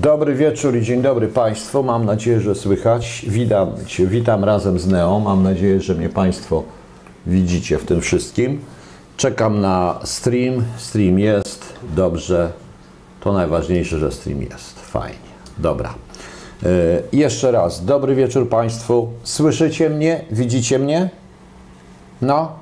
Dobry wieczór i dzień dobry Państwu. Mam nadzieję, że słychać. Witam Cię, witam razem z Neo. Mam nadzieję, że mnie Państwo widzicie w tym wszystkim. Czekam na stream. Stream jest. Dobrze. To najważniejsze, że stream jest. Fajnie. Dobra. Yy, jeszcze raz. Dobry wieczór Państwu. Słyszycie mnie? Widzicie mnie? No,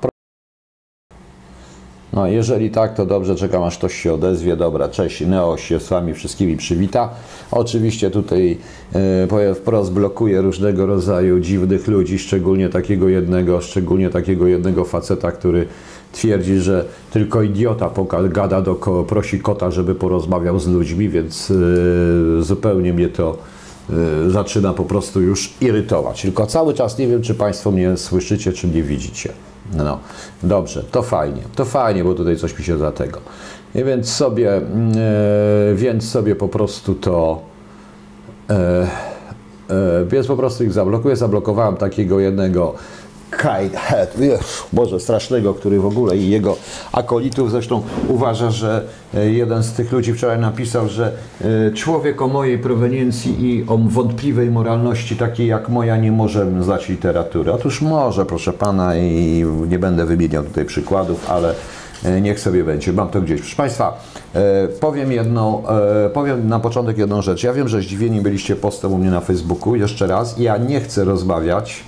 no, jeżeli tak, to dobrze, czekam aż ktoś się odezwie. Dobra, cześć, Neo się z Wami wszystkimi przywita. Oczywiście tutaj e, powiem wprost, blokuje różnego rodzaju dziwnych ludzi, szczególnie takiego jednego, szczególnie takiego jednego faceta, który twierdzi, że tylko idiota gada do ko- prosi kota, żeby porozmawiał z ludźmi, więc e, zupełnie mnie to e, zaczyna po prostu już irytować. Tylko cały czas nie wiem, czy Państwo mnie słyszycie, czy mnie widzicie. No, dobrze, to fajnie, to fajnie, bo tutaj coś mi się za tego. I więc sobie, e, więc sobie po prostu to, e, e, więc po prostu ich zablokuję. Zablokowałem takiego jednego Kite Head, Boże, strasznego, który w ogóle i jego akolitów zresztą uważa, że e, jeden z tych ludzi wczoraj napisał, że e, człowiek o mojej proweniencji i o wątpliwej moralności, takiej jak moja, nie może znać literatury. Otóż może, proszę pana, i nie będę wymieniał tutaj przykładów, ale e, niech sobie będzie. Mam to gdzieś. Proszę Państwa, powiem jedną, powiem na początek jedną rzecz. Ja wiem, że zdziwieni byliście postem u mnie na Facebooku. Jeszcze raz, ja nie chcę rozmawiać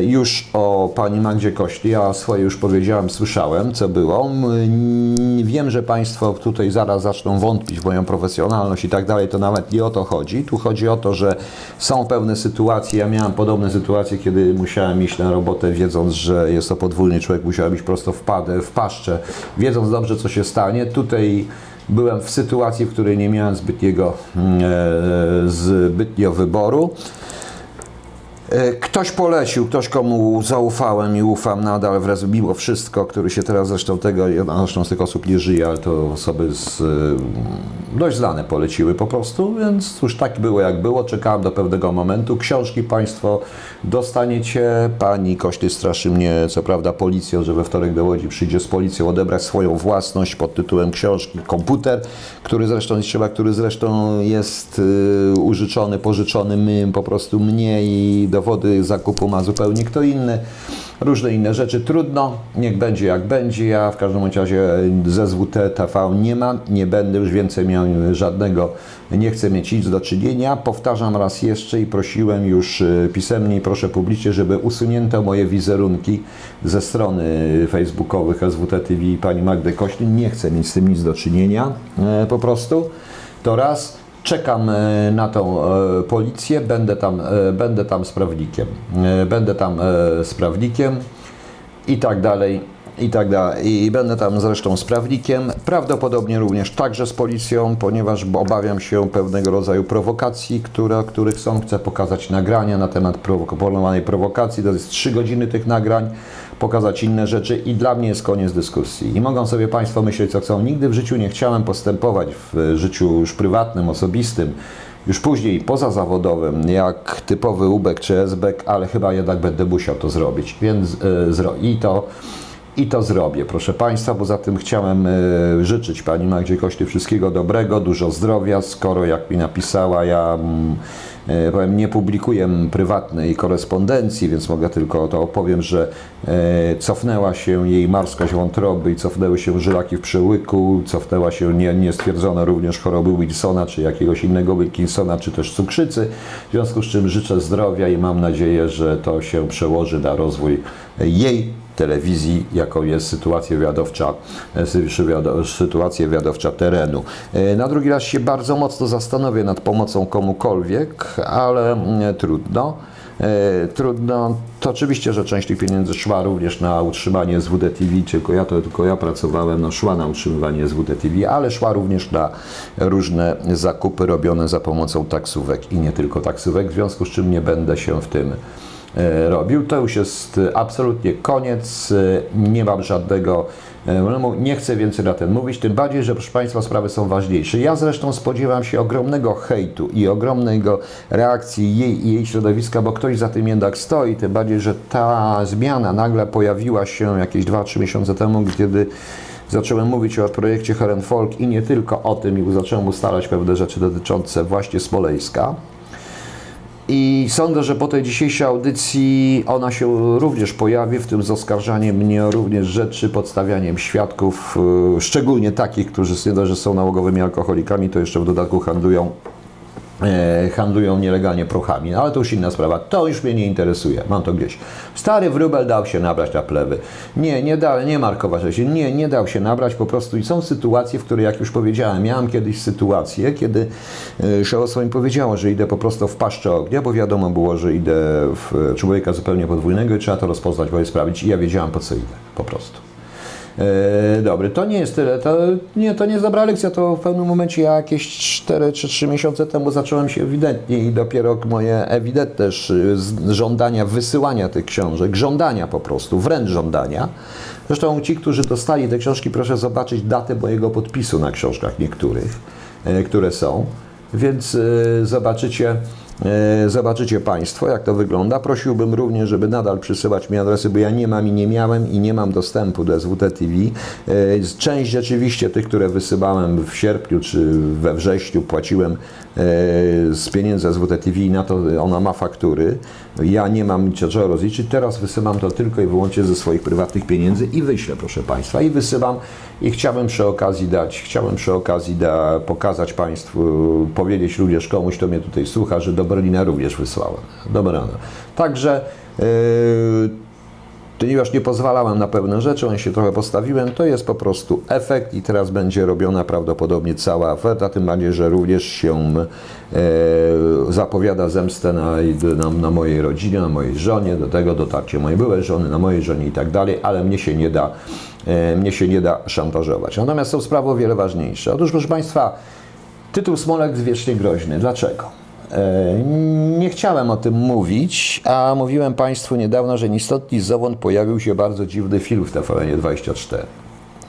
już o pani Magdzie Kośli, ja swoje już powiedziałem, słyszałem, co było. Wiem, że Państwo tutaj zaraz zaczną wątpić w moją profesjonalność i tak dalej, to nawet nie o to chodzi. Tu chodzi o to, że są pewne sytuacje, ja miałem podobne sytuacje, kiedy musiałem iść na robotę, wiedząc, że jest to podwójny człowiek, musiałem iść prosto w, padę, w paszczę, wiedząc dobrze, co się stanie. Tutaj byłem w sytuacji, w której nie miałem zbytniego, e, zbytnio wyboru. E, Ktoś polecił, ktoś komu zaufałem i ufam nadal wraz mimo wszystko, który się teraz zresztą tego, zresztą z tych osób nie żyje, ale to osoby z, e, dość znane poleciły po prostu, więc cóż, tak było jak było, czekałem do pewnego momentu. Książki Państwo dostaniecie, pani Kośly straszy mnie, co prawda policją, że we wtorek do Łodzi przyjdzie z policją odebrać swoją własność pod tytułem książki, komputer, który zresztą trzeba, który zresztą jest y, użyczony, pożyczony my, po prostu mnie i dowody zakupu ma zupełnie kto inny. Różne inne rzeczy trudno, niech będzie jak będzie. Ja w każdym razie ze ZWT TV nie ma, nie będę już więcej miał żadnego, nie chcę mieć nic do czynienia. Powtarzam raz jeszcze i prosiłem już y, pisemnie i proszę publicznie, żeby usunięto moje wizerunki ze strony facebookowych SWT TV i pani Magdy Koślin. Nie chcę mieć z tym nic do czynienia e, po prostu. To raz. Czekam e, na tą e, policję, będę tam, e, będę tam sprawnikiem. Będę tam sprawnikiem i tak dalej, i tak dalej. I będę tam zresztą sprawnikiem, prawdopodobnie również także z policją, ponieważ obawiam się pewnego rodzaju prowokacji, które, których są. Chcę pokazać nagrania na temat prowo- planowanej prowokacji. To jest trzy godziny tych nagrań, pokazać inne rzeczy i dla mnie jest koniec dyskusji. I mogą sobie Państwo myśleć, co chcą. Nigdy w życiu nie chciałem postępować w życiu już prywatnym, osobistym, już później pozazawodowym, jak typowy ubek czy esbek, ale chyba jednak będę musiał to zrobić, więc e, zro i to i to zrobię, proszę Państwa. Poza tym chciałem e, życzyć Pani Magdzie Kośty wszystkiego dobrego, dużo zdrowia, skoro jak mi napisała, ja mm, e, powiem, nie publikuję prywatnej korespondencji, więc mogę tylko to opowiem, że e, cofnęła się jej marskość wątroby i cofnęły się żylaki w przełyku, cofnęła się, nie, również choroby Wilsona, czy jakiegoś innego Wilkinsona, czy też cukrzycy, w związku z czym życzę zdrowia i mam nadzieję, że to się przełoży na rozwój jej telewizji, jaką jest sytuacja wiadowcza, e, sytuacja wiadowcza terenu. E, Na drugi raz się bardzo mocno zastanowię nad pomocą komukolwiek, ale mm, trudno. E, Trudno. To oczywiście, że część tych pieniędzy szła również na utrzymanie SWD TV, tylko ja to tylko ja pracowałem, no szła na utrzymywanie SWD TV, ale szła również na różne zakupy robione za pomocą taksówek i nie tylko taksówek, w związku z czym nie będę się w tym robił. To już jest e, absolutnie koniec. E, Nie mam żadnego e, problemu. Nie chcę więcej na ten mówić, tym bardziej, że proszę Państwa sprawy są ważniejsze. Ja zresztą spodziewam się ogromnego hejtu i ogromnego reakcji jej i jej środowiska, bo ktoś za tym jednak stoi, tym bardziej, że ta zmiana nagle pojawiła się jakieś 2-3 miesiące temu, kiedy zacząłem mówić o projekcie Folk i nie tylko o tym, i zacząłem ustalać pewne rzeczy dotyczące właśnie Smoleńska. I sądzę, że po tej dzisiejszej audycji ona się również pojawi, w tym z oskarżaniem mnie również rzeczy, podstawianiem świadków, yy, szczególnie takich, którzy nie dość, że są nałogowymi alkoholikami, to jeszcze w dodatku handlują handlują nielegalnie prochami, no, ale to już inna sprawa. To już mnie nie interesuje. Mam to gdzieś. Stary wróbel dał się nabrać na plewy. Nie, nie dał, nie markować się. Nie, nie dał się nabrać po prostu. I są sytuacje, w których, jak już powiedziałem, miałem kiedyś sytuację, kiedy e, szałostwo mi powiedziało, że idę po prostu w paszczę ognia, bo wiadomo było, że idę w człowieka zupełnie podwójnego i trzeba to rozpoznać, bo je sprawdzić. I ja wiedziałem, po co idę. Po prostu. E, dobry, to nie jest tyle, to nie, to nie jest dobra lekcja, to w pewnym momencie ja jakieś 4 czy 3 miesiące temu zacząłem się ewidentnie i dopiero moje ewidentne żądania wysyłania tych książek, żądania po prostu, wręcz żądania. Zresztą ci, którzy dostali te książki, proszę zobaczyć datę mojego podpisu na książkach niektórych, e, które są, więc e, zobaczycie zobaczycie Państwo, jak to wygląda. Prosiłbym również, żeby nadal przysyłać mi adresy, bo ja nie mam i nie miałem i nie mam dostępu do SWT TV. E, część rzeczywiście tych, które wysyłałem w sierpniu czy we wrześniu, płaciłem e, z pieniędzy SWT TV i na to ona ma faktury. Ja nie mam niczego rozliczyć. Teraz wysyłam to tylko i wyłącznie ze swoich prywatnych pieniędzy i wyślę, proszę Państwa. I wysyłam i chciałbym przy okazji dać, chciałbym przy okazji da, pokazać Państwu, powiedzieć również komuś, kto mnie tutaj słucha, że do Berlina również wysłałem. Dobra. Także yy, ponieważ nie pozwalałem na pewne rzeczy, on się trochę postawiłem, to jest po prostu efekt i teraz będzie robiona prawdopodobnie cała oferta, tym bardziej, że również się e, zapowiada zemstę na, na, na, mojej rodzinie, na mojej żonie, do tego dotarcie mojej byłej żony, na mojej żonie i tak dalej, ale mnie się nie da, e, mnie się nie da szantażować. Natomiast są sprawy o wiele ważniejsze. Otóż, proszę Państwa, tytuł Smolek wiecznie groźny. Dlaczego? E, nie chciałem o tym mówić, a mówiłem Państwu niedawno, że ni stąd, ni zowąd pojawił się bardzo dziwny film w tvn 24.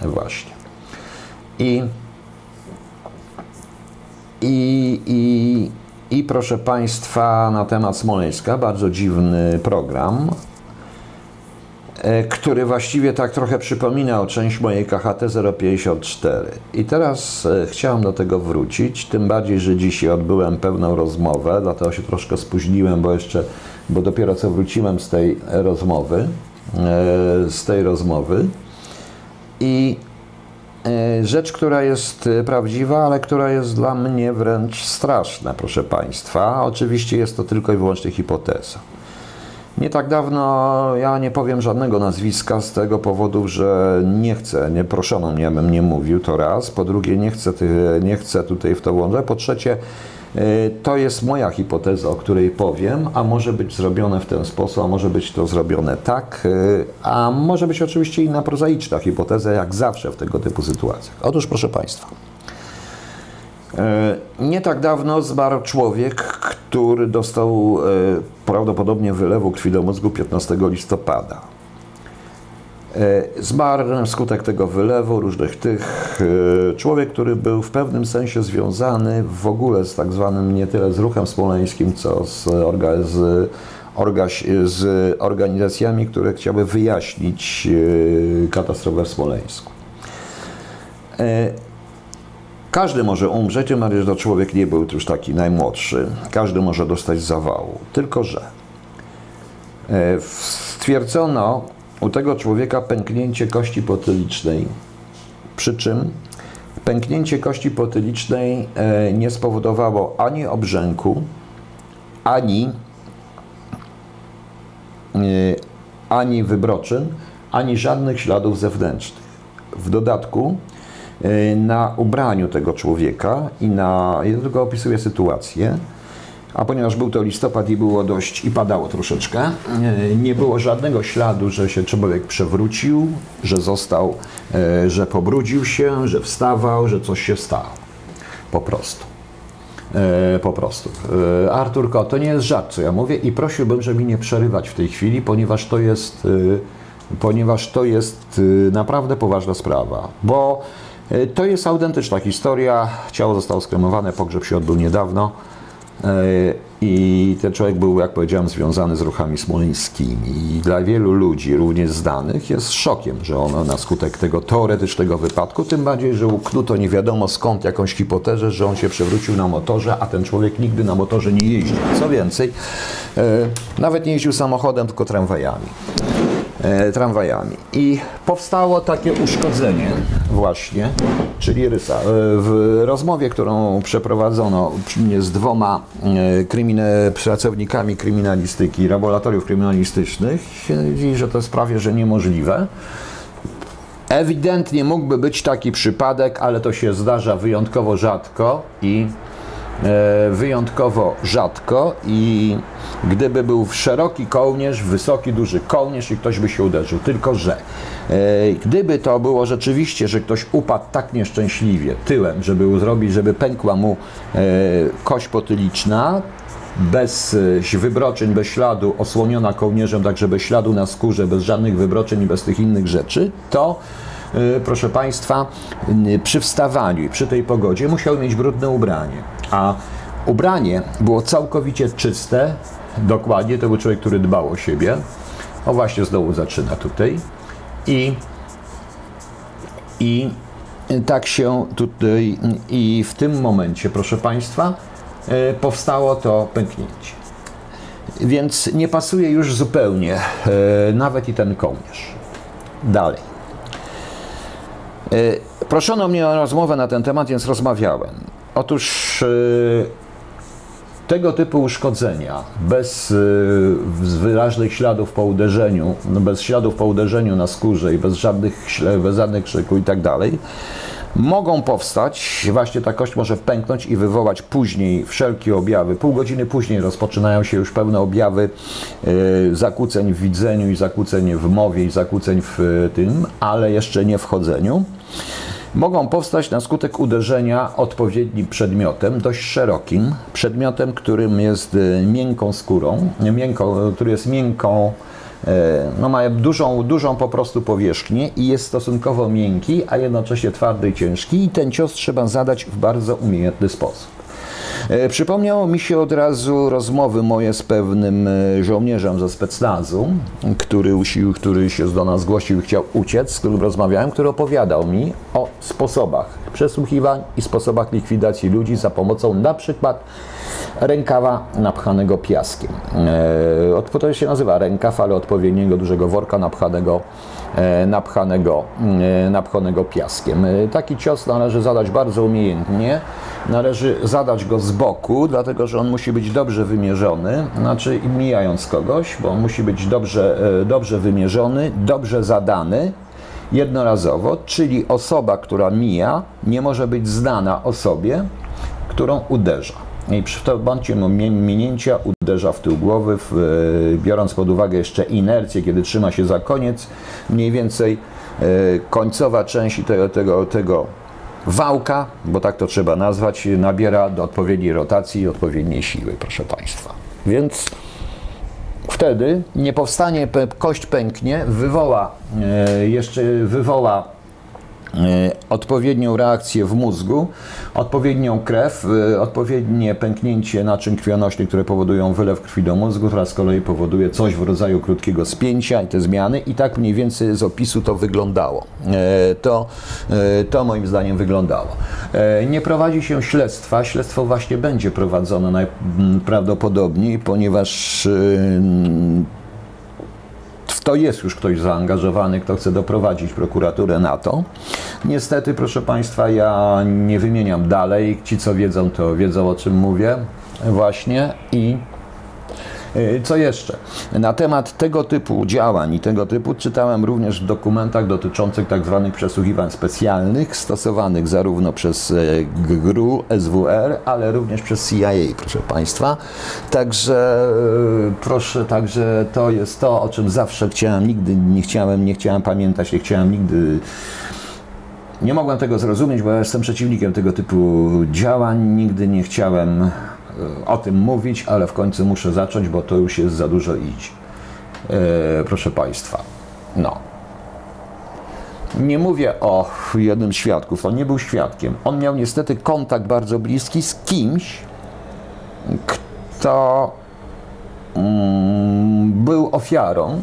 Właśnie. I, i, i, I proszę Państwa, na temat Smoleńska, bardzo dziwny program, który właściwie tak trochę przypominał część mojej KHT 054. I teraz e, chciałem do tego wrócić, tym bardziej, że dzisiaj odbyłem pewną rozmowę, dlatego się troszkę spóźniłem, bo jeszcze, bo dopiero co wróciłem z tej rozmowy, e, z tej rozmowy i rzecz, która jest prawdziwa, ale która jest dla mnie wręcz straszna, proszę Państwa. Oczywiście jest to tylko i wyłącznie hipoteza. Nie tak dawno, ja nie powiem żadnego nazwiska z tego powodu, że nie chcę, nie proszono mnie, abym nie mówił, to raz. Po drugie, nie chcę, nie chcę tutaj w to włączać. Po trzecie, y, to jest moja hipoteza, o której powiem, a może być zrobione w ten sposób, a może być to zrobione tak, y, a może być oczywiście inna prozaiczna hipoteza, jak zawsze w tego typu sytuacjach. Otóż, proszę Państwa, nie tak dawno zmarł człowiek, który dostał e, prawdopodobnie wylewu krwi do mózgu 15 listopada. E, zmarł wskutek tego wylewu, różnych tych. Człowiek, który był w pewnym sensie związany w ogóle z tak zwanym nie tyle z ruchem smoleńskim, co z, orga, z, orga, z organizacjami, które chciały wyjaśnić katastrofę w Smoleńsku. Każdy może umrzeć, że to człowiek nie był już taki najmłodszy. Każdy może dostać zawału. Tylko, że e, stwierdzono u tego człowieka pęknięcie kości potylicznej, przy czym pęknięcie kości potylicznej e, nie spowodowało ani obrzęku, ani, e, ani wybroczyn, ani żadnych śladów zewnętrznych. W dodatku na ubraniu tego człowieka i na. Ja tylko opisuję sytuację. A ponieważ był to listopad i było dość i padało troszeczkę, e, nie było żadnego śladu, że się człowiek przewrócił, że został, e, że pobrudził się, że wstawał, że coś się stało. Po prostu. Po prostu. Arturko, to nie jest żart, co ja mówię i prosiłbym, żeby mi nie przerywać w tej chwili, ponieważ to jest, ponieważ to jest naprawdę poważna sprawa. Bo to jest autentyczna historia. Ciało zostało skremowane, pogrzeb się odbył niedawno. I ten człowiek był, jak powiedziałem, związany z ruchami smoleńskimi. I dla wielu ludzi, również znanych, jest szokiem, że ono na skutek tego teoretycznego wypadku, tym bardziej, że uknuto nie wiadomo skąd jakąś hipotezę, że on się przewrócił na motorze, a ten człowiek nigdy na motorze nie jeździł. Co więcej, nawet nie jeździł samochodem, tylko tramwajami. E, tramwajami. I powstało takie uszkodzenie właśnie, czyli rysa. E, w rozmowie, którą przeprowadzono z dwoma e, krymin pracownikami kryminalistyki, laboratoriów kryminalistycznych, widzi, że to jest prawie że niemożliwe. Ewidentnie mógłby być taki przypadek, ale to się zdarza wyjątkowo rzadko i wyjątkowo rzadko i gdyby był szeroki kołnierz, wysoki, duży kołnierz i ktoś by się uderzył. Tylko, że e, gdyby to było rzeczywiście, że ktoś upadł tak nieszczęśliwie tyłem, żeby zrobić, żeby pękła mu e, kość potyliczna, bez wybroczeń, bez śladu, osłoniona kołnierzem, także bez śladu na skórze, bez żadnych wybroczeń i bez tych innych rzeczy, to proszę Państwa, przy wstawaniu i przy tej pogodzie musiał mieć brudne ubranie a ubranie było całkowicie czyste, dokładnie, to był człowiek, który dbał o siebie. O właśnie znowu zaczyna tutaj. I, i tak się tutaj, i w tym momencie, proszę Państwa, e, powstało to pęknięcie. Więc nie pasuje już zupełnie e, nawet i ten kołnierz. Dalej. E, proszono mnie o rozmowę na ten temat, więc rozmawiałem. Otóż y, tego typu uszkodzenia bez y, wyraźnych śladów po uderzeniu, no bez śladów po uderzeniu na skórze i bez żadnych, bez żadnych krzyku i tak dalej, mogą powstać, właśnie ta kość może pęknąć i wywołać później wszelkie objawy. Pół godziny później rozpoczynają się już pewne objawy zakłóceń w widzeniu i zakłóceń w mowie i zakłóceń w tym, ale jeszcze nie w chodzeniu mogą powstać na skutek uderzenia odpowiednim przedmiotem, dość szerokim, przedmiotem, którym jest e, miękką skórą, miękką, który jest miękką, e, no ma dużą, dużą po prostu powierzchnię i jest stosunkowo miękki, a jednocześnie twardy i ciężki i ten cios trzeba zadać w bardzo umiejętny sposób. E, przypomniało mi się od razu rozmowy moje z pewnym e, żołnierzem ze specnazu, który, usił, który się do nas zgłosił i chciał uciec, z którym rozmawiałem, który opowiadał mi o sposobach przesłuchiwań i sposobach likwidacji ludzi za pomocą na przykład rękawa napchanego piaskiem. E, to się nazywa rękaw, ale odpowiedniego dużego worka napchanego, napchanego, napchanego piaskiem. Taki cios należy zadać bardzo umiejętnie należy zadać go z boku, dlatego że on musi być dobrze wymierzony, znaczy mijając kogoś, bo on musi być dobrze, e, dobrze wymierzony, dobrze zadany jednorazowo, czyli osoba, która mija, nie może być znana osobie, którą uderza. I przy momencie minięcia uderza w tył głowy, w, e, biorąc pod uwagę jeszcze inercję, kiedy trzyma się za koniec, mniej więcej e, końcowa część tego, tego, tego wałka, bo tak to trzeba nazwać, nabiera do odpowiedniej rotacji i odpowiedniej siły, proszę Państwa. Więc wtedy nie powstanie, kość pęknie, wywoła, e, jeszcze wywoła odpowiednią reakcję w mózgu, odpowiednią krew, e, odpowiednie pęknięcie naczyń krwionośnych, które powodują wylew krwi do mózgu, która z kolei powoduje coś w rodzaju krótkiego spięcia i te zmiany i tak mniej więcej z opisu to wyglądało. E, to, to moim zdaniem wyglądało. Nie prowadzi się śledztwa. Śledztwo właśnie będzie prowadzone najprawdopodobniej, ponieważ to jest już ktoś zaangażowany, kto chce doprowadzić prokuraturę na to. Niestety, proszę Państwa, ja nie wymieniam dalej. Ci, co wiedzą, to wiedzą o czym mówię właśnie i co jeszcze? Na temat tego typu działań i tego typu czytałem również w dokumentach dotyczących tzw. Tak przesłuchiwań specjalnych, stosowanych zarówno przez e, GRU, SWR, ale również przez CIA, proszę Państwa. Także e, proszę, także to jest to, o czym zawsze chciałem, nigdy nie chciałem, nie chciałem pamiętać, nie chciałem nigdy nie mogłem tego zrozumieć, bo ja jestem przeciwnikiem tego typu działań. Nigdy nie chciałem o tym mówić, ale w końcu muszę zacząć, bo to już jest za dużo iść. E, proszę Państwa, no. Nie mówię o jednym świadków, on nie był świadkiem. On miał niestety kontakt bardzo bliski z kimś, to mm, był ofiarą,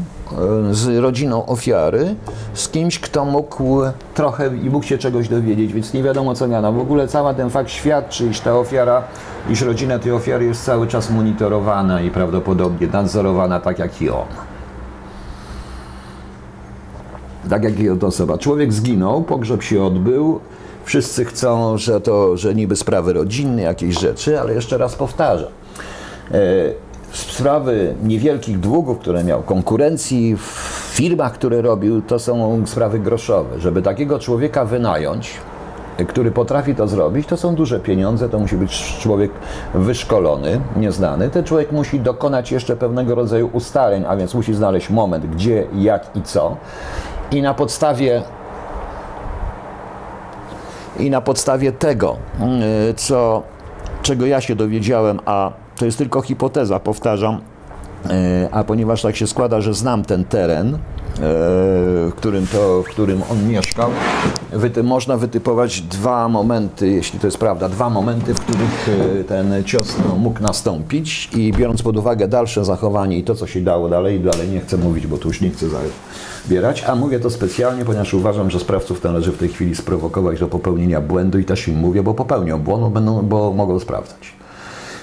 e, z rodziną ofiary, z kimś, kto mógł trochę i mógł się czegoś dowiedzieć, więc nie wiadomo co miano. W ogóle cały ten fakt świadczy, iż ta ofiara, iż rodzina tej ofiary jest cały czas monitorowana i prawdopodobnie nadzorowana tak jak i on. Tak jak i od osoba. Człowiek zginął, pogrzeb się odbył, wszyscy chcą, że to, że niby sprawy rodzinne, jakieś rzeczy, ale jeszcze raz powtarzam. Sprawy niewielkich długów, które miał, konkurencji w firmach, które robił, to są sprawy groszowe. Żeby takiego człowieka wynająć, który potrafi to zrobić, to są duże pieniądze, to musi być człowiek wyszkolony, nieznany. Ten człowiek musi dokonać jeszcze pewnego rodzaju ustaleń, a więc musi znaleźć moment, gdzie, jak i co. I na podstawie i na podstawie tego, y, co, czego ja się dowiedziałem, a to jest tylko hipoteza, powtarzam, e, a ponieważ tak się składa, że znam ten teren, e, w którym, to, w którym on mieszkał, wyty, można wytypować dwa momenty, jeśli to jest prawda, dwa momenty, w których e, ten cios no, mógł nastąpić i biorąc pod uwagę dalsze zachowanie i to, co się dało dalej, dalej nie chcę mówić, bo tu już nie chcę zabierać, a mówię to specjalnie, ponieważ uważam, że sprawców należy w tej chwili sprowokować do popełnienia błędu i też im mówię, bo popełnią błąd, bo, będą, bo mogą sprawdzać.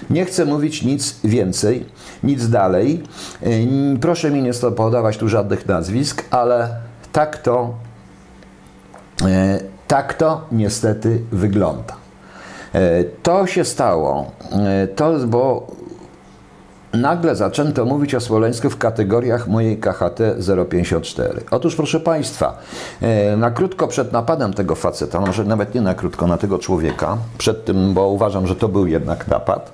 Nie chcę mówić nic więcej, nic dalej. Y, proszę mi nie podawać tu żadnych nazwisk, ale tak to, y, tak to niestety wygląda. Y, to się stało, to, bo nagle zaczęto mówić o Smoleńsku w kategoriach mojej KHT 054. Otóż, proszę Państwa, na krótko przed napadem tego faceta, może nawet nie na krótko, na tego człowieka, przed tym, bo uważam, że to był jednak napad,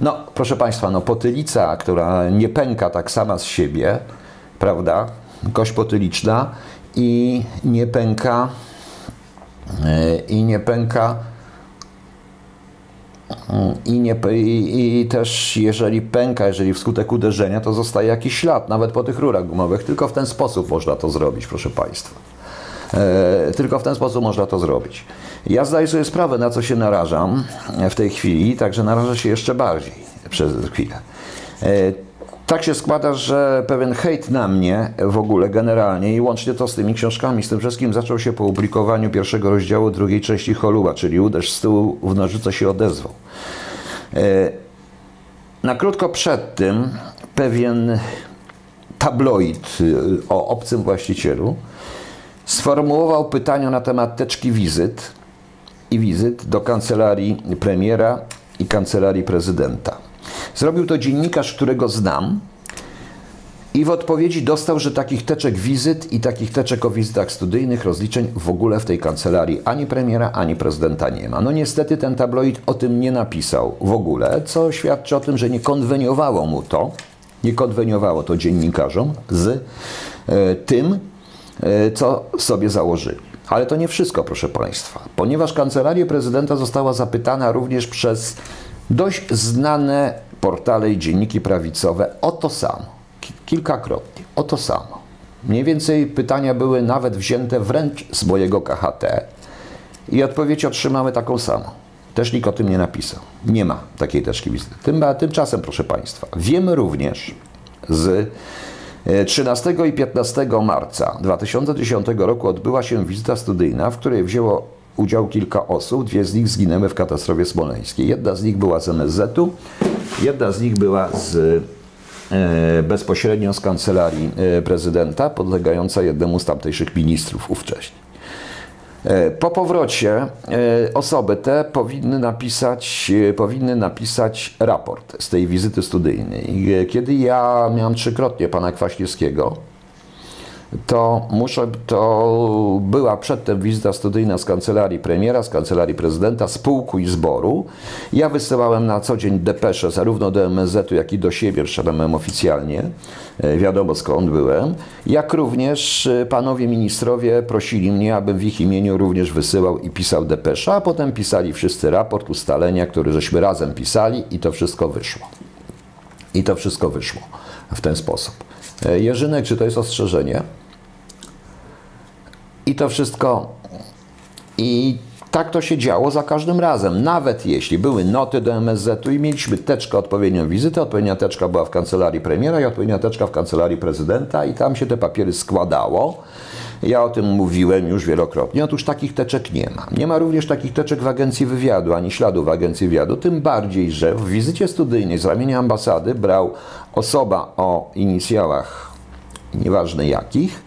no, proszę Państwa, no potylica, która nie pęka tak sama z siebie, prawda? Kość potyliczna i nie pęka e, i nie pęka i, nie, i, i, też jeżeli pęka, jeżeli wskutek uderzenia, to zostaje jakiś ślad, nawet po tych rurach gumowych. Tylko w ten sposób można to zrobić, proszę Państwa. E, tylko w ten sposób można to zrobić. Ja zdaję sobie sprawę, na co się narażam w tej chwili, także narażę się jeszcze bardziej przez chwilę. E, tak się składa, że pewien hejt na mnie w ogóle generalnie i łącznie to z tymi książkami, z tym wszystkim zaczął się po opublikowaniu pierwszego rozdziału drugiej części Holuba, czyli Uderz z tyłu w nożyce się odezwał. E, na krótko przed tym pewien tabloid o obcym właścicielu sformułował pytania na temat teczki wizyt i wizyt do kancelarii premiera i kancelarii prezydenta. Zrobił to dziennikarz, którego znam, i w odpowiedzi dostał, że takich teczek wizyt i takich teczek o wizytach studyjnych, rozliczeń w ogóle w tej kancelarii ani premiera, ani prezydenta nie ma. No niestety ten tabloid o tym nie napisał w ogóle, co świadczy o tym, że nie konweniowało mu to, nie konweniowało to dziennikarzom z e, tym, co sobie założyli. Ale to nie wszystko, proszę Państwa, ponieważ kancelaria prezydenta została zapytana również przez dość znane portale i dzienniki prawicowe o to samo, kilkakrotnie, o to samo. Mniej więcej pytania były nawet wzięte wręcz z mojego KHT i odpowiedź otrzymały taką samą. Też nikt o tym nie napisał. Nie ma takiej teczki wizyty. Tym, tymczasem, proszę Państwa, wiemy również z 13 i 15 marca 2010 roku odbyła się wizyta studyjna, w której wzięło udział kilka osób. Dwie z nich zginęły w katastrofie smoleńskiej. Jedna z nich była z MSZ-u, jedna z nich była z e, bezpośrednio z kancelarii e, prezydenta, podlegająca jednemu z tamtejszych ministrów ówcześnie. E, po powrocie e, osoby te powinny napisać, e, powinny napisać raport z tej wizyty studyjnej. Kiedy ja miałem trzykrotnie pana Kwaśniewskiego, to muszę, to była przedtem wizyta studyjna z kancelarii premiera, z kancelarii prezydenta, z pułku i zboru. Ja wysyłałem na co dzień depesze zarówno do MSZ-u, jak i do siebie, wszedłem oficjalnie, e, wiadomo skąd byłem, jak również e, panowie ministrowie prosili mnie, abym w ich imieniu również wysyłał i pisał depesze, a potem pisali wszyscy raport, ustalenia, który żeśmy razem pisali i to wszystko wyszło. I to wszystko wyszło w ten sposób. E, Jerzynek, czy to jest ostrzeżenie? I to wszystko, i Tak to się działo za każdym razem. Nawet jeśli były noty do MSZ-u i mieliśmy teczkę odpowiednią wizytę, odpowiednia teczka była w kancelarii premiera i odpowiednia teczka w kancelarii prezydenta i tam się te papiery składało. Ja o tym mówiłem już wielokrotnie. Otóż takich teczek nie ma. Nie ma również takich teczek w agencji wywiadu, ani śladu w agencji wywiadu. Tym bardziej, że w wizycie studyjnej z ramienia ambasady brał osoba o inicjałach, nieważne jakich,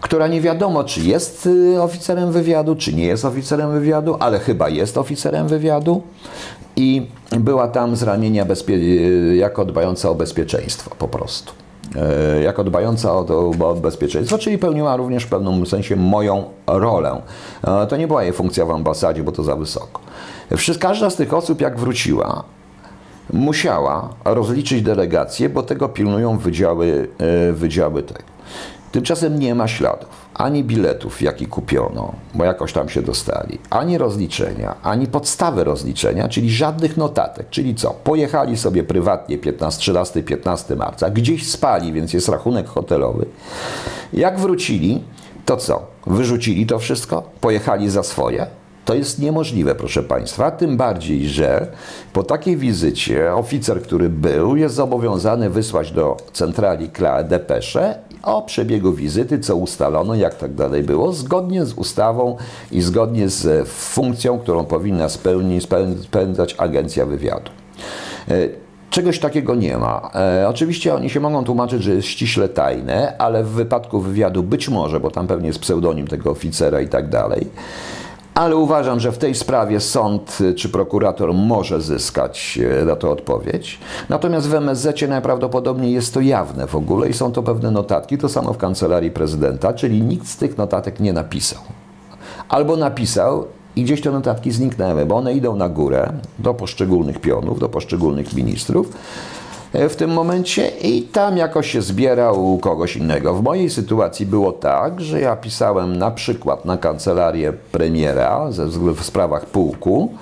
która nie wiadomo, czy jest y, oficerem wywiadu, czy nie jest oficerem wywiadu, ale chyba jest oficerem wywiadu i była tam z ramienia bezpie- jako dbająca o bezpieczeństwo po prostu. E, jako dbająca o, to, o bezpieczeństwo, czyli pełniła również w pewnym sensie moją rolę. E, To nie była jej funkcja w ambasadzie, bo to za wysoko. Każda z tych osób, jak wróciła, musiała rozliczyć delegację, bo tego pilnują wydziały, wydziały tego. Tymczasem nie ma śladów, ani biletów, jaki kupiono, bo jakoś tam się dostali, ani rozliczenia, ani podstawy rozliczenia, czyli żadnych notatek. Czyli co? Pojechali sobie prywatnie 15, 13-15 marca, gdzieś spali, więc jest rachunek hotelowy. Jak wrócili, to co? Wyrzucili to wszystko? Pojechali za swoje? To jest niemożliwe, proszę Państwa, tym bardziej, że po takiej wizycie oficer, który był, jest zobowiązany wysłać do centrali KLA depeszę o przebiegu wizyty, co ustalono, jak tak dalej było, zgodnie z ustawą i zgodnie z funkcją, którą powinna spełnić, spełniać Agencja Wywiadu. E, Czegoś takiego nie ma. E, oczywiście oni się mogą tłumaczyć, że jest ściśle tajne, ale w wypadku wywiadu być może, bo tam pewnie jest pseudonim tego oficera i tak dalej. Ale uważam, że w tej sprawie sąd czy prokurator może zyskać y, na to odpowiedź. Natomiast w MSZ najprawdopodobniej jest to jawne w ogóle i są to pewne notatki. To samo w kancelarii prezydenta, czyli nikt z tych notatek nie napisał. Albo napisał i gdzieś te notatki zniknęły, bo one idą na górę do poszczególnych pionów, do poszczególnych ministrów e, w tym momencie i tam jakoś się zbiera u kogoś innego. W mojej sytuacji było tak, że ja pisałem na przykład na kancelarię premiera ze w sprawach pułku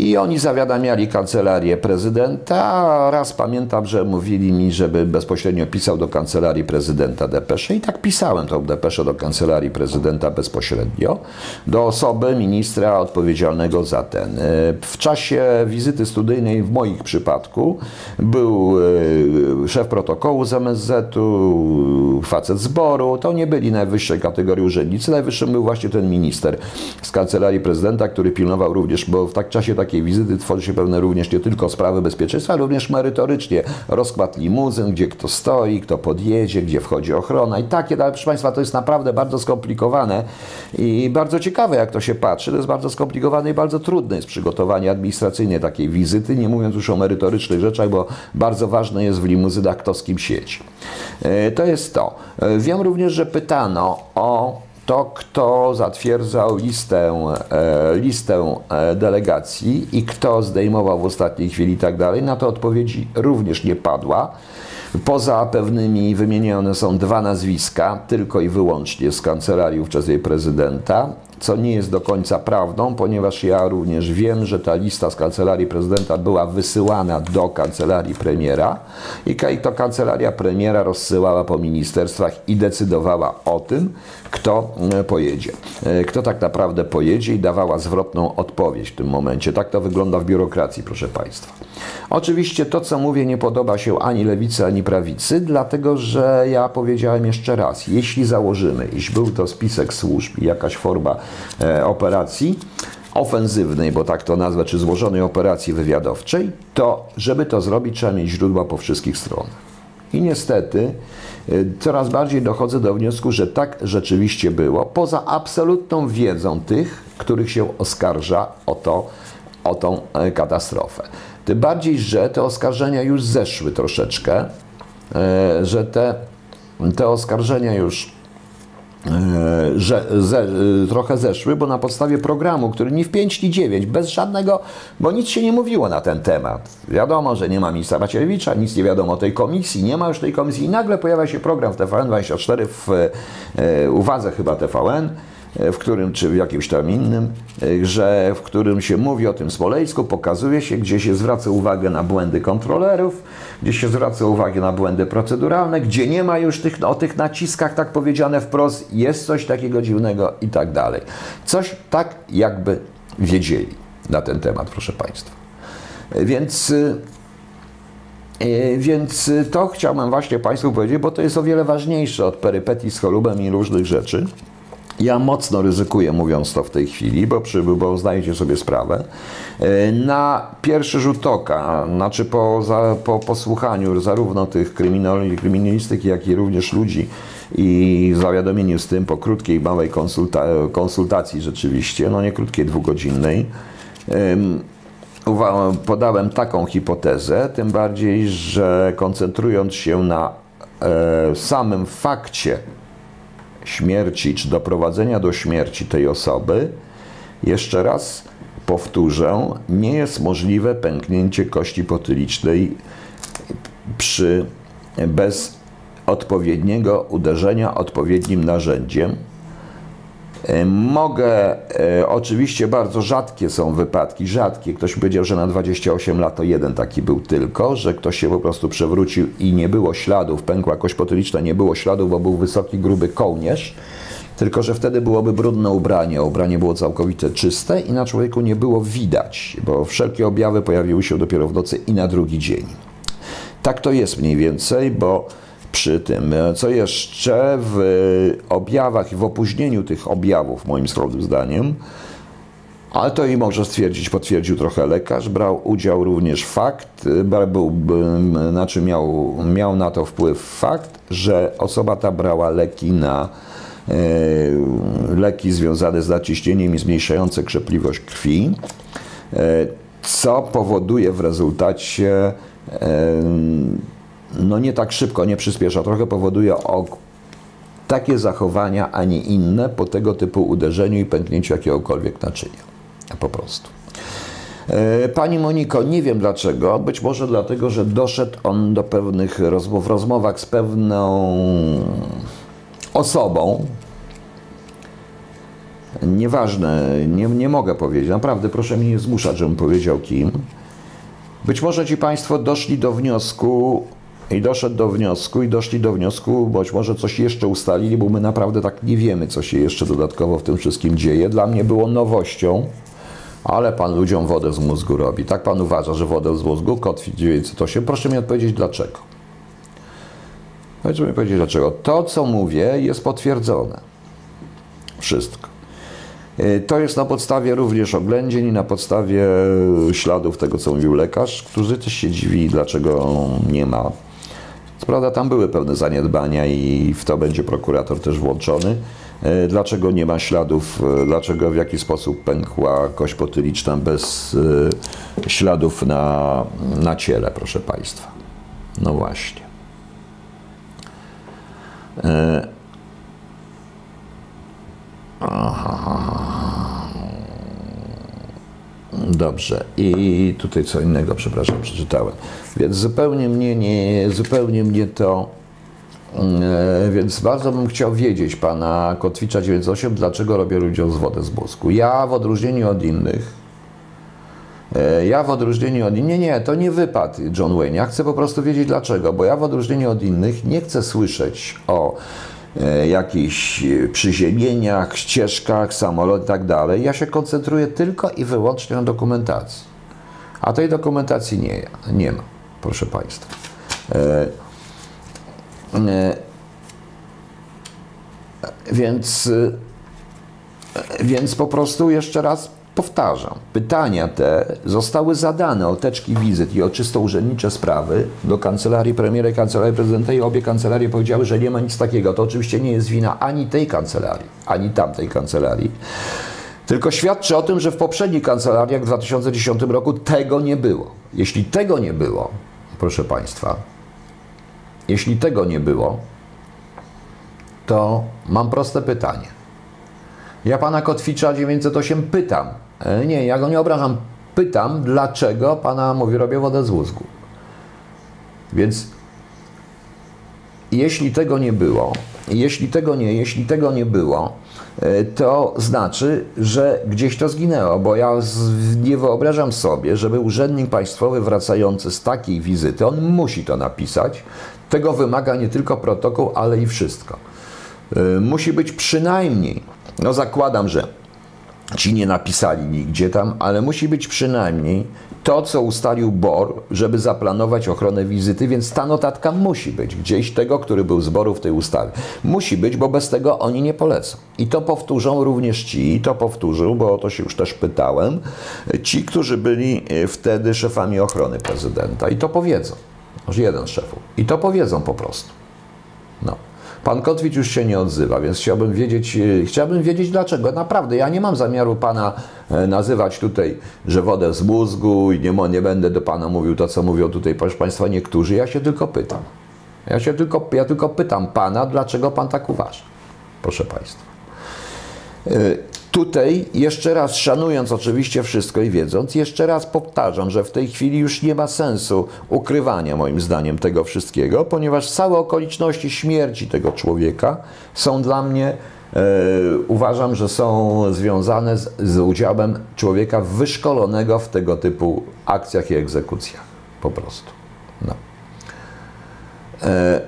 i oni zawiadamiali kancelarię prezydenta, raz pamiętam, że mówili mi, żeby bezpośrednio pisał do kancelarii prezydenta depeszę i tak pisałem tą depeszę do kancelarii prezydenta bezpośrednio, do osoby ministra odpowiedzialnego za ten. E, W czasie wizyty studyjnej w moich przypadku był e, szef protokołu z MSZ-u, facet zboru, to nie byli najwyższej kategorii urzędnicy, najwyższym był właśnie ten minister z kancelarii prezydenta, który pilnował również, bo w tak czasie takiej wizyty tworzy się pewne również nie tylko sprawy bezpieczeństwa, ale również merytorycznie rozkład limuzyn, gdzie kto stoi, kto podjedzie, gdzie wchodzi ochrona i takie dalej. Proszę Państwa, to jest naprawdę bardzo skomplikowane i bardzo ciekawe, jak to się patrzy. To jest bardzo skomplikowane i bardzo trudne jest przygotowanie administracyjne takiej wizyty, nie mówiąc już o merytorycznych rzeczach, bo bardzo ważne jest w limuzynach, kto z kim siedzi. E, To jest to. E, Wiem również, że pytano o to, kto zatwierdzał listę, e, listę e, delegacji i kto zdejmował w ostatniej chwili i tak dalej, na to odpowiedzi również nie padła. Poza pewnymi wymienione są dwa nazwiska, tylko i wyłącznie z kancelarii ówczesnej prezydenta, co nie jest do końca prawdą, ponieważ ja również wiem, że ta lista z kancelarii prezydenta była wysyłana do kancelarii premiera i to kancelaria premiera rozsyłała po ministerstwach i decydowała o tym, kto e, pojedzie. E, Kto tak naprawdę pojedzie i dawała zwrotną odpowiedź w tym momencie. Tak to wygląda w biurokracji, proszę Państwa. Oczywiście to, co mówię, nie podoba się ani lewicy, ani prawicy, dlatego że ja powiedziałem jeszcze raz, jeśli założymy, iż był to spisek służb i jakaś forma operacji, ofensywnej, bo tak to nazwę, czy złożonej operacji wywiadowczej, to żeby to zrobić, trzeba mieć źródła po wszystkich stronach. I niestety y, coraz bardziej dochodzę do wniosku, że tak rzeczywiście było, poza absolutną wiedzą tych, których się oskarża o, to, o tą e, katastrofę. Tym bardziej, że te oskarżenia już zeszły troszeczkę, e, że te, te oskarżenia już e, że ze, e, trochę zeszły, bo na podstawie programu, który ni w 5, ni 9, bez żadnego, bo nic się nie mówiło na ten temat. Wiadomo, że nie ma ministra Macierewicza, nic nie wiadomo o tej komisji, nie ma już tej komisji i nagle pojawia się program w TVN24 w e, uwadze chyba TVN, w którym, czy w jakimś tam innym, że w którym się mówi o tym Smoleńsku, pokazuje się, gdzie się zwraca uwagę na błędy kontrolerów, gdzie się zwraca uwagę na błędy proceduralne, gdzie nie ma już tych, o tych naciskach tak powiedziane wprost, jest coś takiego dziwnego i tak dalej. Coś tak jakby wiedzieli na ten temat, proszę Państwa. Więc więc to chciałbym właśnie Państwu powiedzieć, bo to jest o wiele ważniejsze od perypetii z cholubem i różnych rzeczy. Ja mocno ryzykuję, mówiąc to w tej chwili, bo, przy, bo zdajecie sobie sprawę. Na pierwszy rzut oka, znaczy po, za, po posłuchaniu zarówno tych kryminalistyki, jak i również ludzi i zawiadomieniu z tym po krótkiej, małej konsulta konsultacji rzeczywiście, no nie krótkiej, dwugodzinnej, podałem taką hipotezę, tym bardziej, że koncentrując się na e, samym fakcie śmierci, czy doprowadzenia do śmierci tej osoby, jeszcze raz powtórzę, nie jest możliwe pęknięcie kości potylicznej przy, bez odpowiedniego uderzenia odpowiednim narzędziem, mogę, e, oczywiście bardzo rzadkie są wypadki, rzadkie. Ktoś powiedział, że na 28 lat to jeden taki był tylko, że ktoś się po prostu przewrócił i nie było śladów, pękła kość potyliczna, nie było śladów, bo był wysoki, gruby kołnierz. Tylko, że wtedy byłoby brudne ubranie, ubranie było całkowicie czyste i na człowieku nie było widać, bo wszelkie objawy pojawiły się dopiero w nocy i na drugi dzień. Tak to jest mniej więcej, bo przy tym. Co jeszcze w objawach i w opóźnieniu tych objawów, moim skromnym zdaniem, ale to i może stwierdzić, potwierdził trochę lekarz, brał udział również fakt, był, znaczy miał, miał na to wpływ fakt, że osoba ta brała leki na e, leki związane z naciśnieniem i zmniejszające krzepliwość krwi, e, co powoduje w rezultacie e, no nie tak szybko, nie przyspiesza, trochę powoduje takie zachowania, a nie inne po tego typu uderzeniu i pęknięciu jakiegokolwiek naczynia. Po prostu. E, pani Moniko, nie wiem dlaczego, być może dlatego, że doszedł on do pewnych rozmów, rozmowach z pewną osobą. Nieważne, nie, nie mogę powiedzieć, naprawdę proszę mnie nie zmuszać, żebym powiedział kim. Być może ci Państwo doszli do wniosku, i doszedł do wniosku, i doszli do wniosku, być może coś jeszcze ustalili, bo my naprawdę tak nie wiemy, co się jeszcze dodatkowo w tym wszystkim dzieje. Dla mnie było nowością, ale pan ludziom wodę z mózgu robi. Tak pan uważa, że wodę z mózgu, kotwit 908. Proszę mi odpowiedzieć dlaczego. Proszę mi powiedzieć dlaczego. To, co mówię, jest potwierdzone. Wszystko. Y, to jest na podstawie również oględzin i na podstawie śladów tego, co mówił lekarz, którzy też się dziwi, dlaczego nie ma co prawda tam były pewne zaniedbania i w to będzie prokurator też włączony. E, dlaczego nie ma śladów, e, dlaczego w jaki sposób pękła kość potyliczna bez e, śladów na, na ciele, proszę Państwa. No właśnie. Aha. Dobrze. I tutaj co innego, przepraszam, przeczytałem. Więc zupełnie mnie nie, zupełnie mnie to. Yy, więc bardzo bym chciał wiedzieć pana Kotwicza 98, dlaczego robię ludziom z z mózgu. Ja w odróżnieniu od innych, yy, ja w odróżnieniu od innych, nie, nie, to nie wypad John Wayne. Ja chcę po prostu wiedzieć dlaczego, bo ja w odróżnieniu od innych nie chcę słyszeć o E, jakichś e, przyziemieniach, ścieżkach, samolot i tak dalej. Ja się koncentruję tylko i wyłącznie na dokumentacji. A tej dokumentacji nie, nie ma, proszę Państwa. E, e, więc, e, więc po prostu jeszcze raz Powtarzam, pytania te zostały zadane o teczki wizyt i o czysto urzędnicze sprawy do kancelarii premiera i kancelarii prezydenta i obie kancelarie powiedziały, że nie ma nic takiego. To oczywiście nie jest wina ani tej kancelarii, ani tamtej kancelarii. Tylko świadczy o tym, że w poprzednich kancelariach w 2010 roku tego nie było. Jeśli tego nie było, proszę Państwa, jeśli tego nie było, to mam proste pytanie. Ja pana Kotwicza 908 pytam, E, nie, ja go nie obrażam. Pytam, dlaczego pana mówi, robię wodę z mózgu. Więc jeśli tego nie było, jeśli tego nie, jeśli tego nie było, e, to znaczy, że gdzieś to zginęło, bo ja nie wyobrażam sobie, żeby urzędnik państwowy wracający z takiej wizyty, on musi to napisać, tego wymaga nie tylko protokół, ale i wszystko. E, musi być przynajmniej, no zakładam, że ci nie napisali nigdzie tam, ale musi być przynajmniej to, co ustalił BOR, żeby zaplanować ochronę wizyty, więc ta notatka musi być gdzieś tego, który był zboru w tej ustawie. Musi być, bo bez tego oni nie polecą. I to powtórzą również ci, i to powtórzył, bo o to się już też pytałem, ci, którzy byli e, wtedy szefami ochrony prezydenta. I to powiedzą. Może jeden z szefów. I to powiedzą po prostu. Pan Kotwicz już się nie odzywa, więc chciałbym wiedzieć, e, chciałbym wiedzieć dlaczego. Naprawdę, ja nie mam zamiaru pana e, nazywać tutaj, że wodę z mózgu i nie, nie będę do pana mówił to, co mówią tutaj, proszę państwa, niektórzy. Ja się tylko pytam. Ja się tylko, ja tylko pytam pana, dlaczego pan tak uważa. Proszę państwa. Tutaj jeszcze raz, szanując oczywiście wszystko i wiedząc, jeszcze raz powtarzam, że w tej chwili już nie ma sensu ukrywania moim zdaniem tego wszystkiego, ponieważ całe okoliczności śmierci tego człowieka są dla mnie, e, uważam, że są związane z, z udziałem człowieka wyszkolonego w tego typu akcjach i egzekucjach. Po prostu. No. E,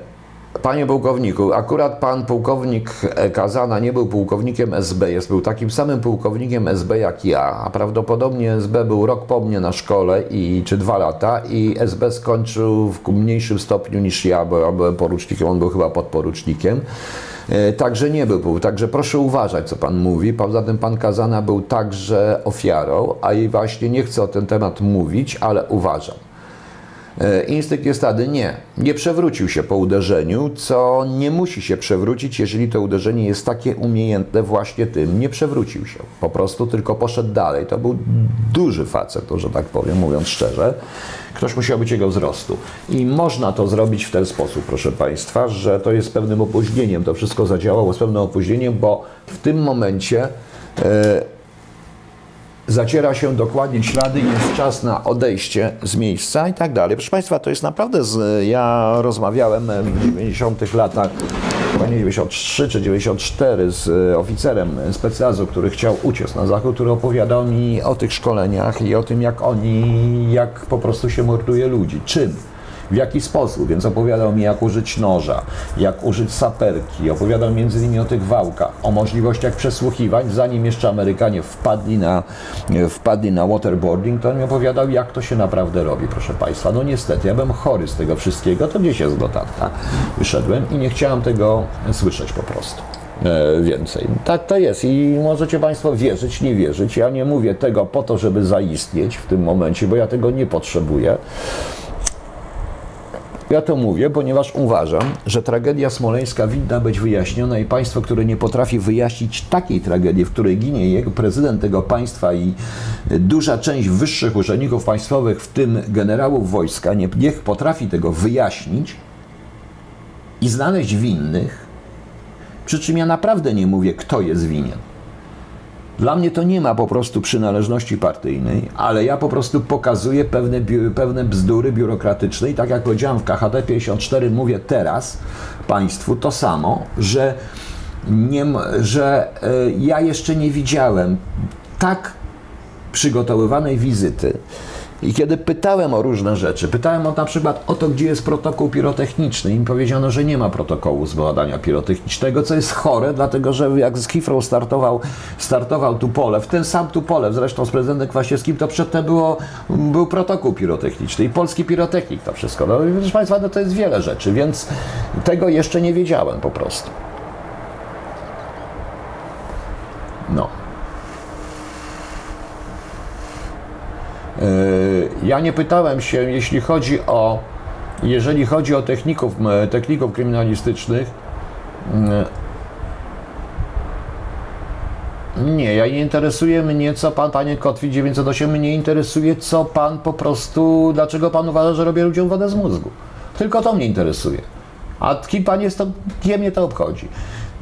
Panie pułkowniku, akurat pan pułkownik Kazana nie był pułkownikiem SB, jest był takim samym pułkownikiem SB jak ja, a prawdopodobnie SB był rok po mnie na szkole i czy dwa lata i SB skończył w mniejszym stopniu niż ja, bo ja byłem porucznikiem, on był chyba podporucznikiem. E, także nie był, także proszę uważać, co Pan mówi. Poza tym Pan Kazana był także ofiarą, a i właśnie nie chcę o ten temat mówić, ale uważam. E, instynkt jest wtedy nie, nie przewrócił się po uderzeniu, co nie musi się przewrócić, jeżeli to uderzenie jest takie umiejętne właśnie tym, nie przewrócił się. Po prostu tylko poszedł dalej. To był duży facet, to że tak powiem, mówiąc szczerze. Ktoś musiał być jego wzrostu. I można to zrobić w ten sposób, proszę Państwa, że to jest pewnym opóźnieniem. To wszystko zadziałało z pewnym opóźnieniem, bo w tym momencie. Yy, zaciera się dokładnie ślady, jest czas na odejście z miejsca i tak dalej. Proszę Państwa, to jest naprawdę, z, ja rozmawiałem w 90 latach, chyba nie 93 czy 94 z oficerem specjazu, który chciał uciec na zachód, który opowiadał mi o tych szkoleniach i o tym, jak oni, jak po prostu się morduje ludzi. Czym? W jaki sposób, więc opowiadał mi, jak użyć noża, jak użyć saperki, opowiadał między innymi o tych wałkach, o możliwościach przesłuchiwań, zanim jeszcze Amerykanie wpadli na, wpadli na waterboarding, to on mi opowiadał, jak to się naprawdę robi, proszę Państwa. No niestety, ja byłem chory z tego wszystkiego, to gdzieś jest notatka. Wyszedłem i nie chciałem tego słyszeć po prostu e, więcej. Tak to jest i możecie Państwo wierzyć, nie wierzyć. Ja nie mówię tego po to, żeby zaistnieć w tym momencie, bo ja tego nie potrzebuję. Ja to mówię, ponieważ uważam, że tragedia smoleńska winna być wyjaśniona i państwo, które nie potrafi wyjaśnić takiej tragedii, w której ginie jego prezydent tego państwa i duża część wyższych urzędników państwowych, w tym generałów wojska, nie, niech potrafi tego wyjaśnić i znaleźć winnych, przy czym ja naprawdę nie mówię, kto jest winien. Dla mnie to nie ma po prostu przynależności partyjnej, ale ja po prostu pokazuję pewne, pewne bzdury biurokratyczne i tak jak powiedziałem w KHD 54 mówię teraz Państwu to samo, że, nie, że e, ja jeszcze nie widziałem tak przygotowywanej wizyty, i kiedy pytałem o różne rzeczy, pytałem o na przykład o to, gdzie jest protokół pirotechniczny, im powiedziano, że nie ma protokołu zbadania pirotechnicznego, co jest chore, dlatego że jak z Kifrą startował, startował Tupolew, ten sam Tupolew zresztą z prezydentem Kwaśniewskim, to przedtem było, był protokół pirotechniczny i polski pirotechnik to wszystko. No, proszę Państwa, no to jest wiele rzeczy, więc tego jeszcze nie wiedziałem po prostu. No. Ja nie pytałem się, jeśli chodzi o, jeżeli chodzi o techników, techników kryminalistycznych, nie, ja nie interesuje mnie, co pan, panie Kotwi 908, mnie interesuje, co pan po prostu, dlaczego pan uważa, że robię ludziom wodę z mózgu. Tylko to mnie interesuje. A kim pan jest, to nie mnie to obchodzi.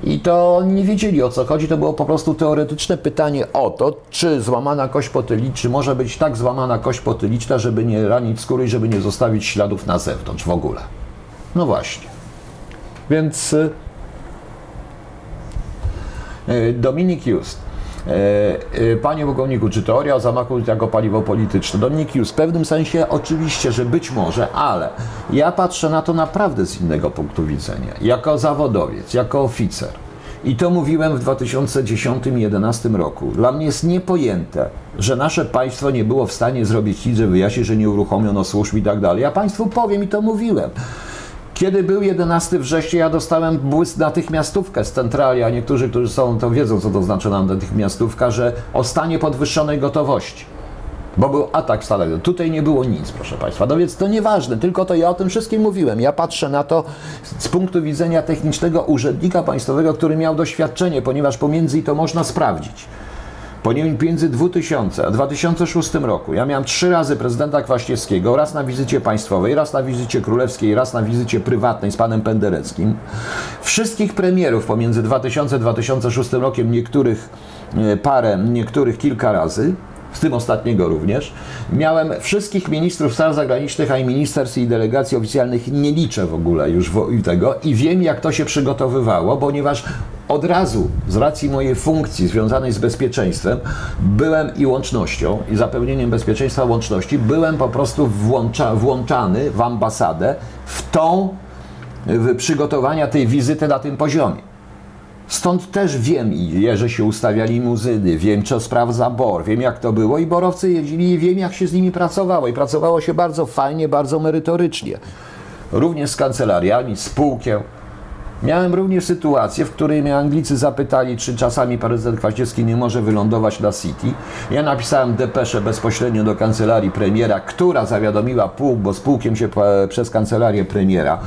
I to nie wiedzieli o co chodzi, to było po prostu teoretyczne pytanie o to, czy złamana kość potyliczna, czy może być tak złamana kość potyliczna, żeby nie ranić skóry i żeby nie zostawić śladów na zewnątrz w ogóle. No właśnie. Więc E, Dominik Just. E, e, panie pułkowniku, czy teoria zamachu jako paliwo polityczne? Dominik Just, w pewnym sensie oczywiście, że być może, ale ja patrzę na to naprawdę z innego punktu widzenia. Jako zawodowiec, jako oficer. I to mówiłem w 2010-2011 roku. Dla mnie jest niepojęte, że nasze państwo nie było w stanie zrobić nic, żeby wyjaśnić, że nie uruchomiono służb i tak dalej. Ja Państwu powiem i to mówiłem. Kiedy był 11 września, ja dostałem błysk natychmiastówkę z centrali, a niektórzy, którzy są, to wiedzą, co to znaczy nam natychmiastówka, że o stanie podwyższonej gotowości. Bo był atak stale. Tutaj nie było nic, proszę Państwa. No więc to nieważne, tylko to ja o tym wszystkim mówiłem. Ja patrzę na to z punktu widzenia technicznego urzędnika państwowego, który miał doświadczenie, ponieważ pomiędzy i to można sprawdzić. Pomiędzy 2000 a 2006 roku. Ja miałem trzy razy prezydenta Kwaśniewskiego, raz na wizycie państwowej, raz na wizycie królewskiej, raz na wizycie prywatnej z panem Pendereckim. Wszystkich premierów pomiędzy 2000 a 2006 rokiem, niektórych e, parę, niektórych kilka razy w tym ostatniego również. Miałem wszystkich ministrów spraw zagranicznych, a i ministerstw i delegacji oficjalnych nie liczę w ogóle już tego i wiem, jak to się przygotowywało, ponieważ od razu z racji mojej funkcji związanej z bezpieczeństwem byłem i łącznością, i zapewnieniem bezpieczeństwa łączności, byłem po prostu włącza, włączany w ambasadę w tą w przygotowania tej wizyty na tym poziomie. Stąd też wiem, że się ustawiali muzyny, wiem, co sprawdza BOR, wiem, jak to było i borowcy jeździli i wiem, jak się z nimi pracowało. I pracowało się bardzo fajnie, bardzo merytorycznie. Również z kancelariami, spółkiem. Miałem również sytuację, w której mnie Anglicy zapytali, czy czasami prezydent Kwaśniewski nie może wylądować na City. Ja napisałem depeszę bezpośrednio do kancelarii premiera, która zawiadomiła pułk, bo z pułkiem się przez kancelarię premiera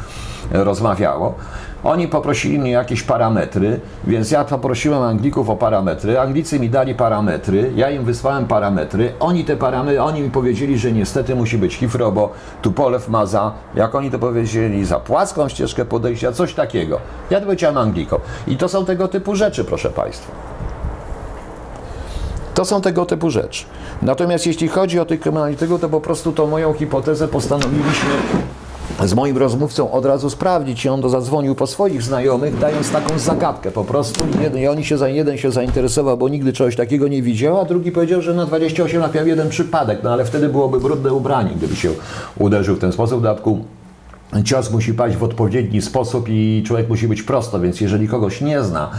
rozmawiało. Oni poprosili mnie jakieś parametry, więc ja poprosiłem Anglików o parametry. Anglicy mi dali parametry, ja im wysłałem parametry. Oni te parametry, oni mi powiedzieli, że niestety musi być Hifro, bo tu polew ma za, jak oni to powiedzieli, za płaską ścieżkę podejścia, coś takiego. Ja to powiedziałem Anglikom. I to są tego typu rzeczy, proszę Państwa. To są tego typu rzeczy. Natomiast jeśli chodzi o tych kryminalityków, to po prostu tą moją hipotezę postanowiliśmy z moim rozmówcą od razu sprawdzić i on to zadzwonił po swoich znajomych, dając taką zagadkę po prostu. Jeden, i oni się, jeden się zainteresował, bo nigdy czegoś takiego nie widział, a drugi powiedział, że na 28 lat miał jeden przypadek, no ale wtedy byłoby brudne ubranie, gdyby się uderzył w ten sposób. W dodatku cios musi paść w odpowiedni sposób i człowiek musi być prosto, więc jeżeli kogoś nie zna,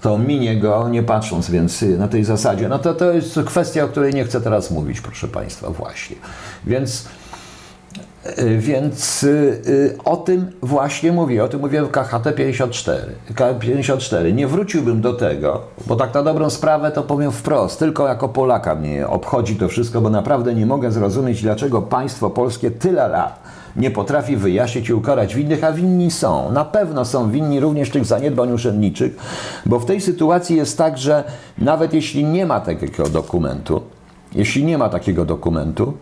to minie go nie patrząc, więc na tej zasadzie. No to to jest kwestia, o której nie chcę teraz mówić, proszę Państwa, właśnie. Więc Y, więc y, y, o tym właśnie mówię, o tym mówię w KHT 54. 54. Nie wróciłbym do tego, bo tak na dobrą sprawę to powiem wprost, tylko jako Polaka mnie obchodzi to wszystko, bo naprawdę nie mogę zrozumieć, dlaczego państwo polskie tyle lat nie potrafi wyjaśnić i ukarać winnych, a winni są. Na pewno są winni również tych zaniedbań urzędniczych, bo w tej sytuacji jest tak, że nawet jeśli nie ma takiego dokumentu, jeśli nie ma takiego dokumentu,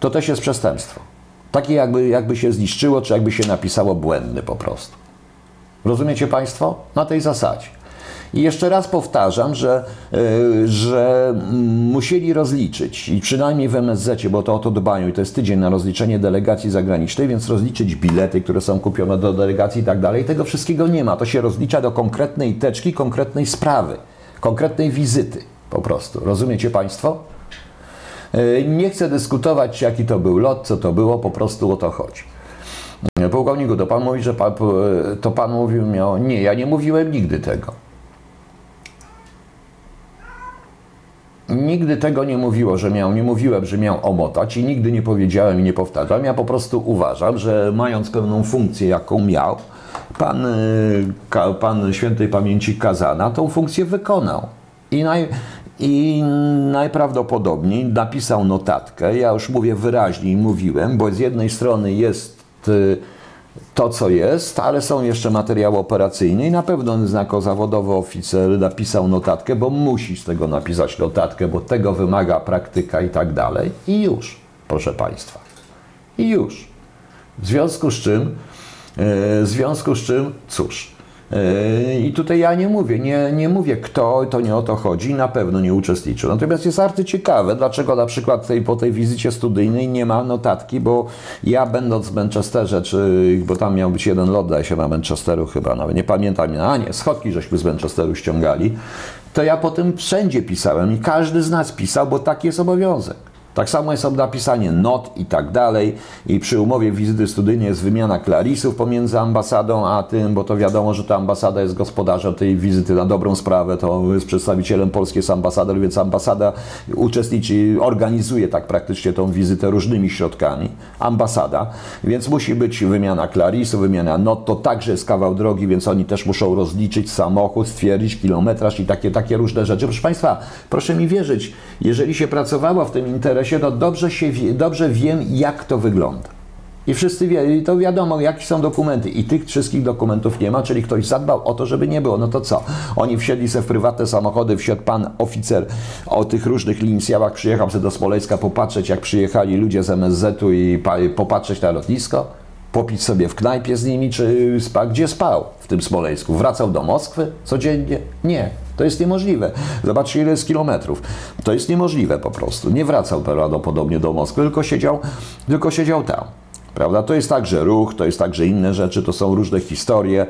to też jest przestępstwo. Takie jakby, jakby się zniszczyło, czy jakby się napisało błędny po prostu. Rozumiecie Państwo? Na tej zasadzie. I jeszcze raz powtarzam, że, yy, że musieli rozliczyć, i przynajmniej w MSZ, bo to o to dbają, i to jest tydzień na rozliczenie delegacji zagranicznej, więc rozliczyć bilety, które są kupione do delegacji i tak dalej. Tego wszystkiego nie ma. To się rozlicza do konkretnej teczki, konkretnej sprawy, konkretnej wizyty po prostu. Rozumiecie Państwo? E, nie chcę dyskutować, jaki to był lot, co to było, po prostu o to chodzi. E, pułkowniku, to pan mówi, że pan, e, to pan mówił miał. Nie, ja nie mówiłem nigdy tego. Nigdy tego nie mówiło, że miał, nie mówiłem, że miał omotać i nigdy nie powiedziałem i nie powtarzam. Ja po prostu uważam, że mając pewną funkcję, jaką miał, pan, pan świętej pamięci Kazana tą funkcję wykonał. I naj, i najprawdopodobniej napisał notatkę. Ja już mówię wyraźnie i mówiłem, bo z jednej strony jest y, to, co jest, ale są jeszcze materiały operacyjne i na pewno jako zawodowy oficer napisał notatkę, bo musi z tego napisać notatkę, bo tego wymaga praktyka i tak dalej. I już, proszę Państwa. I już. W związku z czym, y, w związku z czym, cóż, I tutaj ja nie mówię, nie, nie mówię kto, to nie o to chodzi, na pewno nie uczestniczył. Natomiast jest arty ciekawe, dlaczego na przykład tej, po tej wizycie studyjnej nie ma notatki, bo ja będąc w Manchesterze, czy, bo tam miał być jeden lot, daje się na Manchesteru chyba, nawet nie pamiętam, a nie, schodki żeśmy z Manchesteru ściągali, to ja po tym wszędzie pisałem i każdy z nas pisał, bo taki jest obowiązek. Tak samo jest napisanie not i tak dalej. I przy umowie wizyty studyjnej jest wymiana klarisów pomiędzy ambasadą a tym, bo to wiadomo, że ta ambasada jest gospodarzem tej wizyty na dobrą sprawę. To jest przedstawicielem Polski, jest ambasador, więc ambasada uczestniczy, organizuje tak praktycznie tą wizytę różnymi środkami. Ambasada, więc musi być wymiana klarisów, wymiana not. To także jest kawał drogi, więc oni też muszą rozliczyć samochód, stwierdzić kilometraż i takie, takie różne rzeczy. Proszę Państwa, proszę mi wierzyć, jeżeli się pracowało w tym interesie, to dobrze, się dobrze wiem, jak to wygląda. I wszyscy wie, i to wiadomo, jakie są dokumenty. I tych wszystkich dokumentów nie ma, czyli ktoś zadbał o to, żeby nie było. No to co? Oni wsiedli sobie w prywatne samochody, wsiadł pan oficer o tych różnych inicjałach, przyjechał sobie do Smoleńska popatrzeć, jak przyjechali ludzie z MSZ-u i popatrzeć na lotnisko, popić sobie w knajpie z nimi, czy spał, gdzie spał w tym Smoleńsku? Wracał do Moskwy codziennie? Nie. To jest niemożliwe. Zobaczcie, ile jest kilometrów. To jest niemożliwe po prostu. Nie wracał prawdopodobnie do Moskwy, tylko siedział, tylko siedział tam. Prawda? To jest także ruch, to jest także inne rzeczy, to są różne historie. E,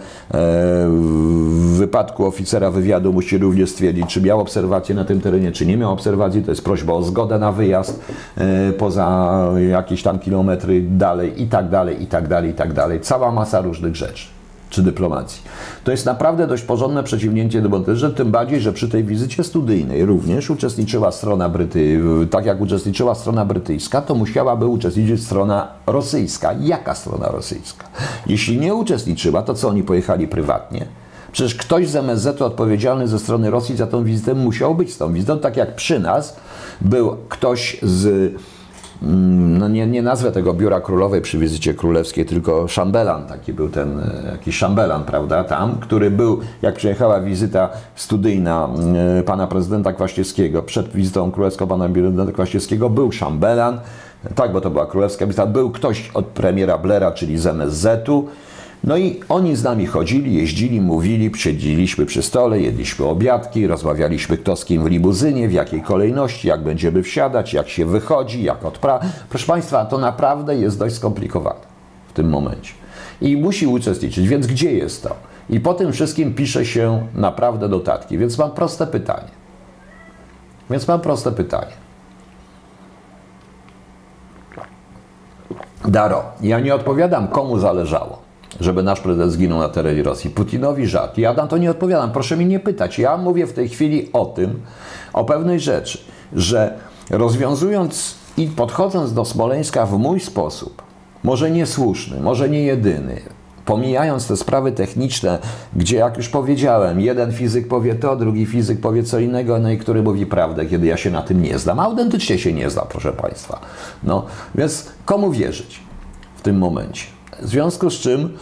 w wypadku oficera wywiadu musi również stwierdzić, czy miał obserwację na tym terenie, czy nie miał obserwacji. To jest prośba o zgodę na wyjazd e, poza jakieś tam kilometry dalej i tak dalej, i tak dalej, i tak dalej. Cała masa różnych rzeczy czy dyplomacji. To jest naprawdę dość porządne przeciwnięcie do Bonterze, tym bardziej, że przy tej wizycie studyjnej również uczestniczyła strona Bryty, tak jak uczestniczyła strona brytyjska, to musiałaby uczestniczyć strona rosyjska. Jaka strona rosyjska? Jeśli nie uczestniczyła, to co oni pojechali prywatnie? Przecież ktoś z MSZ odpowiedzialny ze strony Rosji za tą wizytę musiał być z tą wizytą, tak jak przy nas był ktoś z no nie, nie nazwę tego biura królowej przy wizycie królewskiej, tylko szambelan, taki był ten, e, jakiś szambelan, prawda, tam, który był, jak przyjechała wizyta studyjna e, pana prezydenta Kwaśniewskiego, przed wizytą królewską pana prezydenta Kwaśniewskiego, był szambelan, tak, bo to była królewska wizyta, był ktoś od premiera Blera, czyli z MSZ-u, no i oni z nami chodzili, jeździli, mówili, siedzieliśmy przy stole, jedliśmy obiadki, rozmawialiśmy kto z kim w limuzynie, w jakiej kolejności, jak będziemy wsiadać, jak się wychodzi, jak odprawa. Proszę Państwa, to naprawdę jest dość skomplikowane w tym momencie. I musi uczestniczyć, więc gdzie jest to? I po tym wszystkim pisze się naprawdę dodatki. Więc mam proste pytanie. Więc mam proste pytanie. Daro, ja nie odpowiadam, komu zależało żeby nasz prezydent zginął na terenie Rosji. Putinowi żart. Ja na to nie odpowiadam. Proszę mi nie pytać. Ja mówię w tej chwili o tym, o pewnej rzeczy, że rozwiązując i podchodząc do Smoleńska w mój sposób, może niesłuszny, może nie jedyny, pomijając te sprawy techniczne, gdzie jak już powiedziałem, jeden fizyk powie to, drugi fizyk powie co innego, no i który mówi prawdę, kiedy ja się na tym nie znam. Autentycznie się nie znam, proszę Państwa. No, więc komu wierzyć w tym momencie? W związku z czym,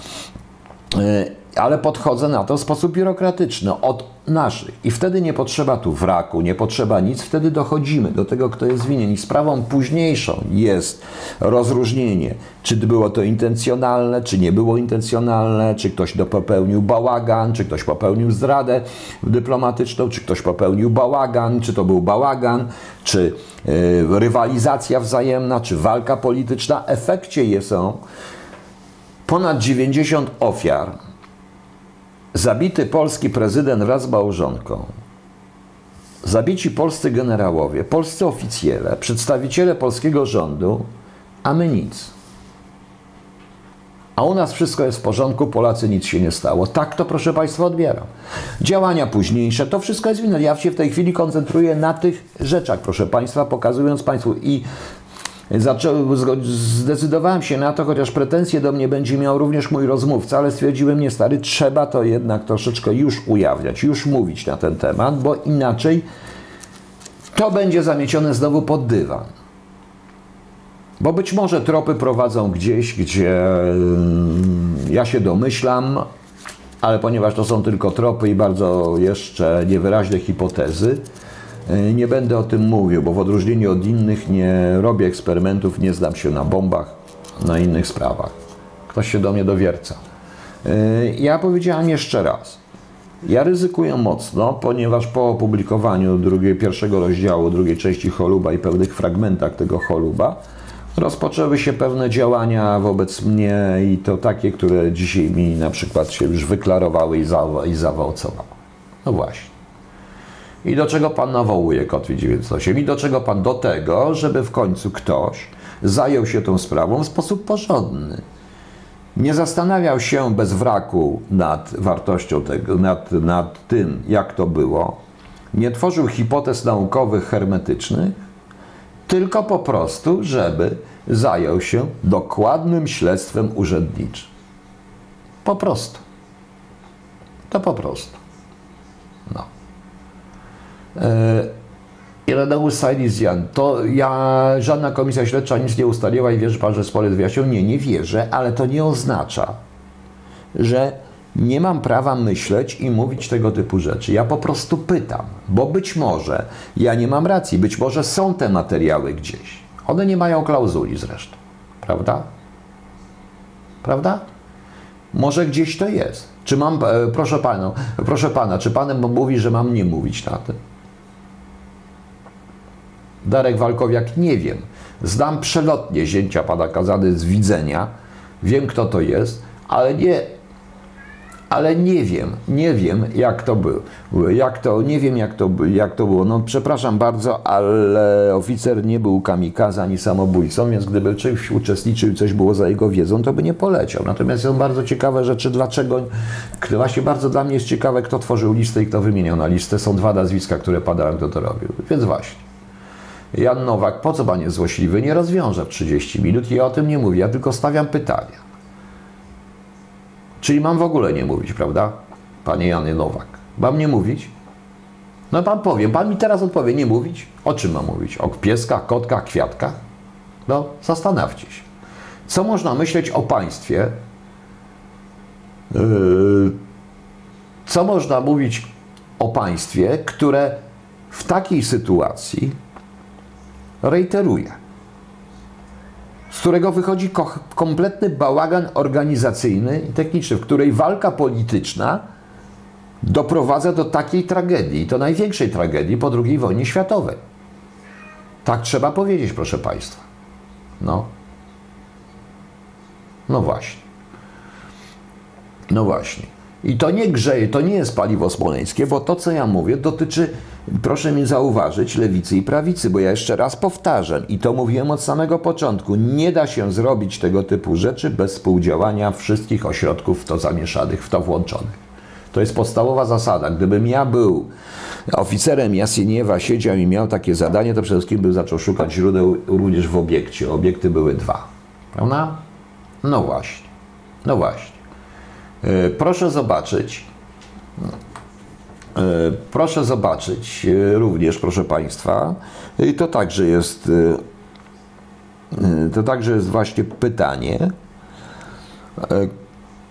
e, ale podchodzę na to w sposób biurokratyczny, od naszych. I wtedy nie potrzeba tu wraku, nie potrzeba nic, wtedy dochodzimy do tego, kto jest winien. I sprawą późniejszą jest rozróżnienie, czy było to intencjonalne, czy nie było intencjonalne, czy ktoś popełnił bałagan, czy ktoś popełnił zdradę dyplomatyczną, czy ktoś popełnił bałagan, czy to był bałagan, czy yy, rywalizacja wzajemna, czy walka polityczna. Efekcie jest są ponad 90 ofiar, zabity polski prezydent wraz z małżonką, zabici polscy generałowie, polscy oficjele, przedstawiciele polskiego rządu, a my nic. A u nas wszystko jest w porządku, Polacy nic się nie stało. Tak to, proszę Państwa, odbieram. Działania późniejsze, to wszystko jest winne. Ja się w tej chwili koncentruję na tych rzeczach, proszę Państwa, pokazując Państwu i Zdecydowałem się na to, chociaż pretensje do mnie będzie miał również mój rozmówca, ale stwierdziłem, nie stary, trzeba to jednak troszeczkę już ujawniać, już mówić na ten temat, bo inaczej to będzie zamiecione znowu pod dywan. Bo być może tropy prowadzą gdzieś, gdzie mm, ja się domyślam, ale ponieważ to są tylko tropy i bardzo jeszcze niewyraźne hipotezy, nie będę o tym mówił, bo w odróżnieniu od innych nie robię eksperymentów, nie znam się na bombach, na innych sprawach. Ktoś się do mnie dowierca. Yy, Ja powiedziałem jeszcze raz. Ja ryzykuję mocno, ponieważ po opublikowaniu drugiej, pierwszego rozdziału, drugiej części Choluba i pewnych fragmentach tego Choluba rozpoczęły się pewne działania wobec mnie i to takie, które dzisiaj mi na przykład się już wyklarowały i, za, i zaowocowały. No właśnie. I do czego Pan nawołuje, Kotwi 98? I do czego Pan? Do tego, żeby w końcu ktoś zajął się tą sprawą w sposób porządny. Nie zastanawiał się bez wraku nad wartością tego, nad, nad tym, jak to było. Nie tworzył hipotez naukowych hermetycznych, tylko po prostu, żeby zajął się dokładnym śledztwem urzędniczym. Po prostu. To po prostu. No. Ireneusz Sajlizjan, to ja, żadna komisja śledcza nic nie ustaliła i wierzy pan, że spory wyjaśnią? Nie, nie wierzę, ale to nie oznacza, że nie mam prawa myśleć i mówić tego typu rzeczy. Ja po prostu pytam, bo być może ja nie mam racji, być może są te materiały gdzieś. One nie mają klauzuli zresztą, prawda? Prawda? Może gdzieś to jest. Czy mam, e, proszę pana, proszę pana, czy pan mówi, że mam nie mówić na tym? Darek Walkowiak, nie wiem. Znam przelotnie zięcia pana Kazany z widzenia. Wiem, kto to jest, ale nie, ale nie wiem, nie wiem, jak to było. Jak to, nie wiem, jak to, jak to było. No, przepraszam bardzo, ale oficer nie był kamikaze ani samobójcą, więc gdyby czymś uczestniczył i coś było za jego wiedzą, to by nie poleciał. Natomiast są bardzo ciekawe rzeczy, dlaczego, właśnie bardzo dla mnie jest ciekawe, kto tworzył listę i kto wymieniał na listę. Są dwa nazwiska, które padają, kto to robił. Więc właśnie. Jan Nowak, po co pan jest złośliwy? Nie rozwiąże w 30 minut i ja o tym nie mówię, ja tylko stawiam pytania. Czyli mam w ogóle nie mówić, prawda? Panie Janie Nowak. Mam nie mówić? No pan powie, pan mi teraz odpowie, nie mówić? O czym mam mówić? O pieskach, kotkach, kwiatkach? No, zastanawcie się. Co można myśleć o państwie? Yy, co można mówić o państwie, które w takiej sytuacji reiteruje, z którego wychodzi kompletny bałagan organizacyjny i techniczny, w której walka polityczna doprowadza do takiej tragedii, to największej tragedii po II wojnie światowej. Tak trzeba powiedzieć, proszę Państwa. No. No właśnie. No właśnie. I to nie grzeje, to nie jest paliwo smoleńskie, bo to, co ja mówię, dotyczy, proszę mi zauważyć, lewicy i prawicy, bo ja jeszcze raz powtarzam i to mówiłem od samego początku, nie da się zrobić tego typu rzeczy bez współdziałania wszystkich ośrodków w to zamieszanych, w to włączonych. To jest podstawowa zasada. Gdybym ja był oficerem Jasieniewa, siedział i miał takie zadanie, to przede wszystkim bym zaczął szukać źródeł również w obiekcie. Obiekty były dwa. Prawda? No właśnie. No właśnie. Proszę zobaczyć, proszę zobaczyć również, proszę Państwa, i to także jest, to także jest właśnie pytanie,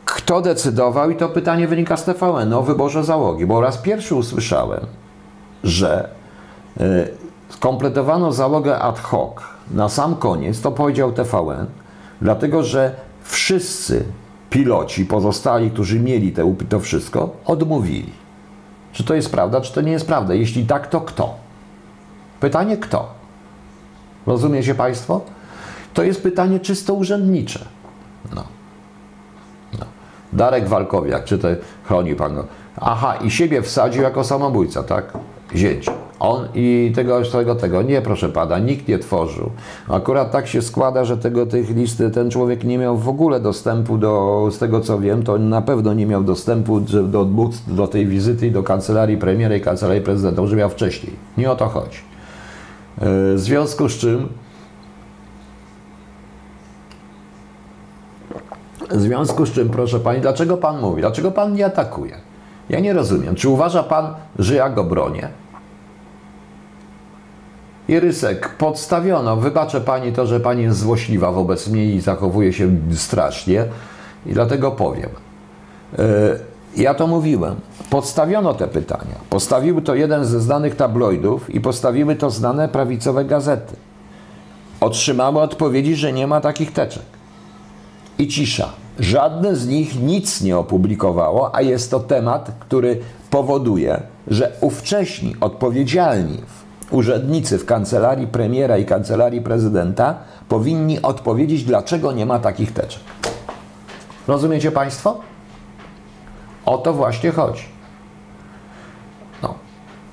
kto decydował, i to pytanie wynika z TVN o wyborze załogi, bo raz pierwszy usłyszałem, że skompletowano załogę ad hoc na sam koniec, to powiedział TVN, dlatego że wszyscy piloci pozostali, którzy mieli te, to wszystko, odmówili. Czy to jest prawda, czy to nie jest prawda? Jeśli tak, to kto? Pytanie kto? Rozumiecie Państwo? To jest pytanie czysto urzędnicze. No. no. Darek Walkowiak, czy to chroni Pan? Aha, i siebie wsadził jako samobójca, tak? Zięć. On i tego, tego, tego. Nie, proszę pana, nikt nie tworzył. Akurat tak się składa, że tego, tych listy ten człowiek nie miał w ogóle dostępu do, z tego co wiem, to na pewno nie miał dostępu do, do tej wizyty do kancelarii premiera i kancelarii prezydenta, może miał wcześniej. Nie o to chodzi. W związku z czym w związku z czym, proszę pani, dlaczego pan mówi? Dlaczego pan nie atakuje? Ja nie rozumiem. Czy uważa pan, że ja go bronię? Irysek, podstawiono, wybaczę pani to, że pani jest złośliwa wobec mnie i zachowuje się strasznie i dlatego powiem. Ja to mówiłem. Podstawiono te pytania. Postawiły to jeden ze znanych tabloidów i postawiły to znane prawicowe gazety. Otrzymały odpowiedzi, że nie ma takich teczek. I cisza. Żadne z nich nic nie opublikowało, a jest to temat, który powoduje, że ówcześni odpowiedzialni urzędnicy w kancelarii premiera i kancelarii prezydenta powinni odpowiedzieć, dlaczego nie ma takich teczek. Rozumiecie Państwo? O to właśnie chodzi. No,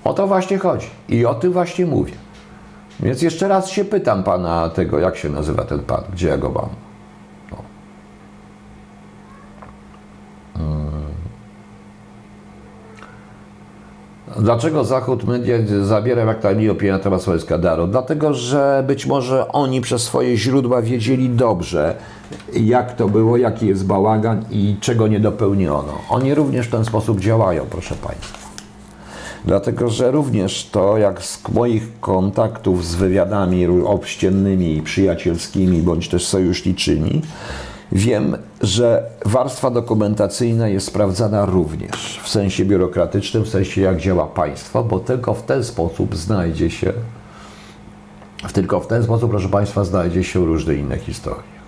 o to właśnie chodzi. I o tym właśnie mówię. Więc jeszcze raz się pytam pana tego, jak się nazywa ten pan, gdzie ja go mam. Dlaczego Zachód media zabiera jak tajnie opinię na temat Słowacka Daru? Dlatego, że być może oni przez swoje źródła wiedzieli dobrze, jak to było, jaki jest bałagan i czego nie dopełniono. Oni również w ten sposób działają, proszę Państwa. Dlatego, że również to, jak z moich kontaktów z wywiadami obściennymi, przyjacielskimi bądź też sojuszniczymi, wiem, że warstwa dokumentacyjna jest sprawdzana również w sensie biurokratycznym, w sensie jak działa państwo, bo tylko w ten sposób znajdzie się, tylko w ten sposób, proszę Państwa, znajdzie się różne inne historie.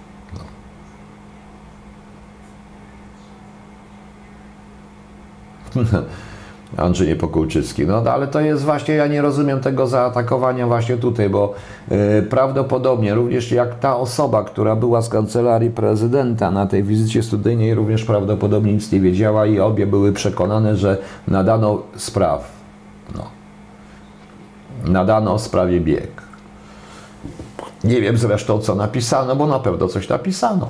No. Andrzej Niepokulczycki. No ale to jest właśnie, ja nie rozumiem tego zaatakowania właśnie tutaj, bo yy, prawdopodobnie również jak ta osoba, która była z kancelarii prezydenta na tej wizycie studyjnej, również prawdopodobnie nic nie wiedziała i obie były przekonane, że nadano spraw. No. Nadano sprawie bieg. Nie wiem zresztą, co napisano, bo na pewno coś napisano.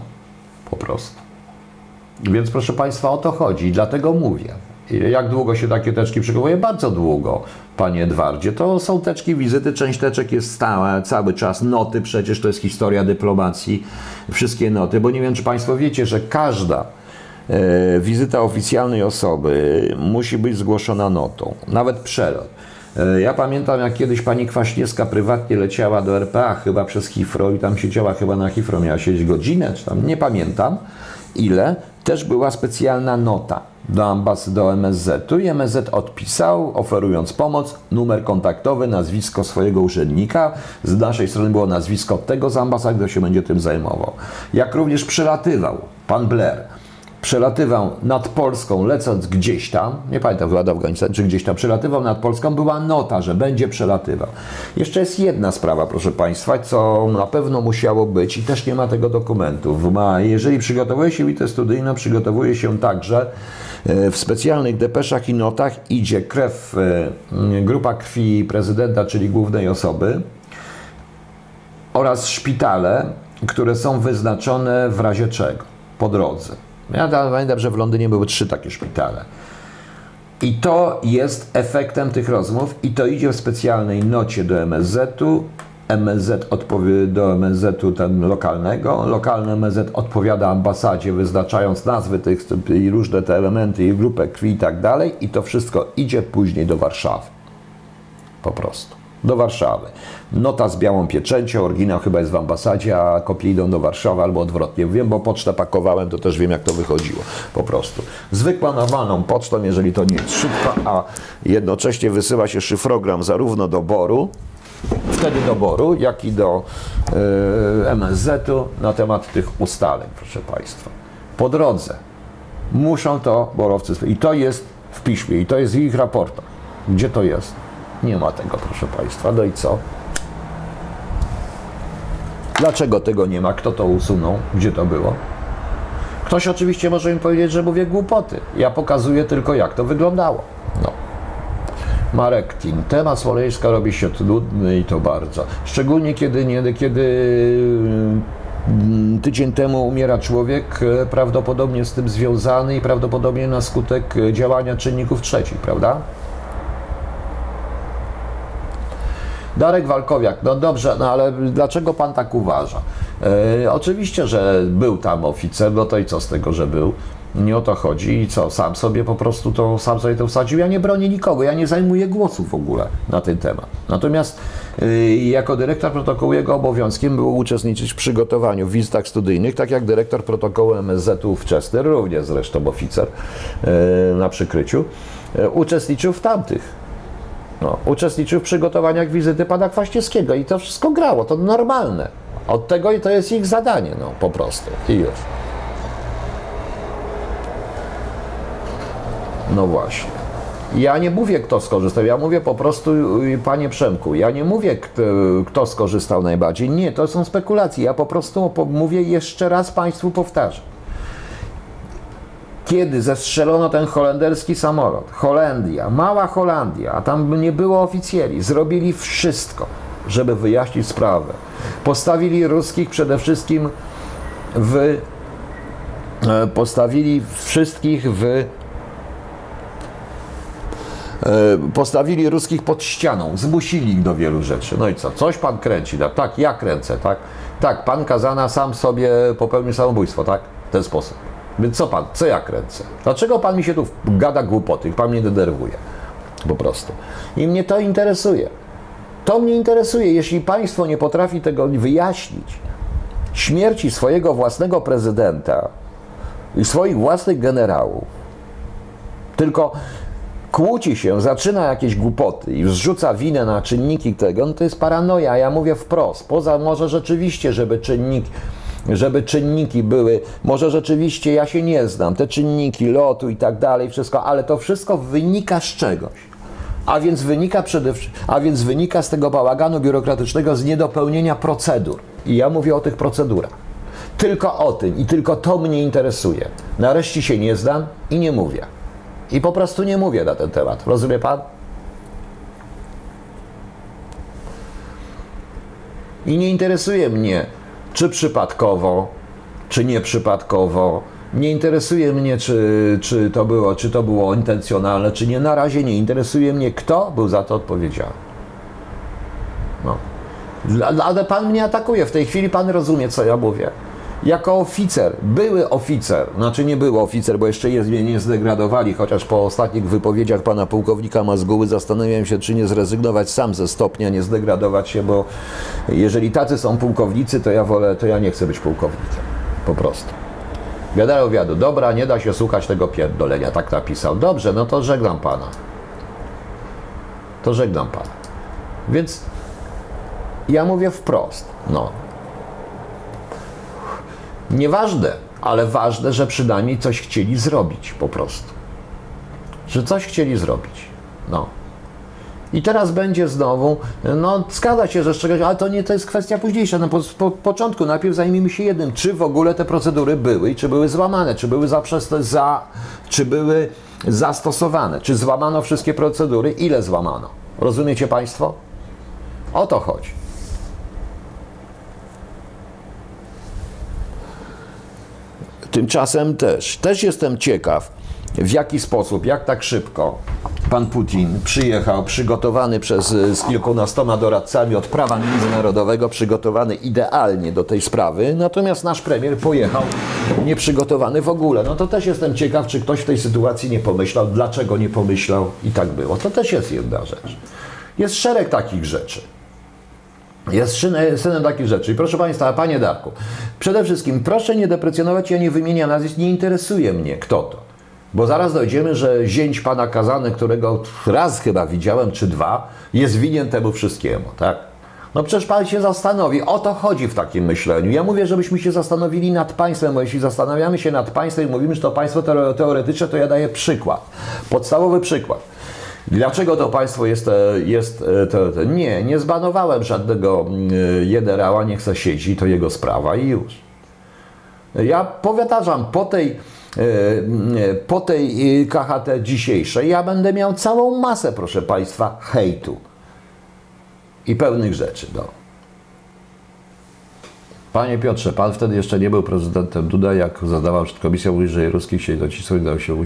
Po prostu. Więc proszę Państwa, o to chodzi i dlatego mówię. Jak długo się takie teczki przygotowuje? Bardzo długo, panie Edwardzie. To są teczki wizyty, część teczek jest stała cały czas. Noty przecież to jest historia dyplomacji, wszystkie noty, bo nie wiem, czy państwo wiecie, że każda e, wizyta oficjalnej osoby musi być zgłoszona notą, nawet przelot. E, ja pamiętam, jak kiedyś pani Kwaśniewska prywatnie leciała do RPA, chyba przez Hifro i tam siedziała chyba na Hifro, miała siedzieć godzinę, czy tam, nie pamiętam ile, też była specjalna nota do ambasady, do MSZ-u i MSZ odpisał, oferując pomoc, numer kontaktowy, nazwisko swojego urzędnika. Z naszej strony było nazwisko tego z ambasady, kto się będzie tym zajmował. Jak również przelatywał pan Blair przelatywał nad Polską, lecąc gdzieś tam, nie pamiętam, chyba do Afganistanu, czy gdzieś tam przelatywał nad Polską, była nota, że będzie przelatywał. Jeszcze jest jedna sprawa, proszę Państwa, co na pewno musiało być i też nie ma tego dokumentu. Jeżeli przygotowuje się wizytę studyjną, przygotowuje się także e, w specjalnych depeszach i notach idzie krew, e, grupa krwi prezydenta, czyli głównej osoby oraz szpitale, które są wyznaczone w razie czego, po drodze. Ja pamiętam, że w Londynie były trzy takie szpitale. I to jest efektem tych rozmów i to idzie w specjalnej nocie do MSZ-u. MSZ odpowie do MSZ-u ten lokalnego. Lokalny MSZ odpowiada ambasadzie, wyznaczając nazwy tych i różne te elementy, i grupę krwi i tak dalej. I to wszystko idzie później do Warszawy. Po prostu do Warszawy. Nota z białą pieczęcią, oryginał chyba jest w ambasadzie, a kopie idą do Warszawy albo odwrotnie. Wiem, bo pocztę pakowałem, to też wiem, jak to wychodziło. Po prostu. Zwykła, normalną pocztą, jeżeli to nie jest szybka, a jednocześnie wysyła się szyfrogram zarówno do Boru, wtedy do Boru, jak i do yy, MSZ-u na temat tych ustaleń, proszę Państwa. Po drodze muszą to borowcy... I to jest w piśmie, i to jest w ich raportach. Gdzie to jest? Nie ma tego, proszę Państwa. No i co? Dlaczego tego nie ma? Kto to usunął? Gdzie to było? Ktoś oczywiście może mi powiedzieć, że mówię głupoty. Ja pokazuję tylko, jak to wyglądało. No. Marek Tin. Temat Smoleńska robi się trudny i to bardzo. Szczególnie kiedy, nie, kiedy mm, tydzień temu umiera człowiek e, prawdopodobnie z tym związany i prawdopodobnie na skutek działania czynników trzecich, prawda? Darek Walkowiak, no dobrze, no ale dlaczego pan tak uważa? E, oczywiście, że był tam oficer, no to i co z tego, że był? Nie o to chodzi i co, sam sobie po prostu to, sam sobie to wsadził. Ja nie bronię nikogo, ja nie zajmuję głosu w ogóle na ten temat. Natomiast y, jako dyrektor protokołu jego obowiązkiem było uczestniczyć w przygotowaniu wizytach studyjnych, tak jak dyrektor protokołu MSZ-u wczesny, również zresztą oficer y, na przykryciu, y, uczestniczył w tamtych no, uczestniczył w przygotowaniach wizyty pana Kwaśniewskiego i to wszystko grało, to normalne. Od tego i to jest ich zadanie, no po prostu. I już. No właśnie. Ja nie mówię, kto skorzystał. Ja mówię po prostu, y, panie Przemku, ja nie mówię, y, kto skorzystał najbardziej. Nie, to są spekulacje. Ja po prostu mówię jeszcze raz państwu powtarzam. Kiedy zestrzelono ten holenderski samolot, Holandia, mała Holandia, a tam nie było oficjeli, zrobili wszystko, żeby wyjaśnić sprawę. Postawili ruskich przede wszystkim w. e, Postawili wszystkich w E, postawili ruskich pod ścianą, zmusili ich do wielu rzeczy. No i co? Coś pan kręci, tak? Tak, ja kręcę, tak? Tak, pan Kazana sam sobie popełnił samobójstwo, tak? W ten sposób. Więc co pan, co ja kręcę? Dlaczego pan mi się tu gada głupoty? Pan mnie denerwuje. Po prostu. I mnie to interesuje. To mnie interesuje. Jeśli państwo nie potrafi tego wyjaśnić, śmierci swojego własnego prezydenta i swoich własnych generałów, tylko kłóci się, zaczyna jakieś głupoty i zrzuca winę na czynniki tego, no to jest paranoja. Ja mówię wprost. Poza może rzeczywiście, żeby czynnik, żeby czynniki były, może rzeczywiście ja się nie znam, te czynniki lotu i tak dalej, wszystko, ale to wszystko wynika z czegoś. A więc wynika przede a więc wynika z tego bałaganu biurokratycznego, z niedopełnienia procedur. I ja mówię o tych procedurach. Tylko o tym i tylko to mnie interesuje. Nareszcie się nie znam i nie mówię. I po prostu nie mówię na ten temat. Rozumie pan? I nie interesuje mnie, czy przypadkowo, czy nieprzypadkowo. Nie interesuje mnie, czy, czy, to było, czy to było intencjonalne, czy nie. Na razie nie interesuje mnie, kto był za to odpowiedzialny. No. Ale pan mnie atakuje. W tej chwili pan rozumie, co ja mówię. Jako oficer, były oficer, znaczy nie był oficer, bo jeszcze jest mnie nie zdegradowali, chociaż po ostatnich wypowiedziach pana pułkownika Mazguły zastanawiałem się, czy nie zrezygnować sam ze stopnia, nie zdegradować się, bo jeżeli tacy są pułkownicy, to ja wolę, to ja nie chcę być pułkownikiem. Po prostu. Wiadomo, wiadu, dobra, nie da się słuchać tego pierdolenia, tak napisał. Dobrze, no to żegnam pana. To żegnam pana. Więc ja mówię wprost, no. Nieważne, ale ważne, że przynajmniej coś chcieli zrobić po prostu. Że coś chcieli zrobić. No. I teraz będzie znowu, no zgadza się, że z czegoś, ale to nie to jest kwestia późniejsza. Na po, po początku najpierw zajmijmy się jednym, czy w ogóle te procedury były i czy były złamane, czy były zaprzeste, za, czy były zastosowane, czy złamano wszystkie procedury, ile złamano. Rozumiecie Państwo? O to chodzi. Tymczasem też, też jestem ciekaw, w jaki sposób, jak tak szybko pan Putin przyjechał, przygotowany przez y, z kilkunastoma doradcami od prawa międzynarodowego, przygotowany idealnie do tej sprawy, natomiast nasz premier pojechał nieprzygotowany w ogóle. No to też jestem ciekaw, czy ktoś w tej sytuacji nie pomyślał, dlaczego nie pomyślał i tak było. To też jest jedna rzecz. Jest szereg takich rzeczy. Jest synem, takich rzeczy. I proszę Państwa, Panie Darku, przede wszystkim proszę nie deprecjonować, ja nie wymieniam nazwisk, nie interesuje mnie kto to. Bo zaraz dojdziemy, że zięć Pana Kazany, którego raz chyba widziałem, czy dwa, jest winien temu wszystkiemu, tak? No przecież Pan się zastanowi, o to chodzi w takim myśleniu. Ja mówię, żebyśmy się zastanowili nad państwem, bo jeśli zastanawiamy się nad państwem i mówimy, że to państwo teore- teoretyczne, to ja daję przykład. Podstawowy przykład. Dlaczego to państwo jest, e, jest e, to, to? Nie, nie zbanowałem żadnego mm, generała, niech se siedzi, to jego sprawa i już. Ja powiadaczam, po tej, e, mm, po tej KHT dzisiejszej ja będę miał całą masę, proszę Państwa, hejtu i pełnych rzeczy. No. Panie Piotrze, Pan wtedy jeszcze nie był prezydentem Duda, jak zadawał przed komisją, mówi, że ruskich się docisnął i dał się. E,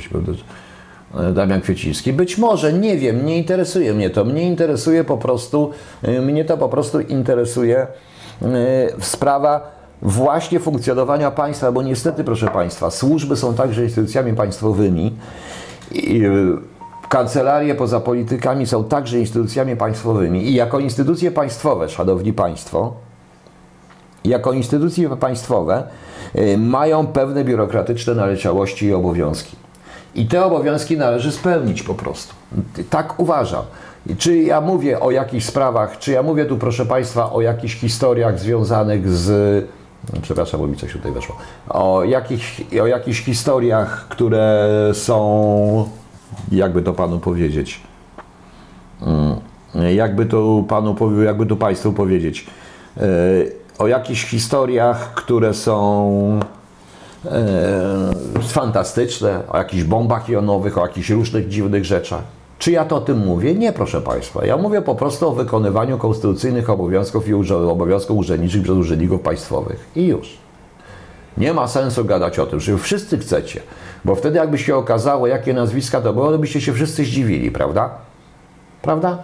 Damian Kwieciński. Być może, nie wiem, nie interesuje mnie to. Mnie interesuje po prostu, y, mnie to po prostu interesuje y, sprawa właśnie funkcjonowania państwa, bo niestety, proszę Państwa, służby są także instytucjami państwowymi. I, y, Kancelarie poza politykami są także instytucjami państwowymi i jako instytucje państwowe, szanowni państwo, jako instytucje państwowe mają pewne biurokratyczne naleciałości i obowiązki. I te obowiązki należy spełnić po prostu. Tak uważam. Czy ja mówię o jakichś sprawach, czy ja mówię tu, proszę Państwa, o jakichś historiach związanych z. Przepraszam, bo mi coś tutaj weszło. O, jakich, o jakichś historiach, które są jakby to panu powiedzieć, mm, jakby to panu, jakby to państwu powiedzieć, e, o jakichś historiach, które są fantastyczne, o jakichś bombach jonowych, o jakichś różnych dziwnych rzeczach. Czy ja to o tym mówię? Nie, proszę Państwa. Ja mówię po prostu o wykonywaniu konstytucyjnych obowiązków i obowiązków urzędniczych przez urzędników państwowych. I już. Nie ma sensu gadać o tym, że wszyscy chcecie, bo wtedy jakby się okazało, jakie nazwiska to było, to byście się wszyscy zdziwili, prawda? Prawda?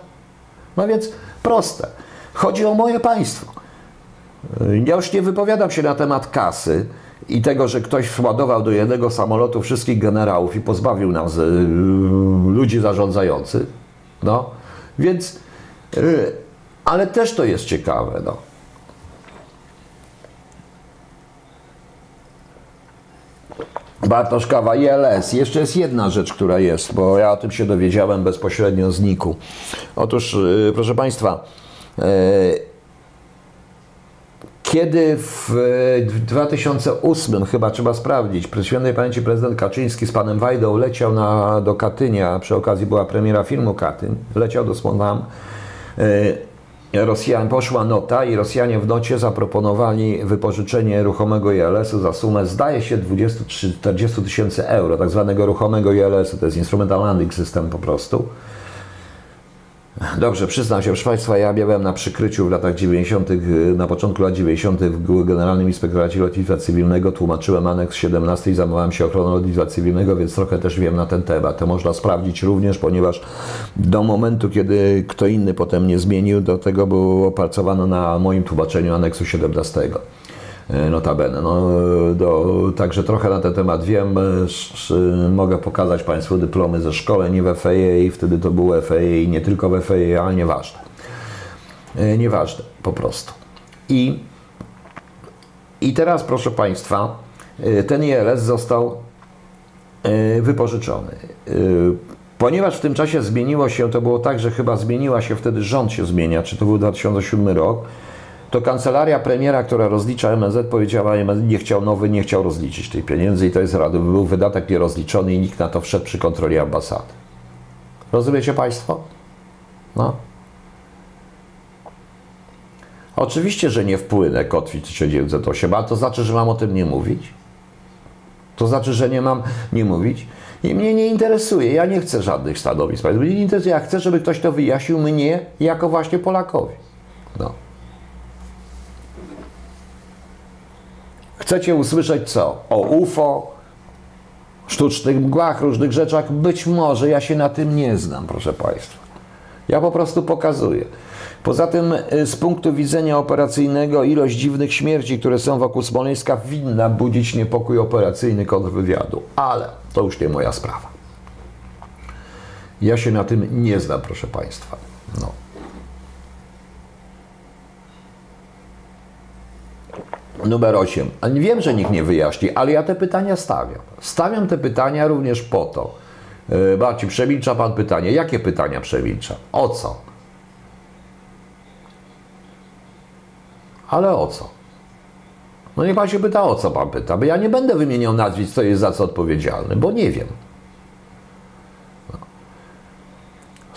No więc proste. Chodzi o moje państwo. Ja już nie wypowiadam się na temat kasy i tego, że ktoś władował do jednego samolotu wszystkich generałów i pozbawił nas y, ludzi zarządzających. No, więc, y, ale też to jest ciekawe. No. Bartosz Kawa, ILS. Jeszcze jest jedna rzecz, która jest, bo ja o tym się dowiedziałem bezpośrednio z Niku. Otóż, y, proszę Państwa, y, kiedy w w 2008, chyba trzeba sprawdzić, przy świętej pamięci prezydent Kaczyński z panem Wajdą leciał na, do Katynia, przy okazji była premiera filmu Katyn, leciał do Smonam, Rosjan, poszła nota i Rosjanie w nocie zaproponowali wypożyczenie ruchomego ILS-u za sumę, zdaje się, 20-40 tysięcy euro, tak zwanego ruchomego ILS-u, to jest Instrumental Landing System po prostu. Dobrze, przyznam się, proszę Państwa, ja byłem na przykryciu w latach 90., y, na początku lat 90. w Generalnym Inspektoracie Lotnictwa Cywilnego, tłumaczyłem aneks 17 i zajmowałem się ochroną lotnictwa cywilnego, więc trochę też wiem na ten temat. To można sprawdzić również, ponieważ do momentu, kiedy kto inny potem nie zmienił, do tego było opracowano na moim tłumaczeniu aneksu 17. E, Notabene. No, e, do, także trochę na ten temat wiem. e, Mogę pokazać Państwu dyplomy ze szkoleń w FAA wtedy to było FAA nie tylko w FAA, ale nieważne. Nieważne, po prostu. I, I teraz, proszę Państwa, ten ILS został wypożyczony. Ponieważ w tym czasie zmieniło się, to było tak, że chyba zmieniła się wtedy, rząd się zmienia, czy to był 2007 rok, to kancelaria premiera, która rozlicza MSZ, powiedziała, MSZ nie chciał nowy, nie chciał rozliczyć tej pieniędzy i to jest rady. Był wydatek nierozliczony i nikt na to wszedł przy kontroli ambasady. Rozumiecie Państwo? No. Oczywiście, że nie wpłynę kotwi 1908, ale to znaczy, że mam o tym nie mówić? To znaczy, że nie mam nie mówić? I mnie nie interesuje, ja nie chcę żadnych stanowisk. Mnie nie interesuje, ja chcę, żeby ktoś to wyjaśnił mnie jako właśnie Polakowi. No. Chcecie usłyszeć co? O UFO, sztucznych mgłach, różnych rzeczach? Być może ja się na tym nie znam, proszę Państwa. Ja po prostu pokazuję. Poza tym, y, z punktu widzenia operacyjnego, ilość dziwnych śmierci, które są wokół Smoleńska, winna budzić niepokój operacyjny kontrwywiadu. Ale to już nie moja sprawa. Ja się na tym nie znam, proszę Państwa. No. Numer 8. Wiem, że nikt nie wyjaśni, ale ja te pytania stawiam. Stawiam te pytania również po to. Yy, Barci, przemilcza Pan pytanie. Jakie pytania przemilcza? O co? Ale o co? No niech Pan się pyta, o co Pan pyta, bo ja nie będę wymieniał nazwisk, kto jest za co odpowiedzialny, bo nie wiem. No.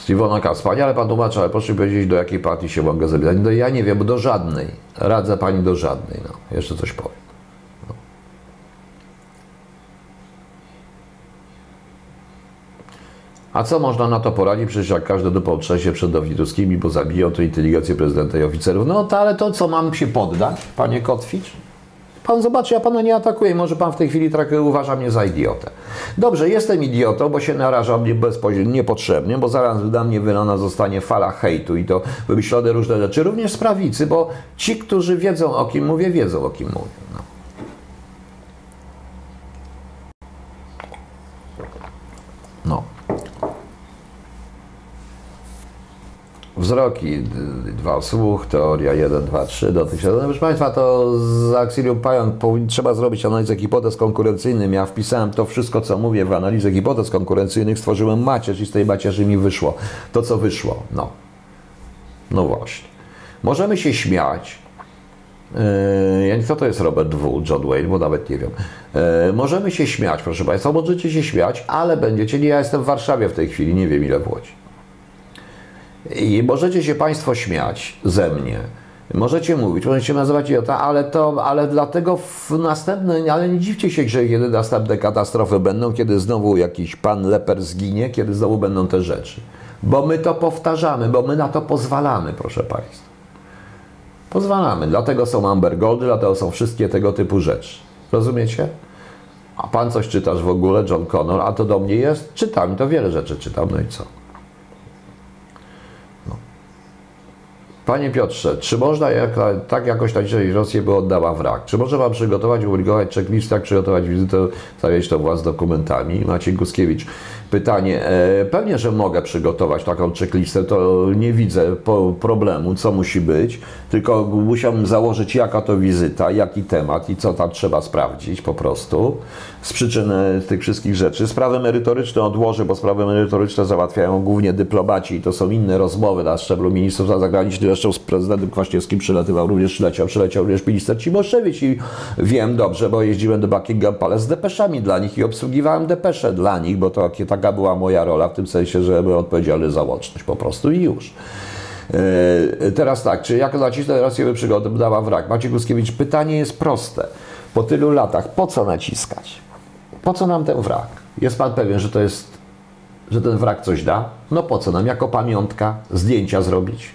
Stevenaka, wspaniale Pan tłumaczy, ale proszę powiedzieć, do jakiej partii się mogę zapisać. No ja nie wiem, do żadnej. Radzę Pani do żadnej. No, jeszcze coś powiem. No. A co można na to poradzić? Przecież jak każdy dupą trzęsie przed Dowidowskimi, bo zabiją to inteligencję prezydenta i oficerów. No to ale to co, mam się poddać, Panie Kotwicz? Pan zobaczy, ja pana nie atakuję. Może pan w tej chwili tak uważa mnie za idiotę. Dobrze, jestem idiotą, bo się narażam bezpośrednio, niepotrzebnie, bo zaraz na mnie wylana zostanie fala hejtu i to wymyślone różne rzeczy, również z prawicy, bo ci, którzy wiedzą o kim mówię, wiedzą o kim mówię. No. Wzroki, d- dwa słuch, teoria 1, 2, 3 dotychczas. No, proszę Państwa, to z Axilium powin- trzeba zrobić analizę hipotez konkurencyjnych. Ja wpisałem to wszystko, co mówię w analizę hipotez konkurencyjnych, stworzyłem macierz i z tej macierzy mi wyszło to, co wyszło. No, no właśnie. Możemy się śmiać, Yy, kto to jest Robert W., John Wayne, bo nawet nie wiem. Yy, możemy się śmiać, proszę Państwa, możecie się śmiać, ale będziecie, nie ja jestem w Warszawie w tej chwili, nie wiem ile w Łodzi. I możecie się Państwo śmiać ze mnie, Możecie mówić, możecie nazywać idiota, ale to, ale dlatego w następnym, ale nie dziwcie się, że kiedy następne katastrofy będą, kiedy znowu jakiś pan leper zginie, kiedy znowu będą te rzeczy. Bo my to powtarzamy, bo my na to pozwalamy, proszę Państwa. Pozwalamy. Dlatego są Amber Goldy, dlatego są wszystkie tego typu rzeczy. Rozumiecie? A pan coś czytasz w ogóle, John Connor, a to do mnie jest? Czytam, to wiele rzeczy czytam, no i co? Panie Piotrze, czy można jak, tak jakoś dzisiaj Rosję by oddała wrak? Czy może Wam przygotować, obligować checklistę, jak przygotować wizytę, zawieźć to władz dokumentami? Maciej Guskiewicz. Pytanie, e, pewnie, że mogę przygotować taką checklistę, to nie widzę problemu, co musi być, tylko musiałbym założyć jaka to wizyta, jaki temat i co tam trzeba sprawdzić po prostu z przyczyn tych wszystkich rzeczy. Sprawy merytoryczne odłożę, bo sprawy merytoryczne załatwiają głównie dyplomaci i to są inne rozmowy na szczeblu ministrów zagranicznych. Zresztą z prezydentem Kwaśniewskim przylatywał również, przyleciał, przyleciał również minister Cimoszewicz i wiem dobrze, bo jeździłem do Buckingham Palace z depeszami dla nich i obsługiwałem depesze dla nich, bo to taka była moja rola w tym sensie, że byłem odpowiedzialny za łączność po prostu i już. E, teraz tak, czy jak nacisnę Rosję by przygotowała wrak? Maciej Guskiewicz, pytanie jest proste. Po tylu latach, po co naciskać? Po co nam ten wrak? Jest pan pewien, że to jest, że ten wrak coś da? No po co nam? Jako pamiątka zdjęcia zrobić?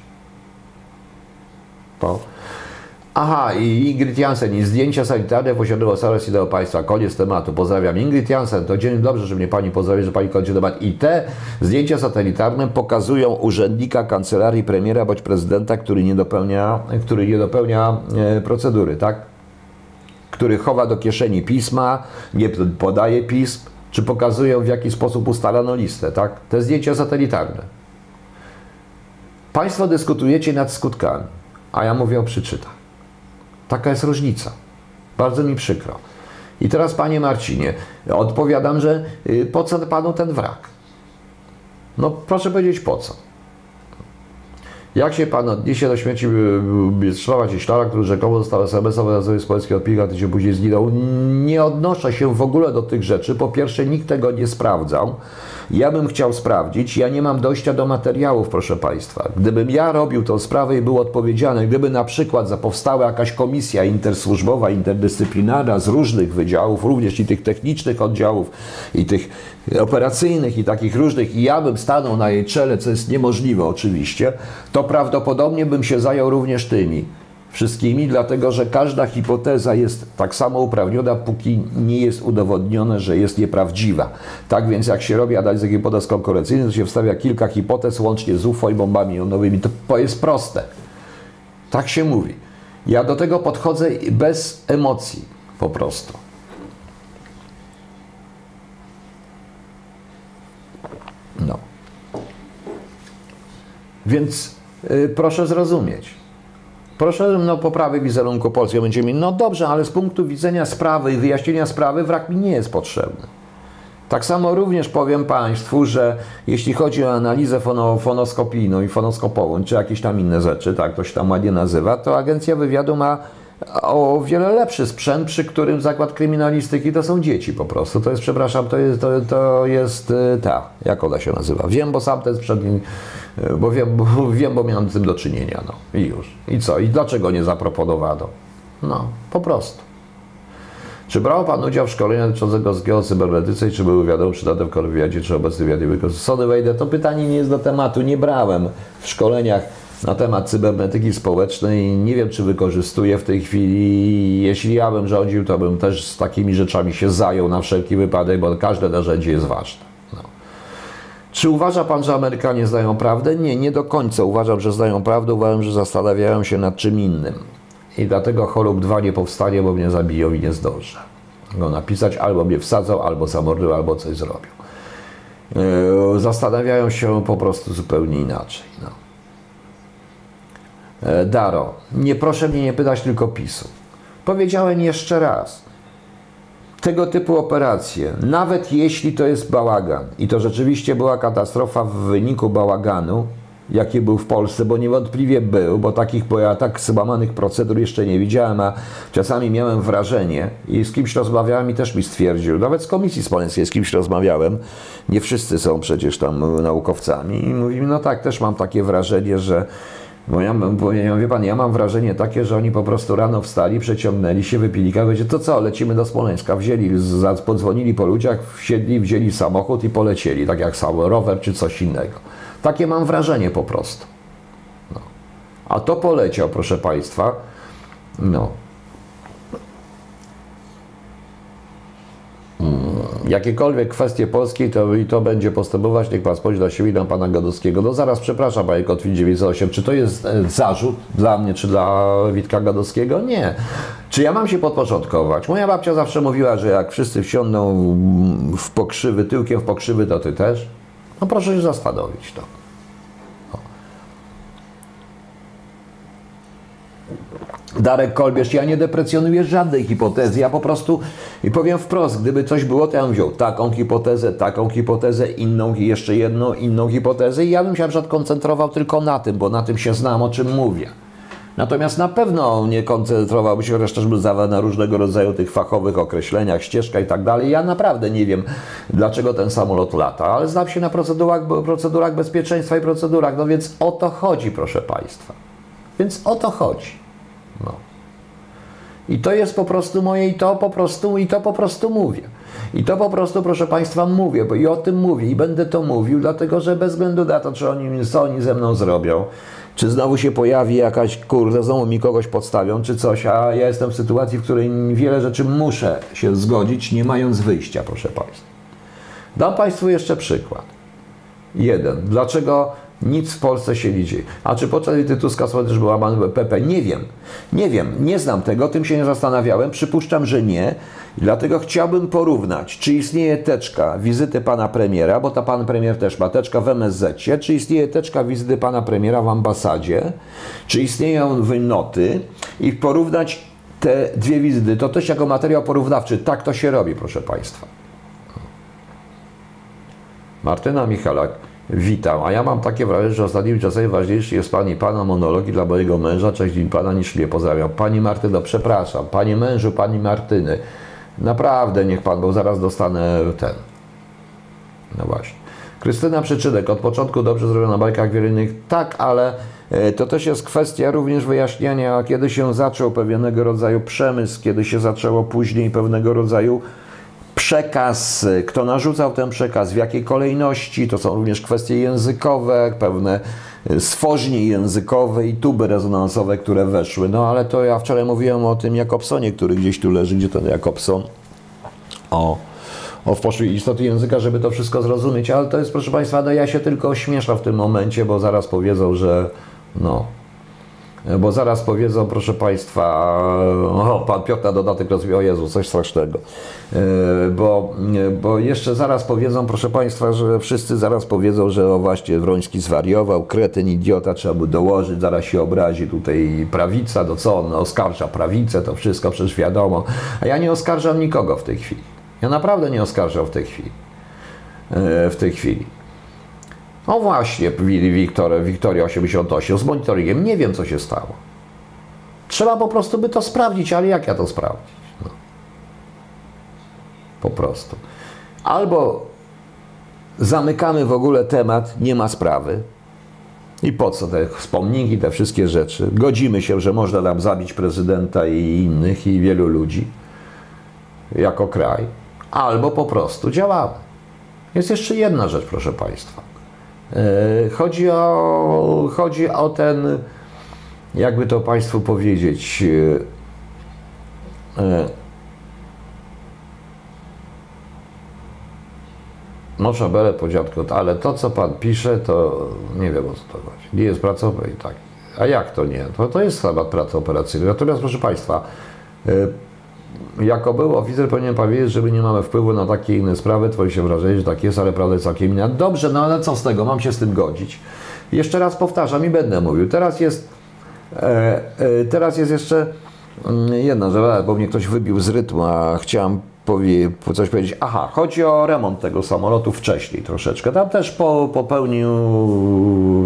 Po. Aha, i Ingrid Jansen i zdjęcia sanitarne posiadało Saras do Państwa. Koniec tematu. Pozdrawiam. Ingrid Jansen, to dzień dobry, że mnie Pani pozdrawia, że Pani kończy temat. I te zdjęcia satelitarne pokazują urzędnika kancelarii premiera bądź prezydenta, który nie dopełnia, który nie dopełnia e, procedury, tak? Który chowa do kieszeni pisma, nie podaje pism, czy pokazują w jaki sposób ustalano listę, tak? Te zdjęcia satelitarne. Państwo dyskutujecie nad skutkami, a ja mówię o przyczynach. Taka jest różnica. Bardzo mi przykro. I teraz, panie Marcinie, odpowiadam, że y, po co panu ten wrak? No, proszę powiedzieć po co. Jak się pan odniesie do śmierci Biesława Cieślara, który rzekomo został SMS-owy z polskiej odpika, a się później zginął? Nie odnoszę się w ogóle do tych rzeczy. Po pierwsze, nikt tego nie sprawdzał. Ja bym chciał sprawdzić, ja nie mam dojścia do materiałów, proszę Państwa. Gdybym ja robił tą sprawę i był odpowiedzialny, gdyby na przykład zapowstała jakaś komisja intersłużbowa, interdyscyplinarna z różnych wydziałów, również i tych technicznych oddziałów, i tych operacyjnych, i takich różnych, i ja bym stanął na jej czele, co jest niemożliwe oczywiście, to prawdopodobnie bym się zajął również tymi wszystkimi, dlatego że każda hipoteza jest tak samo uprawniona, póki nie jest udowodnione, że jest nieprawdziwa. Tak więc jak się robi analizę hipotez konkurencyjnych, to się wstawia kilka hipotez łącznie z UFO i bombami jądrowymi. To jest proste. Tak się mówi. Ja do tego podchodzę bez emocji, po prostu. No. Więc yy, proszę zrozumieć Proszę no, poprawy wizerunku Polski. Będziemy mieli, no dobrze, ale z punktu widzenia sprawy i wyjaśnienia sprawy wrak mi nie jest potrzebny. Tak samo również powiem Państwu, że jeśli chodzi o analizę fono, fonoskopijną i fonoskopową, czy jakieś tam inne rzeczy, tak to się tam ładnie nazywa, to Agencja Wywiadu ma o wiele lepszy sprzęt, przy którym zakład kryminalistyki to są dzieci po prostu. To jest, przepraszam, to jest, to, to jest y, ta, jak ona się nazywa. Wiem, bo sam ten sprzęt bo wiem, bo wiem, bo miałem z tym do czynienia, no i już. I co? I dlaczego nie zaproponowano? No, po prostu. Czy brał Pan udział w szkoleniu dotyczącego zgieł cybernetyce i czy były wiadomo przydatne w konwywiadzie, czy obecny nie Sony wejdę, to pytanie nie jest do tematu. Nie brałem w szkoleniach na temat cybernetyki społecznej. Nie wiem, czy wykorzystuję w tej chwili. Jeśli ja bym rządził, to bym też z takimi rzeczami się zajął na wszelki wypadek, bo każde narzędzie jest ważne. Czy uważa pan, że Amerykanie znają prawdę? Nie, nie do końca uważam, że znają prawdę. Uważam, że zastanawiają się nad czym innym. I dlatego chorób 2 nie powstanie, bo mnie zabiją i nie zdążę go napisać. Albo mnie wsadzą, albo zamordują, albo coś zrobią. E, zastanawiają się po prostu zupełnie inaczej. No. E, Daro, nie proszę mnie nie pytać tylko PiSu. Powiedziałem jeszcze raz tego typu operacje, nawet jeśli to jest bałagan i to rzeczywiście była katastrofa w wyniku bałaganu, jaki był w Polsce, bo niewątpliwie był, bo takich, bo ja tak złamanych procedur jeszcze nie widziałem, a czasami miałem wrażenie i z kimś rozmawiałem i też mi stwierdził, nawet z Komisji Smoleńskiej z kimś rozmawiałem, nie wszyscy są przecież tam naukowcami i mówi mi, no tak, też mam takie wrażenie, że bo ja, bo ja, wie pan, ja mam wrażenie takie, że oni po prostu rano wstali, przeciągnęli się, wypili kawę, to co, lecimy do Smoleńska, wzięli, podzwonili po ludziach, wsiedli, wzięli samochód i polecieli, tak jak sam rower czy coś innego. Takie mam wrażenie po prostu. No. A to poleciał, proszę Państwa, no. Jakiekolwiek kwestie polskiej, to i to będzie postępować, niech pan na siebie i na pana Gadowskiego. No zaraz, przepraszam, panie Kotwin 98, czy to jest e, zarzut dla mnie, czy dla Witka Gadowskiego? Nie. Czy ja mam się podporządkować? Moja babcia zawsze mówiła, że jak wszyscy wsiądą w pokrzywy, tyłkiem w pokrzywy, to ty też? No proszę się zastanowić to. Darek Kolbierz, ja nie deprecjonuję żadnej hipotezy, ja po prostu i powiem wprost, gdyby coś było, to ja bym wziął taką hipotezę, taką hipotezę, inną i jeszcze jedną, inną hipotezę i ja bym się na koncentrował tylko na tym, bo na tym się znam, o czym mówię. Natomiast na pewno nie koncentrowałbym się, chociaż też bym na różnego rodzaju tych fachowych określeniach, ścieżka i tak dalej. Ja naprawdę nie wiem, dlaczego ten samolot lata, ale znam się na procedurach, procedurach bezpieczeństwa i procedurach, no więc o to chodzi, proszę Państwa. Więc o to chodzi. No. I to jest po prostu moje i to po prostu i to po prostu mówię. I to po prostu, proszę Państwa, mówię, bo i o tym mówię i będę to mówił, dlatego że bez względu na to, czy oni, co oni ze mną zrobią, czy znowu się pojawi jakaś, kurde, znowu mi kogoś podstawią, czy coś, a ja jestem w sytuacji, w której wiele rzeczy muszę się zgodzić, nie mając wyjścia, proszę Państwa. Dam Państwu jeszcze przykład. Jeden. Dlaczego nic w Polsce się nie dzieje? A czy podczas wizyty Tuska też był łamany PP? Nie wiem. Nie wiem. Nie znam tego. Tym się nie zastanawiałem. Przypuszczam, że nie. Dlatego chciałbym porównać, czy istnieje teczka wizyty pana premiera, bo ta pan premier też ma teczka w MSZ, czy istnieje teczka wizyty pana premiera w ambasadzie, czy istnieją wynoty i porównać te dwie wizyty. To też jako materiał porównawczy. Tak to się robi, proszę państwa. Martyna Michalak. Witam, a ja mam takie wrażenie, że ostatnimi czasami ważniejszy jest Pani Pana monologi dla mojego męża, cześć dzień Pana, niż mnie pozdrawiam. Pani Martyno, przepraszam, Panie mężu, Pani Martyny, naprawdę niech Pan, bo zaraz dostanę ten. No właśnie. Krystyna Przyczynek, od początku dobrze zrobiona bajka jak wiele tak, ale e, to też jest kwestia również wyjaśniania, kiedy się zaczął pewnego rodzaju przemysł, kiedy się zaczęło później pewnego rodzaju przekaz, kto narzucał ten przekaz, w jakiej kolejności, to są również kwestie językowe, pewne stworznie językowe i tuby rezonansowe, które weszły. No ale to ja wczoraj mówiłem o tym Jakobsonie, który gdzieś tu leży, gdzie ten Jakobson, o, o w poszły istoty języka, żeby to wszystko zrozumieć, ale to jest, proszę Państwa, no ja się tylko ośmieszam w tym momencie, bo zaraz powiedzą, że no, bo zaraz powiedzą, proszę Państwa, o, Pan Piotr na dodatek rozwija, o Jezu, coś strasznego. E, Bo, bo jeszcze zaraz powiedzą, proszę Państwa, że wszyscy zaraz powiedzą, że o właśnie Wroński zwariował, kretyn, idiota, trzeba by dołożyć, zaraz się obrazi tutaj prawica, no co on oskarża prawicę, to wszystko przecież wiadomo. A ja nie oskarżam nikogo w tej chwili. Ja naprawdę nie oskarżam w tej chwili. E, W tej chwili. No właśnie, Wiktor, Wiktoria 88 z monitoringiem. Nie wiem, co się stało. Trzeba po prostu by to sprawdzić, ale jak ja to sprawdzić? No. Po prostu. Albo zamykamy w ogóle temat, nie ma sprawy. I po co te wspomnienki, te wszystkie rzeczy? Godzimy się, że można nam zabić prezydenta i innych, i wielu ludzi jako kraj. Albo po prostu działamy. Jest jeszcze jedna rzecz, proszę Państwa. E, Chodzi o, chodzi o ten, jakby to Państwu powiedzieć, e, e, Może bele po ale to, co Pan pisze, to nie wiem o co to chodzi. Nie jest pracowy i tak. A jak to nie? To, to jest temat pracy operacyjnej. Natomiast, proszę Państwa, e, jako był oficer powinien Pan wiedzieć, że my nie mamy wpływu na takie inne sprawy. Twoje się wrażenie, że tak jest, ale prawda jest całkiem inna. Dobrze, no ale co z tego? Mam się z tym godzić. Jeszcze raz powtarzam i będę mówił. Teraz jest, e, e, teraz jest jeszcze mm, jedna rzecz, bo mnie ktoś wybił z rytmu, a chciałem coś powiedzieć. Aha, chodzi o remont tego samolotu wcześniej troszeczkę. Tam też po, popełnił,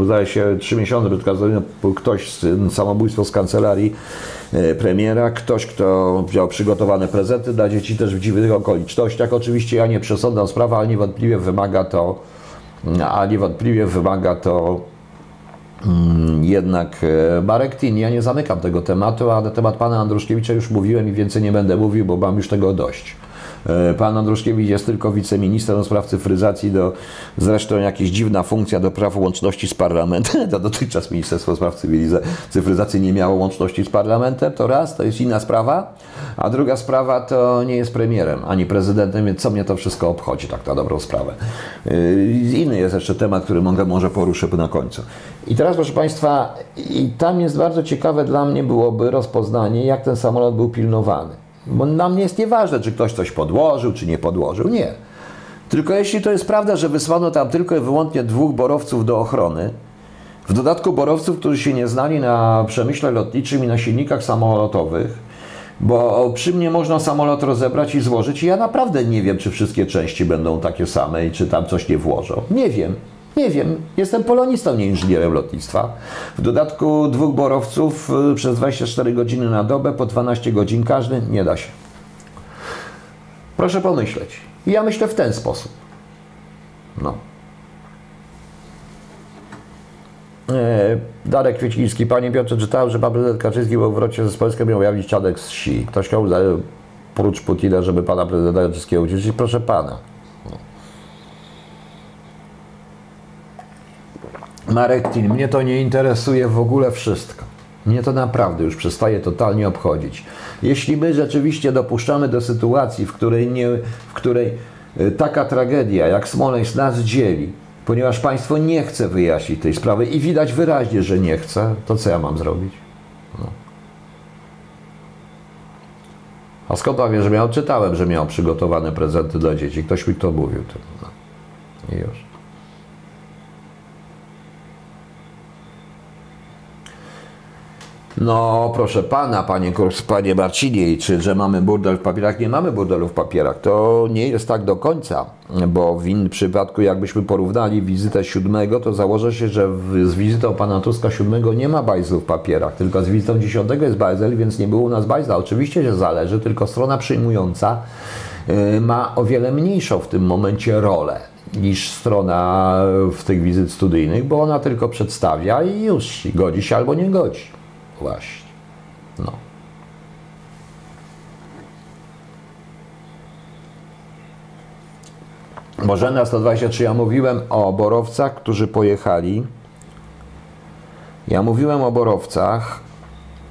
zdaje się, trzy miesiące ktoś samobójstwo z kancelarii premiera, ktoś, kto wziął przygotowane prezenty dla dzieci też w dziwnych okolicznościach. Oczywiście ja nie przesądzam sprawy, ale niewątpliwie wymaga to, a niewątpliwie wymaga to Mm, jednak e, Marek Tin, ja nie zamykam tego tematu, a na temat pana Andruszkiewicza już mówiłem i więcej nie będę mówił, bo mam już tego dość. E, pan Andruszkiewicz jest tylko wiceministrem do spraw cyfryzacji, do, zresztą jakaś dziwna funkcja do praw łączności z parlamentem. To dotychczas Ministerstwo Spraw Cyfryzacji nie miało łączności z parlamentem, to raz, to jest inna sprawa. A druga sprawa to nie jest premierem ani prezydentem, więc co mnie to wszystko obchodzi, tak na dobrą sprawę. E, inny jest jeszcze temat, który mogę, może poruszę na końcu. I teraz, proszę Państwa, i tam jest bardzo ciekawe dla mnie byłoby rozpoznanie, jak ten samolot był pilnowany. Bo dla mnie jest nieważne, czy ktoś coś podłożył, czy nie podłożył. Nie. Tylko jeśli to jest prawda, że wysłano tam tylko i wyłącznie dwóch borowców do ochrony, w dodatku borowców, którzy się nie znali na przemyśle lotniczym i na silnikach samolotowych, bo przy mnie można samolot rozebrać i złożyć i ja naprawdę nie wiem, czy wszystkie części będą takie same i czy tam coś nie włożą. Nie wiem. Nie wiem, jestem polonistą, nie inżynierem lotnictwa. W dodatku dwóch borowców y, przez 24 godziny na dobę, po 12 godzin każdy, nie da się. Proszę pomyśleć. ja myślę w ten sposób. No. E, Darek Kwieciński. Panie Piotrze, czytałem, że pan prezydent Kaczyński był w wrocie ze Polską miał ujawnić Czadek z Si. Ktoś chciał, prócz Putina, żeby pana prezydenta Kaczyńskiego uciszyć. Proszę pana. Marek Tin, mnie to nie interesuje w ogóle wszystko. Mnie to naprawdę już przestaje totalnie obchodzić. Jeśli my rzeczywiście dopuszczamy do sytuacji, w której, nie, w której e, taka tragedia jak Smoleńsk nas dzieli, ponieważ państwo nie chce wyjaśnić tej sprawy i widać wyraźnie, że nie chce, to co ja mam zrobić? No. A skąd pan wie, że miał? Czytałem, że miał przygotowane prezenty dla dzieci. Ktoś mi to mówił. No. I już. No, proszę pana, panie, panie Marcinie, czy że mamy burdel w papierach? Nie mamy burdelu w papierach. To nie jest tak do końca, bo w innym przypadku, jakbyśmy porównali wizytę siódmego, to założę się, że z wizytą pana Tuska siódmego nie ma bajzlu w papierach, tylko z wizytą dziesiątego jest bajzel, więc nie było u nas bajzla. Oczywiście, że zależy, tylko strona przyjmująca y, ma o wiele mniejszą w tym momencie rolę niż strona w tych wizyt studyjnych, bo ona tylko przedstawia i już godzi się albo nie godzi. Właśnie. No. Bożena 123, ja mówiłem o borowcach, którzy pojechali. Ja mówiłem o borowcach,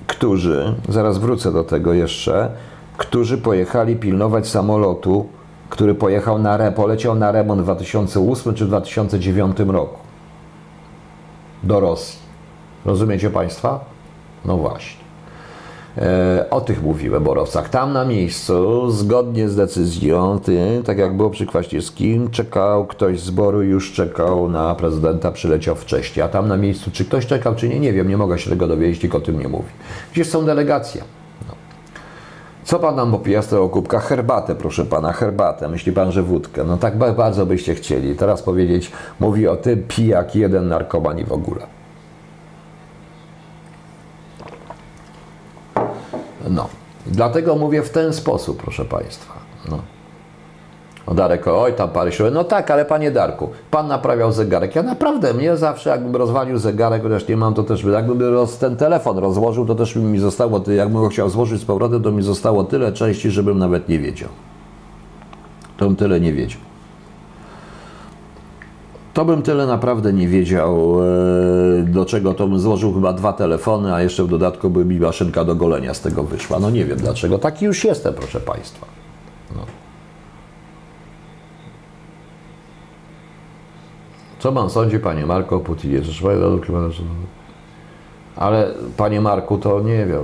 którzy, zaraz wrócę do tego jeszcze, którzy pojechali pilnować samolotu, który pojechał na re, poleciał na remont w 2008 czy 2009 roku do Rosji. Rozumiecie Państwa? No właśnie. E, o tych mówiłem, Borowcach. Tam na miejscu, zgodnie z decyzją, ty, tak jak było przy Kwaśniewskim, czekał ktoś z zboru, już czekał na prezydenta, przyleciał wcześniej. A tam na miejscu, czy ktoś czekał, czy nie, nie wiem, nie mogę się tego dowiedzieć, tylko o tym nie mówi. Gdzieś są delegacje. No. Co pan nam popija z tego kubka? Herbatę, proszę pana, herbatę. Myśli pan, że wódkę. No tak bardzo byście chcieli. Teraz powiedzieć, mówi o tym pijak, jeden narkoman i w ogóle. No. Dlatego mówię w ten sposób, proszę Państwa. No. O Darek, oj tam parę. No tak, ale panie Darku, pan naprawiał zegarek. Ja naprawdę, mnie zawsze jakbym rozwalił zegarek, chociaż nie mam, to też jakbym roz, ten telefon rozłożył, to też by mi zostało, jakbym go chciał złożyć z powrotem, to mi zostało tyle części, żebym nawet nie wiedział. To bym tyle nie wiedział to bym tyle naprawdę nie wiedział, e, do czego to bym złożył chyba dwa telefony, a jeszcze w dodatku by mi maszynka do golenia z tego wyszła. No nie wiem dlaczego. Taki już jestem, proszę Państwa. No. Co pan sądzi, panie Marko, o Putinie? Ale panie Marku, to nie wiem.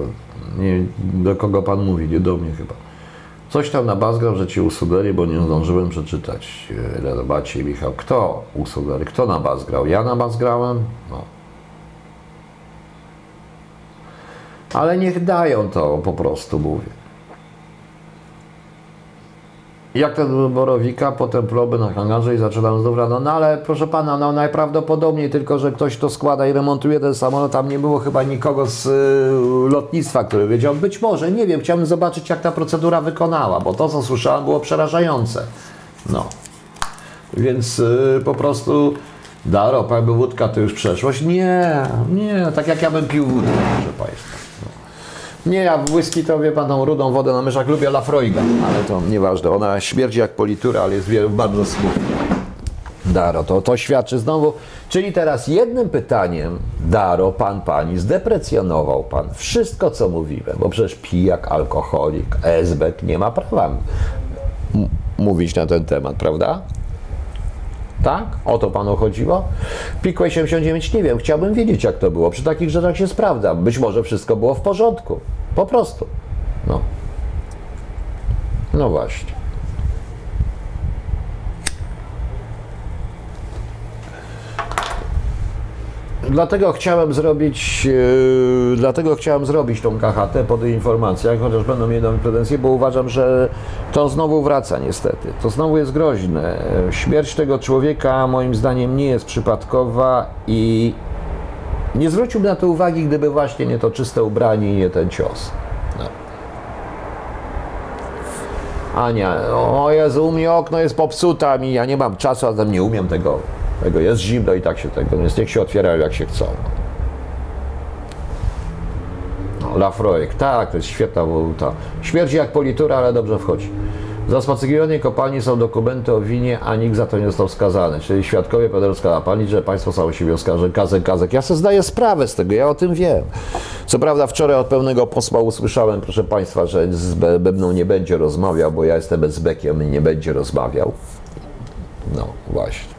Nie, do kogo pan mówi? Nie do mnie chyba. Coś tam nabazgał, że ci usugery, bo nie zdążyłem przeczytać. Zobaczcie, Michał, kto usugery? Kto nabazgrał? Ja nabazgrałem? No. Ale niech dają to, po prostu mówię. Jak ten Borowika, potem proby na hangarze i zaczynam znów rano. No ale proszę pana, no najprawdopodobniej tylko, że ktoś to składa i remontuje ten samolot. Tam nie było chyba nikogo z y, lotnictwa, który wiedział. Być może, nie wiem, chciałbym zobaczyć, jak ta procedura wykonała, bo to, co słyszałem, było przerażające. No. Więc y, po prostu da ropa, jakby wódka to już przeszłość. Nie, nie, tak jak ja bym pił wódkę, proszę państwa. Nie, ja whisky to wie pan tą rudą wodę na myszach lubię Lafroiga, ale to nieważne. Ona śmierdzi jak politura, ale jest bardzo smutna. Daro, to, to świadczy znowu. Czyli teraz jednym pytaniem, Daro, pan, pani, zdeprecjonował pan wszystko, co mówiłem, bo przecież pijak, alkoholik, esbek nie ma prawa mówić na ten temat, prawda? Tak? O to panu chodziło? Pikłej 79 nie wiem, chciałbym wiedzieć jak to było. Przy takich rzeczach się sprawdza. Być może wszystko było w porządku. Po prostu. No. No właśnie. Dlatego chciałem zrobić, yy, dlatego chciałem zrobić tą KHT po tych informacjach, chociaż będą mieli do mnie pretensje, bo uważam, że to znowu wraca niestety. To znowu jest groźne. Śmierć tego człowieka moim zdaniem nie jest przypadkowa i nie zwróciłbym na to uwagi, gdyby właśnie nie to czyste ubranie i nie ten cios. No. Ania, o Jezu, u mnie okno jest popsuta, mi, ja nie mam czasu, a nie umiem tego. Tego jest zimno i tak się tego, więc niech się otwierają jak się chcą. No, Lafroek, tak, to jest świetna waluta. Śmierdzi jak politura, ale dobrze wchodzi. Za spacyfikowanie kopalni są dokumenty o winie, a nikt za to nie został skazany. Czyli świadkowie Pedrowska pani, że państwo samo siebie oskarży. Kazek, kazek. Ja sobie zdaję sprawę z tego, ja o tym wiem. Co prawda wczoraj od pełnego posła usłyszałem, proszę państwa, że z Be- nie będzie rozmawiał, bo ja jestem bezbekiem i nie będzie rozmawiał. No, właśnie.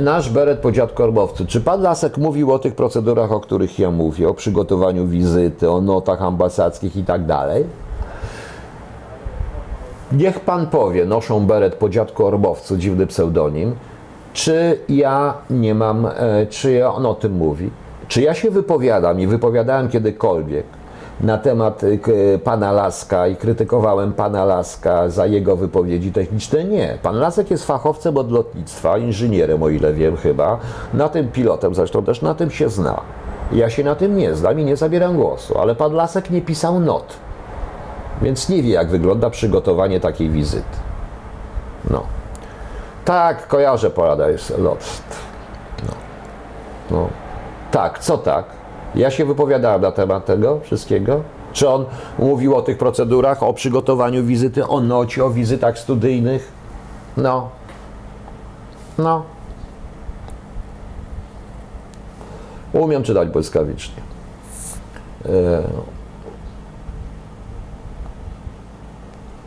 Nasz beret po dziadkorbowcu. Czy pan Lasek mówił o tych procedurach, o których ja mówię, o przygotowaniu wizyty, o notach ambasadzkich i tak dalej? Niech pan powie, noszą beret po dziadku Orbowcu, dziwny pseudonim, czy ja nie mam, e, czy ja on o tym mówi? Czy ja się wypowiadam i wypowiadałem kiedykolwiek na temat k- pana Laska i krytykowałem pana Laska za jego wypowiedzi techniczne? Nie. Pan Lasek jest fachowcem od lotnictwa, inżynierem, o ile wiem chyba, na tym pilotem zresztą też na tym się zna. Ja się na tym nie znam i nie zabieram głosu, ale pan Lasek nie pisał not. Więc nie wie, jak wygląda przygotowanie takiej wizyty. No. Tak, kojarzę Paradise Lost. No. no. Tak, co tak? Ja się wypowiadałem na temat tego wszystkiego. Czy on mówił o tych procedurach, o przygotowaniu wizyty, o nocie, o wizytach studyjnych? No. No. Umiem czytać błyskawicznie. E,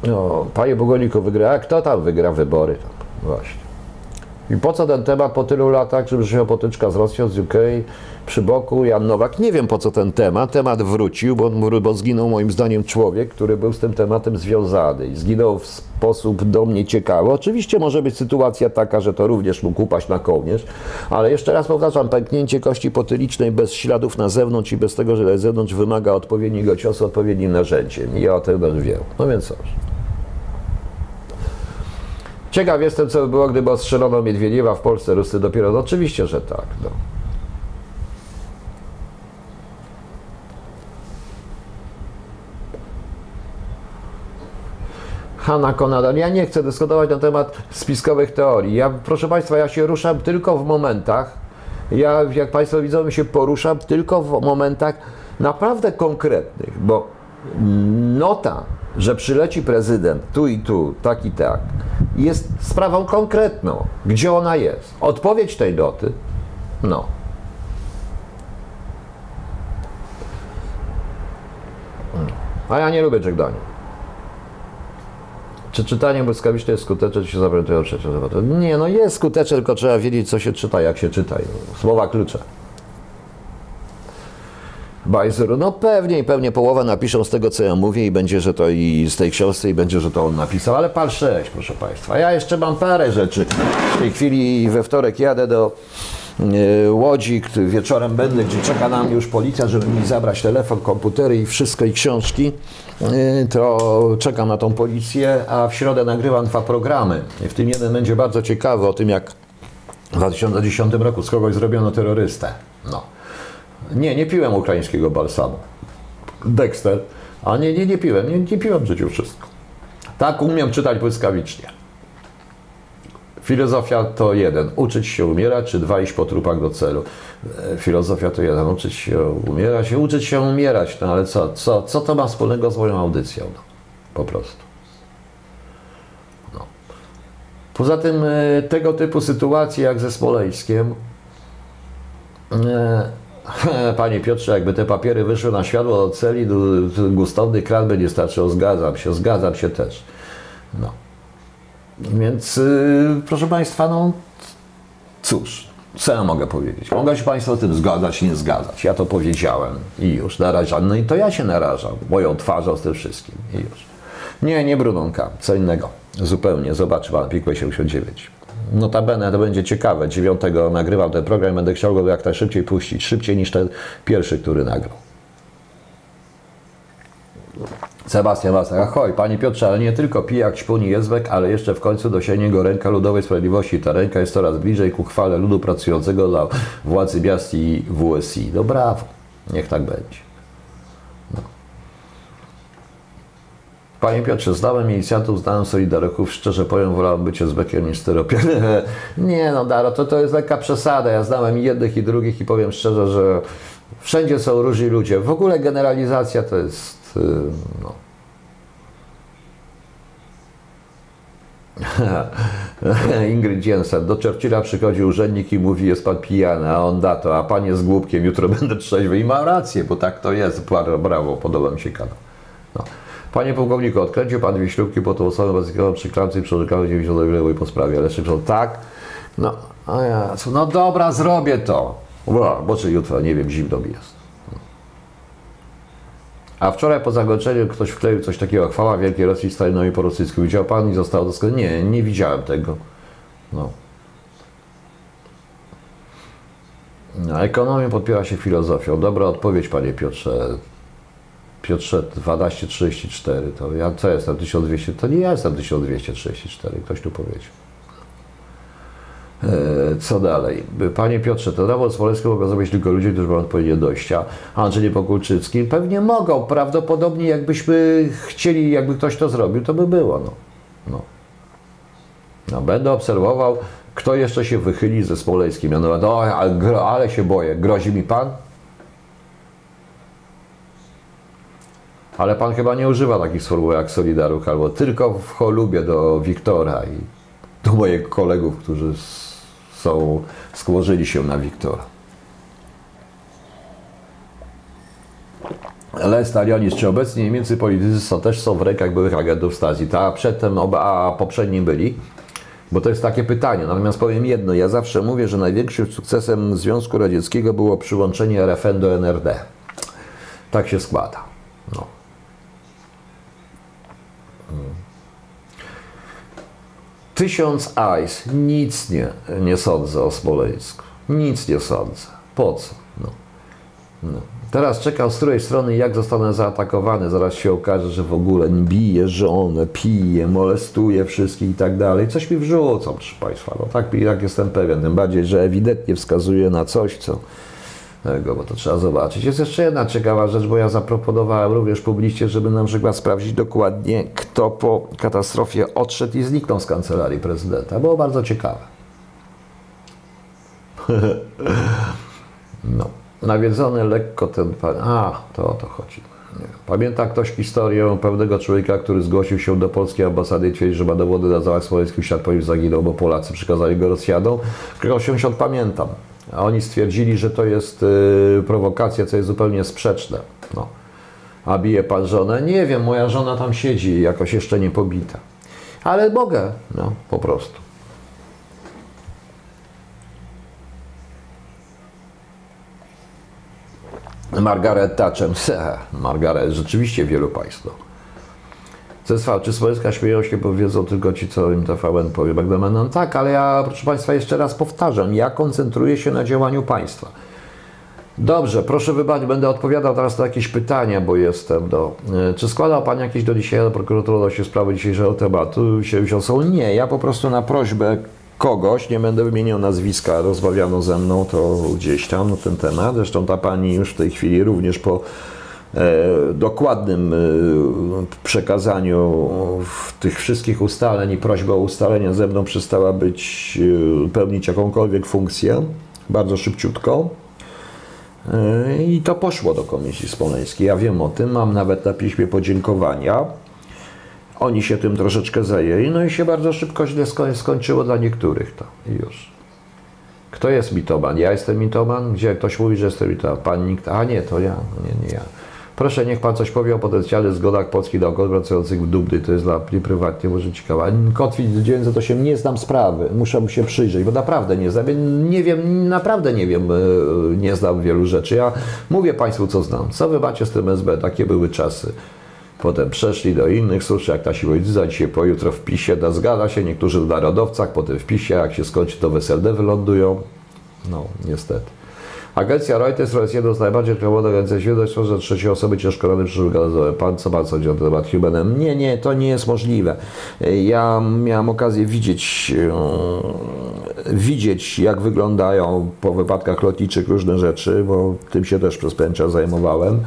No, panie Bogoniku wygra, a kto tam wygra wybory? Właśnie. I po co ten temat po tylu latach, żeby się potyczka z Rosją, z UK, przy boku Jan Nowak? Nie wiem po co ten temat. Temat wrócił, bo, bo zginął moim zdaniem człowiek, który był z tym tematem związany i zginął w sposób do mnie ciekawy. Oczywiście może być sytuacja taka, że to również mógł upaść na kołnierz, ale jeszcze raz powtarzam, pęknięcie kości potylicznej bez śladów na zewnątrz i bez tego, że z zewnątrz wymaga odpowiedniego ciosu odpowiednim narzędziem. Ja o tym też wiem. No więc cóż. Ciekaw jestem, co by było, gdyby ostrzelono Miedwiediewa w Polsce, Rusy dopiero. No, oczywiście, że tak. No. Hanna Konadal. Ja nie chcę dyskutować na temat spiskowych teorii. Ja, proszę Państwa, ja się ruszam tylko w momentach, ja, jak Państwo widzą, się poruszam tylko w momentach naprawdę konkretnych, bo nota, że przyleci prezydent tu i tu, tak i tak, jest sprawą konkretną. Gdzie ona jest? Odpowiedź tej noty, no. A ja nie lubię żegnania. Czy czytanie błyskawiczne jest skuteczne, czy się zapamiętuje trzecią zawodę? Nie, no jest skuteczne, tylko trzeba wiedzieć, co się czyta, jak się czyta. Słowa klucze. Bajzer, no pewnie i pewnie połowę napiszą z tego, co ja mówię i będzie, że to i z tej książce i będzie, że to on napisał, ale pal 6, proszę Państwa. Ja jeszcze mam parę rzeczy. W tej chwili we wtorek jadę do Łodzi, który wieczorem będę, gdzie czeka na mnie już policja, żeby mi zabrać telefon, komputery i wszystko i książki, e, to czekam na tą policję, a w środę nagrywam dwa programy. W tym jeden będzie bardzo ciekawy o tym, jak w 2010 roku z kogoś zrobiono terrorystę. No. Nie, nie piłem ukraińskiego balsamu. Dexter. A nie, nie, nie piłem. Nie, nie piłem życiu wszystko. Tak umiem czytać błyskawicznie. Filozofia to jeden, uczyć się umierać, czy dwa, iść po trupach do celu. E, Filozofia to jeden, uczyć się umierać, uczyć się umierać, no ale co, co, co to ma wspólnego z moją audycją? No, po prostu. No. Poza tym e, tego typu sytuacje jak ze Smoleńskiem, e, Panie Piotrze, jakby te papiery wyszły na światło do celi, gustowny kran by nie starczył. Zgadzam się, zgadzam się też. No. Więc yy, proszę Państwa, no cóż, co ja mogę powiedzieć? Mogą się Państwo z tym zgadzać, nie zgadzać. Ja to powiedziałem i już narażam. No i to ja się narażam, moją twarzą z tym wszystkim i już. Nie, nie Brunonka, co innego. Zupełnie. Zobaczy Pan, Pikłe 89. Notabene to będzie ciekawe. Dziewiątego nagrywam ten program i będę chciał go jak najszybciej puścić. Szybciej niż ten pierwszy, który nagrał. Sebastian Wasek, ahoj, Panie Piotrze, ale nie tylko pijak, śpuni Jezbek, ale jeszcze w końcu dosięgnie go ręka Ludowej Sprawiedliwości. Ta ręka jest coraz bliżej ku chwale ludu pracującego dla władzy miast i WSI. No brawo, niech tak będzie. No. Panie Piotrze, znałem inicjatów, znałem Solidaryków, szczerze powiem, wolałem być Jezbekiem niż styropian. nie no, Daro, to, to jest lekka przesada. Ja znałem jednych i drugich i powiem szczerze, że wszędzie są różni ludzie. W ogóle generalizacja to jest no. Ingrid Jensen, do Churchilla przychodzi urzędnik i mówi, jest pan pijany, a on da to, a pan jest głupkiem, jutro będę trzeźwy. I ma rację, bo tak to jest. Brawo, podoba mi się kanał. No. Panie pułkowniku, odkręcił pan dwie ślubki po tą osobę bazykową przy klamce i przerzekały 90 lewej po sprawie, ale szybko tak. No, a ja, no dobra, zrobię to. Bo, bo czy jutro, nie wiem, zimno mi jest. A wczoraj po zakończeniu ktoś wkleił coś takiego, chwała Wielkiej Rosji Stalinowi po rosyjsku. Widział Pan i zostało doskonale. Nie, nie widziałem tego. No. A ekonomię podpiera się filozofią. Dobra odpowiedź, Panie Piotrze. Piotrze 1234, to ja co jestem 1200? To nie ja jestem 1234, ktoś tu powiedział. E, co dalej? Panie Piotrze, to dowód Smoleński mogą zrobić tylko ludzie, którzy mają odpowiednie dojścia. Andrzej Pokulczycki pewnie mogą. Prawdopodobnie jakbyśmy chcieli, jakby ktoś to zrobił, to by było. No. No. No, będę obserwował, kto jeszcze się wychyli ze Smoleńskim. Mianowicie, o, ale, ale się boję. Grozi mi pan? Ale pan chyba nie używa takich sformuł jak Solidarów albo tylko w cholubie do Wiktora i do moich kolegów, którzy są, skłożyli się na Wiktora. Ale Stalionis, czy obecni niemieccy politycy są, też są w rękach byłych agentów Stasi? Ta przedtem, oba, a poprzedni byli? Bo to jest takie pytanie. Natomiast powiem jedno. Ja zawsze mówię, że największym sukcesem Związku Radzieckiego było przyłączenie RFN do NRD. Tak się składa. No. Tysiąc AIS, nic nie, nie sądzę o Smoleńsku. Nic nie sądzę. Po co? No. No. Teraz czekam z której strony, jak zostanę zaatakowany. Zaraz się okaże, że w ogóle bije żonę, pije, molestuje wszystkich i tak dalej. Coś mi wrzucą, proszę Państwa. No tak, tak jestem pewien. Tym bardziej, że ewidentnie wskazuje na coś, co tego, bo to trzeba zobaczyć. Jest jeszcze jedna ciekawa rzecz, bo ja zaproponowałem również publicznie, żeby na przykład sprawdzić dokładnie, kto po katastrofie odszedł i zniknął z kancelarii prezydenta. Było bardzo ciekawe. no. Nawiedzony lekko ten pan. A, to o to chodzi. Nie. Pamięta ktoś historię pewnego człowieka, który zgłosił się do polskiej ambasady i twierdzi, że ma dowody na zamach smoleński świat po nim zaginął, bo Polacy przekazali go Rosjanom. Krok 80 pamiętam. A oni stwierdzili, że to jest y, prowokacja, co jest zupełnie sprzeczne. No. A bije pan żonę? Nie wiem, moja żona tam siedzi, jakoś jeszcze nie pobita. Ale mogę, no, po prostu. Margaret Thatcher. Margaret, rzeczywiście wielu państw. No. Czy Smoleńska śmieją się, bo wiedzą tylko ci, co im TVN powie. Magdalena, no tak, ale ja, proszę Państwa, jeszcze raz powtarzam, ja koncentruję się na działaniu państwa. Dobrze, proszę wybaczyć, będę odpowiadał teraz na jakieś pytania, bo jestem do... E, czy składał Pan jakieś do dzisiaj do prokuratury się sprawy dzisiejszego tematu? Się wziął? Nie, ja po prostu na prośbę kogoś, nie będę wymieniał nazwiska, rozmawiano ze mną to gdzieś tam na ten temat. Zresztą ta pani już w tej chwili również po dokładnym e, przekazaniu tych wszystkich ustaleń i prośby o ustalenia ze mną przestała być, e, pełnić jakąkolwiek funkcję, bardzo szybciutko. E, I to poszło do Komisji Smoleńskiej. Ja wiem o tym, mam nawet na piśmie podziękowania. Oni się tym troszeczkę zajęli, no i się bardzo szybko źle skończyło dla niektórych to już. Kto jest mitoman? Ja jestem mitoman? Gdzie ktoś mówi, że jestem mitoman? Pan nikt? A nie, to ja. Nie, nie ja. Proszę, niech Pan coś powie o potencjalnych zgodach Polski naukowców pracujących w Dubny. To jest dla mnie prywatnie może ciekawe. Kotwit 908 nie znam sprawy. Muszę się przyjrzeć, bo naprawdę nie znam. Nie wiem, naprawdę nie wiem, e, nie znam wielu rzeczy. Ja mówię Państwu, co znam. Co Wy macie z tym SB? Takie były czasy. Potem przeszli do innych służb, jak ta siłownica, dzisiaj pojutro w PiSie, da zgadza się, niektórzy w narodowcach, potem w PiSie, jak się skończy, to w SLD wylądują. No, niestety. Agencja Reuters jest jedną z najbardziej reklamowanych agencji świata, że trzecie osoby ciężko rany przyszły Pan co pan sądzi na temat Humanem? Nie, nie, to nie jest możliwe. Ja miałem okazję widzieć, e, widzieć jak wyglądają po wypadkach lotniczych różne rzeczy, bo tym się też przez czas zajmowałem.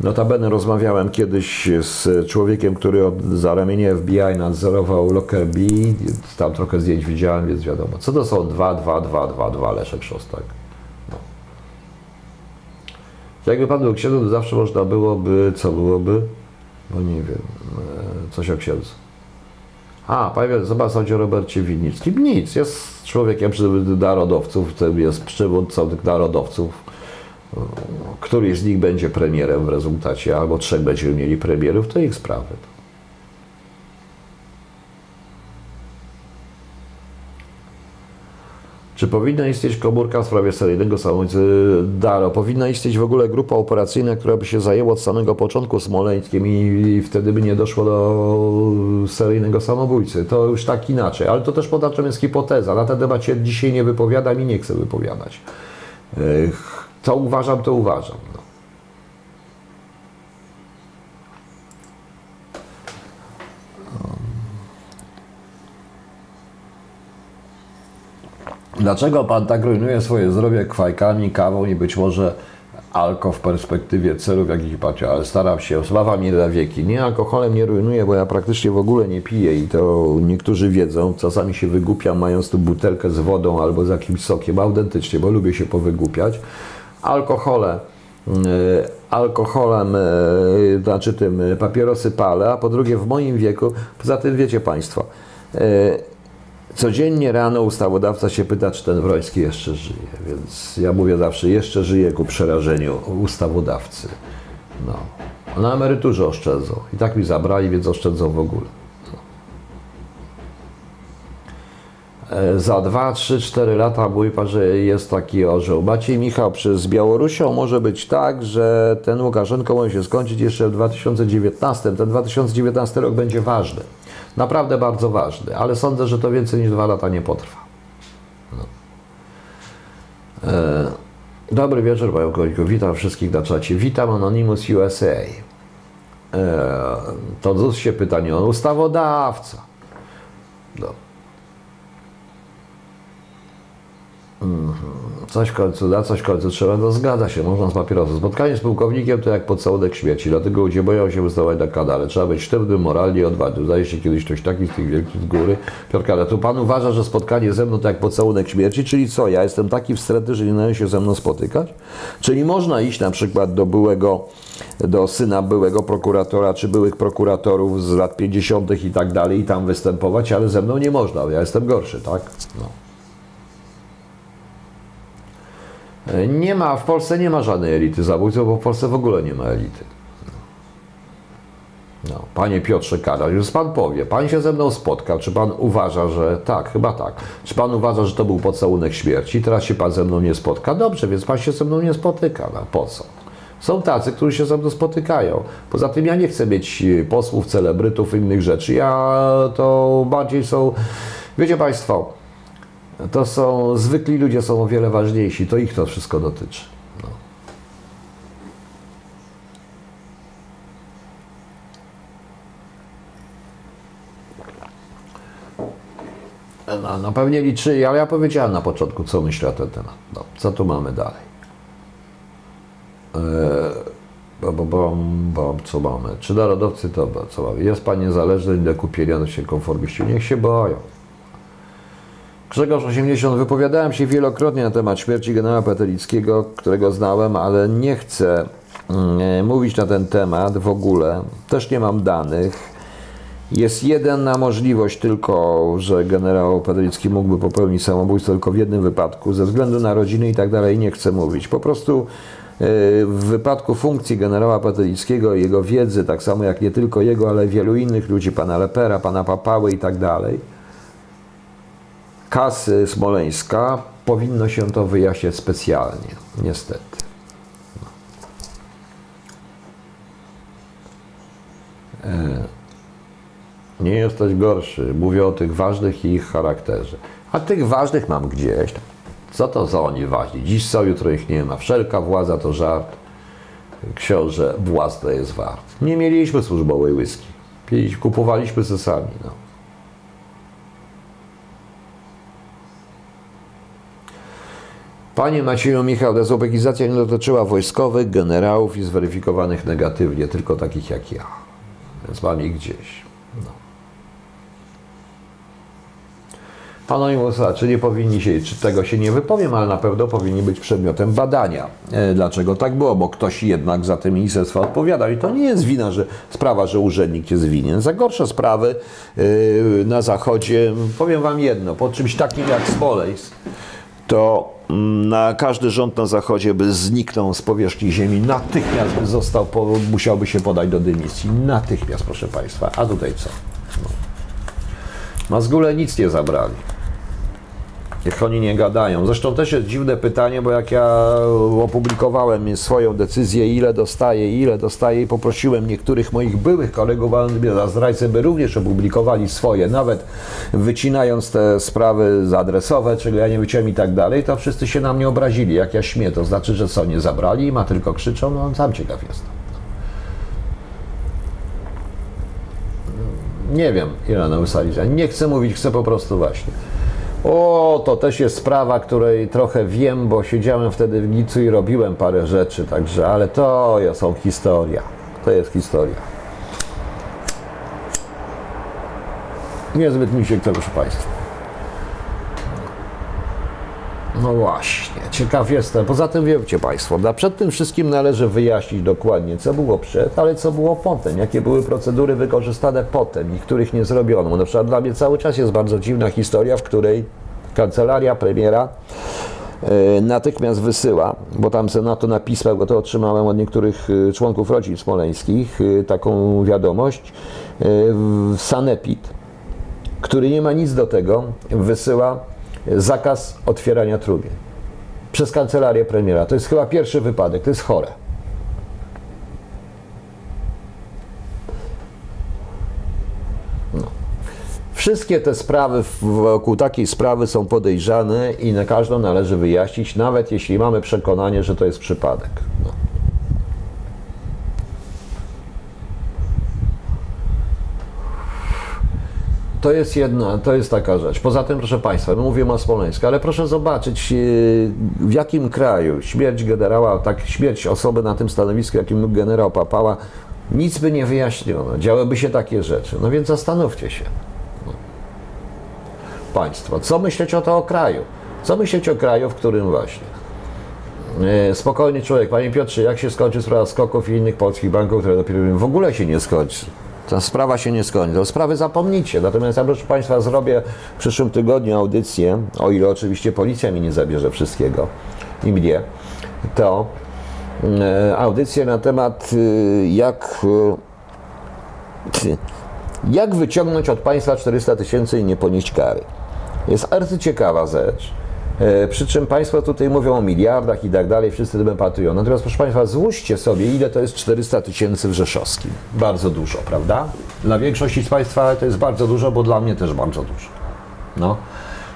Notabene rozmawiałem kiedyś z człowiekiem, który od, za ramienia FBI nadzorował Lockerbie. Tam trochę zdjęć widziałem, więc wiadomo. Co to są 2, 2, 2, 2, 2 Leszek Szostak? No. Jakby pan był księdzem, to zawsze można byłoby, co byłoby? Bo nie wiem, e, coś o księdzu. A, panie, zobacz, sądzi o Robercie Winnickim. Nic, jest człowiekiem narodowców, jest przywódcą tych narodowców Któryś z nich będzie premierem w rezultacie, albo trzech będziemy mieli premierów, to ich sprawy. Czy powinna istnieć komórka w sprawie seryjnego samobójcy Daro? Powinna istnieć w ogóle grupa operacyjna, która by się zajęła od samego początku Smoleńskiem i wtedy by nie doszło do seryjnego samobójcy. To już tak inaczej, ale to też podaczem jest hipoteza. Na ten temat się dzisiaj nie wypowiadam i nie chcę wypowiadać. Co uważam, to uważam. Dlaczego pan tak rujnuje swoje zdrowie kwajkami, kawą i być może alko w perspektywie celów jakichś patrzę, ale staram się, sława mi na wieki. Nie, alkoholem nie rujnuję, bo ja praktycznie w ogóle nie piję i to niektórzy wiedzą. Czasami się wygłupiam mając tu butelkę z wodą albo z jakimś sokiem, autentycznie, bo lubię się powygłupiać alkohole, y, alkoholem, y, znaczy tym y, papierosy palę, a po drugie w moim wieku, poza tym wiecie Państwo, codziennie rano ustawodawca się pyta, czy ten Wroński jeszcze żyje, więc ja mówię zawsze, jeszcze żyje ku przerażeniu ustawodawcy. No. Na emeryturze oszczędzą i tak mi zabrali, więc oszczędzą w ogóle. E, za 2, 3, 4 lata mówi pan, że jest taki orzeł. Maciej Michał, przez Białorusią może być tak, że ten Łukaszenko może się skończyć jeszcze w 2019. Ten 2019 rok będzie ważny. Naprawdę bardzo ważny, ale sądzę, że to więcej niż 2 lata nie potrwa. No. E, dobry wieczór, panie Koliko. Witam wszystkich na czacie. Witam Anonymous USA. E, to ZUS się pytanie o ustawodawca. No. Coś w końcu da, coś w końcu trzeba, no zgadza się, można z papierosem. Spotkanie z pułkownikiem to jak pocałunek śmierci, dlatego ludzie boją się wystawać na kanale. Trzeba być sztywnym, moralnie odważnym. Zdaje się kiedyś ktoś taki z tych wielkich z góry. Piotr ale tu pan uważa, że spotkanie ze mną to jak pocałunek śmierci, czyli co, ja jestem taki wstrętny, że nie należy się ze mną spotykać? Czyli można iść na przykład do byłego, do syna byłego prokuratora, czy byłych prokuratorów z lat 50. i tak dalej i tam występować, ale ze mną nie można, ja jestem gorszy, tak? No. Nie ma, w Polsce nie ma żadnej elity zabójców, bo w Polsce w ogóle nie ma elity. No, panie Piotrze Karol, już pan powie, pan się ze mną spotkał, czy pan uważa, że tak, chyba tak. Czy pan uważa, że to był pocałunek śmierci, teraz się pan ze mną nie spotka? Dobrze, więc pan się ze mną nie spotyka. No, po co? Są tacy, którzy się ze mną spotykają. Poza tym ja nie chcę mieć e, posłów, celebrytów, innych rzeczy. Ja to bardziej są, wiecie Państwo, to są zwykli ludzie, są o wiele ważniejsi. To ich to wszystko dotyczy. No. No, no pewnie liczy, ale ja powiedziałem na początku, co myślę na ten temat. No, co tu mamy dalej? Eee, bo, bo, bo, bo, co mamy? Czy narodowcy to co mamy? Jest pan niezależny, do kupienia się konformiści. Niech się boją. Grzegorz 80, wypowiadałem się wielokrotnie na temat śmierci generała Petelickiego, którego znałem, ale nie chcę mm, mówić na ten temat w ogóle. Też nie mam danych. Jest jedna możliwość tylko, że generał Padericki mógłby popełnić samobójstwo tylko w jednym wypadku, ze względu na rodziny i tak dalej, nie chcę mówić. Po prostu e, w wypadku funkcji generała Paderickiego i jego wiedzy, tak samo jak nie tylko jego, ale wielu innych ludzi, pana Lepera, pana Papały i tak dalej, kasy Smoleńska, powinno się to wyjaśniać specjalnie, niestety. E nie jesteś gorszy. Mówię o tych ważnych i ich charakterze. A tych ważnych mam gdzieś. Co to za oni ważni? Dziś są, jutro ich nie ma. Wszelka władza to żart. Książę to jest wart. Nie mieliśmy służbowej whisky. Kupowaliśmy ze sami. No. Panie Macieju Michał, dezubekizacja nie dotyczyła wojskowych, generałów i zweryfikowanych negatywnie, tylko takich jak ja. Więc mam ich gdzieś. Anonymous, czy nie powinni się, czy tego się nie wypowiem, ale na pewno powinni być przedmiotem badania. E, dlaczego tak było? Bo ktoś jednak za te ministerstwa odpowiadał i to nie jest wina, że sprawa, że urzędnik jest winien. Za gorsze sprawy e, na Zachodzie, powiem Wam jedno, po czymś takim jak Smoleńsk, to mm, na każdy rząd na Zachodzie by zniknął z powierzchni ziemi, natychmiast by został, musiałby się podać do dymisji. Natychmiast, proszę Państwa. A tutaj co? No. Mazgule nic nie zabrali. Niech oni nie gadają. Zresztą też jest dziwne pytanie, bo jak ja opublikowałem swoją decyzję, ile dostaję, ile dostaję i poprosiłem niektórych moich byłych kolegów za zdrajcę, by również opublikowali swoje, nawet wycinając te sprawy zadresowe, czego ja nie wyciąłem i tak dalej, to wszyscy się na mnie obrazili. Jak ja śmieję, to znaczy, że co, nie zabrali, ma tylko krzyczą, no on sam ciekaw jestem. Nie wiem, ile na sali. Nie chcę mówić, chcę po prostu właśnie. O, to też jest sprawa, której trochę wiem, bo siedziałem wtedy w Nicu i robiłem parę rzeczy, także, ale to są historia. To jest historia. Niezbyt mi się chce, proszę Państwa. No właśnie, ciekaw jestem. Poza tym wiecie Państwo, przed tym wszystkim należy wyjaśnić dokładnie, co było przed, ale co było potem, jakie były procedury wykorzystane potem i których nie zrobiono. Na przykład dla mnie cały czas jest bardzo dziwna historia, w której kancelaria premiera e, natychmiast wysyła, bo tam Senatu na pismach, bo to otrzymałem od niektórych e, członków rodzin smoleńskich, e, taką wiadomość, Sanepid, który nie ma nic do tego, wysyła zakaz otwierania trumien przez kancelarię premiera. To jest chyba pierwszy wypadek, to jest chore. No. Wszystkie te sprawy wokół takiej sprawy są podejrzane i na każdą należy wyjaśnić, nawet jeśli mamy przekonanie, że to jest przypadek. No. To jest jedna, to jest taka rzecz. Poza tym, proszę Państwa, my mówimy o Smoleńsku, ale proszę zobaczyć, e, w jakim kraju śmierć generała, tak śmierć osoby na tym stanowisku, jakim generał Papała, nic by nie wyjaśniono, działyby się takie rzeczy. No więc zastanówcie się. Państwo, co myśleć o to o kraju? Co myśleć o kraju, w którym właśnie e, spokojny człowiek, Panie Piotrze, jak się skończy sprawa skoków i innych polskich banków, które dopiero w ogóle się nie skończy. Ta sprawa się nie skończy. O sprawy zapomnicie. Natomiast ja, proszę Państwa, zrobię w przyszłym tygodniu audycję, o ile oczywiście policja mi nie zabierze wszystkiego i mnie, to e, audycję na temat e, jak e, jak wyciągnąć od państwa 400 tysięcy i nie ponieść kary. Jest ciekawa rzecz. E, przy czym Państwo tutaj mówią o miliardach i tak dalej, wszyscy tym patują. Natomiast proszę Państwa, złóżcie sobie, ile to jest 400 tysięcy w Rzeszowskim. Bardzo dużo, prawda? Dla większości z Państwa to jest bardzo dużo, bo dla mnie też bardzo dużo. No.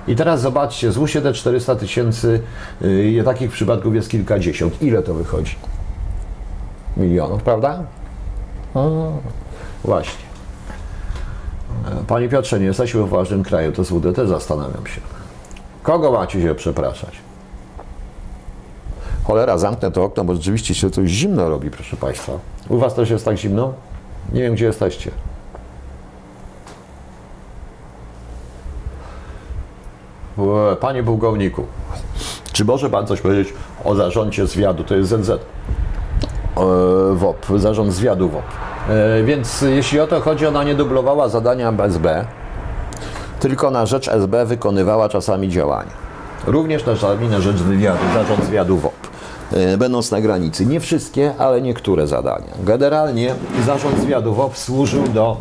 I teraz zobaczcie, złóżcie te 400 tysięcy, yy, takich przypadków jest kilkadziesiąt. Ile to wychodzi? Milionów, prawda? O, właśnie. E, Panie Piotrze, nie jesteśmy w ważnym kraju, to z WDT zastanawiam się. Kogo macie się przepraszać? Cholera, zamknę to okno, bo rzeczywiście się coś zimno robi, proszę Państwa. U Was też jest tak zimno? Nie wiem, gdzie jesteście. E, Panie pułkowniku, czy może Pan coś powiedzieć o zarządzie zwiadu? To jest ZZ. E, WOP, zarząd zwiadu WOP. E, Więc jeśli o to chodzi, ona nie dublowała zadania SB, tylko na rzecz SB wykonywała czasami działania. Również czasami na rzecz wywiadu, zarząd zwiadu WOP. E, Będąc na granicy. Nie wszystkie, ale niektóre zadania. Generalnie zarząd zwiadu WOP służył do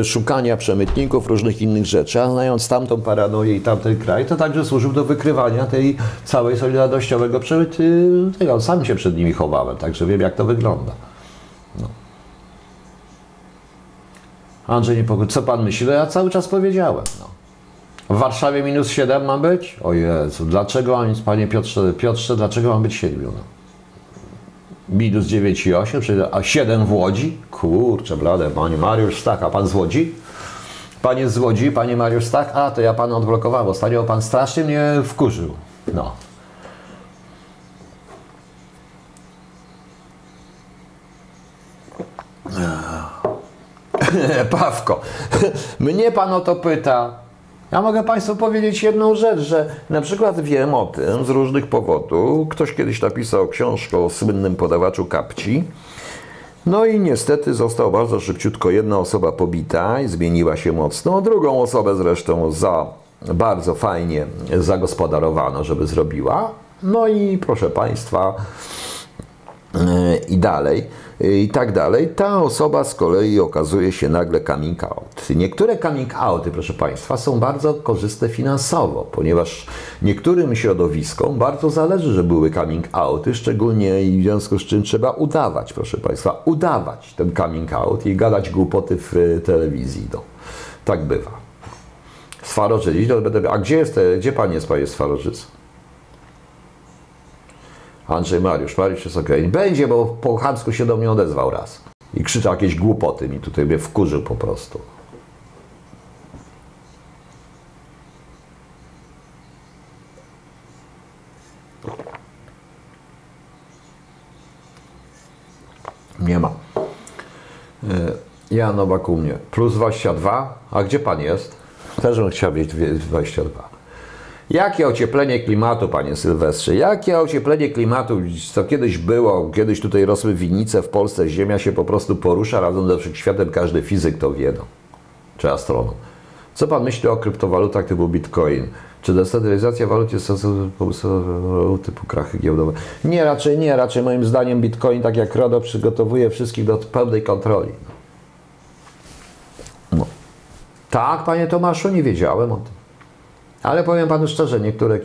e, szukania przemytników, różnych innych rzeczy, a znając tamtą paranoję i tamten kraj, to także służył do wykrywania tej całej solidarnościowego przemytu. Tego sam się przed nimi chowałem, także wiem jak to wygląda. Andrzej Niepokój, co pan myśli? No ja cały czas powiedziałem. No. W Warszawie minus 7 ma być? O Jezu, dlaczego mam nic, panie Piotrze, Piotrze, dlaczego mam być 7? No. Minus 9,8, a 7 w Łodzi? Kurczę, blade, panie Mariusz Stach, a pan z Łodzi? Pan jest z Łodzi, panie Mariusz Stach? A, to ja pana odblokowałem, ostatnio pan strasznie mnie wkurzył. No. Pawko, mnie pan o to pyta. Ja mogę Państwu powiedzieć jedną rzecz, że na przykład wiem o tym z różnych powodów. Ktoś kiedyś napisał książkę o słynnym podawaczu kapci. No i niestety został bardzo szybciutko jedna osoba pobita i zmieniła się mocno. Drugą osobę zresztą za bardzo fajnie zagospodarowano, żeby zrobiła. No i proszę Państwa, i dalej, i tak dalej, ta osoba z kolei okazuje się nagle coming out. Niektóre coming outy, proszę Państwa, są bardzo korzystne finansowo, ponieważ niektórym środowiskom bardzo zależy, że były coming outy, szczególnie i w związku z czym trzeba udawać, proszę Państwa, udawać ten coming out i gadać głupoty w e, telewizji. No, tak bywa. Swarożyć, no, a gdzie, jest, gdzie Pan jest, Panie Swarożyc? Andrzej Mariusz, Mariusz jest okej. Będzie, bo po chamsku się do mnie odezwał raz. I krzyczał jakieś głupoty mi tutaj mnie wkurzył po prostu. Nie ma. E, Ja Nowak u mnie. Plus 22. A gdzie pan jest? Też bym chciał mieć dwie- 22. Jakie ocieplenie klimatu, panie Sylwestrze? Jakie ocieplenie klimatu? Co kiedyś było, kiedyś tutaj rosły winnice w Polsce, ziemia się po prostu porusza razem ze wszechświatem, każdy fizyk to wie, no. czy astronom. Co pan myśli o kryptowalutach typu bitcoin? Czy decentralizacja walut jest typu krachy giełdowe? Nie, raczej nie. Raczej moim zdaniem bitcoin, tak jak RODO, przygotowuje wszystkich do pełnej kontroli. No. Tak, panie Tomaszu, nie wiedziałem o tym. Ale powiem panu szczerze, niektóre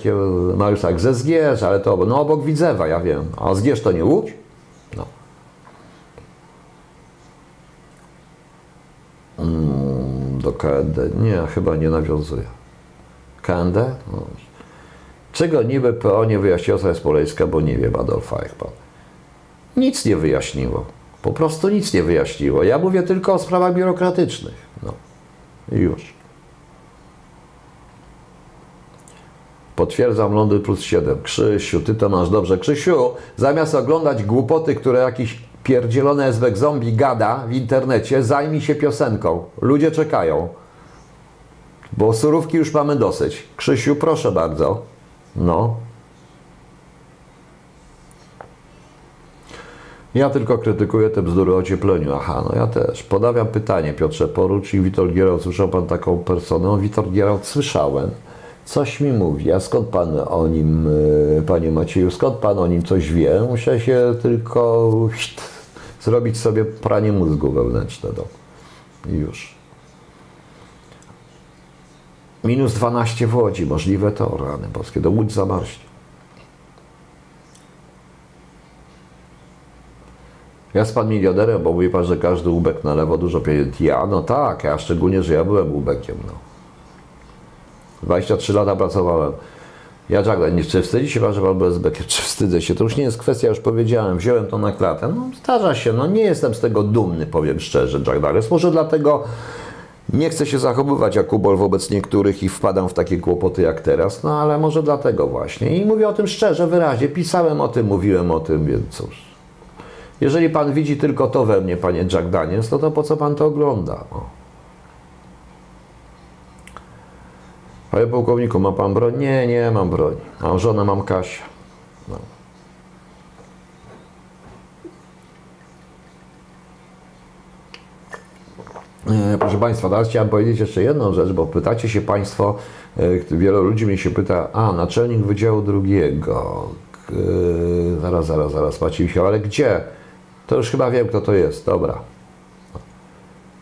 ma już tak ze Zgierz, ale to no obok Widzewa, ja wiem. A Zgierz to nie Łódź? No. Mm, do KND? Nie, chyba nie nawiązuje. KND? No. Czego niby PO nie wyjaśniło, co jest Polejska, bo nie wiem, Adolf Eichmann. Nic nie wyjaśniło. Po prostu nic nie wyjaśniło. Ja mówię tylko o sprawach biurokratycznych. No. Już. Potwierdzam Londyn plus 7. Krzysiu, ty to masz dobrze. Krzysiu, zamiast oglądać głupoty, które jakiś pierdzielony SBek zombie gada w internecie, zajmij się piosenką. Ludzie czekają. Bo surówki już mamy dosyć. Krzysiu, proszę bardzo. No. Ja tylko krytykuję te bzdury o ociepleniu. Aha, no ja też. Podawiam pytanie, Piotrze Porucznik, Witold Gierał. Słyszał pan taką personę? Witold Gierał słyszałem. Coś mi mówi. A skąd pan o nim, y, panie Macieju, skąd pan o nim coś wie? Muszę się tylko zrobić sobie pranie mózgu wewnętrzne. No. I już. Minus 12 w Łodzi, możliwe to, rany boskie, do Łódź zamarznie. Jest pan milionerem, bo mówi pan, że każdy łubek na lewo dużo pieniędzy. Ja, no tak, a szczególnie, że ja byłem łubekiem, no. 23 lata pracowałem. Ja Jagda, nie czy wstydzi się pan, że pan był SBK? Czy wstydzę się? To już nie jest kwestia, już powiedziałem, wziąłem to na klatę. No zdarza się, no nie jestem z tego dumny, powiem szczerze, Douglas. Może dlatego nie chcę się zachowywać jak Kubol wobec niektórych i wpadam w takie kłopoty jak teraz, no ale może dlatego właśnie. I mówię o tym szczerze, wyraźnie. Pisałem o tym, mówiłem o tym, więc cóż. Jeżeli pan widzi tylko to we mnie, panie Jack Daniels, no to po co pan to ogląda? O. Panie pułkowniku, ma pan broń? Nie, nie mam broni. A żonę mam Kasia. No. E, Proszę Państwa, teraz chciałem powiedzieć jeszcze jedną rzecz, bo pytacie się Państwo, e, wielu ludzi mnie się pyta, a naczelnik Wydziału Drugiego, e, zaraz, zaraz, zaraz, Maciej Michał, ale gdzie? To już chyba wiem, kto to jest, dobra.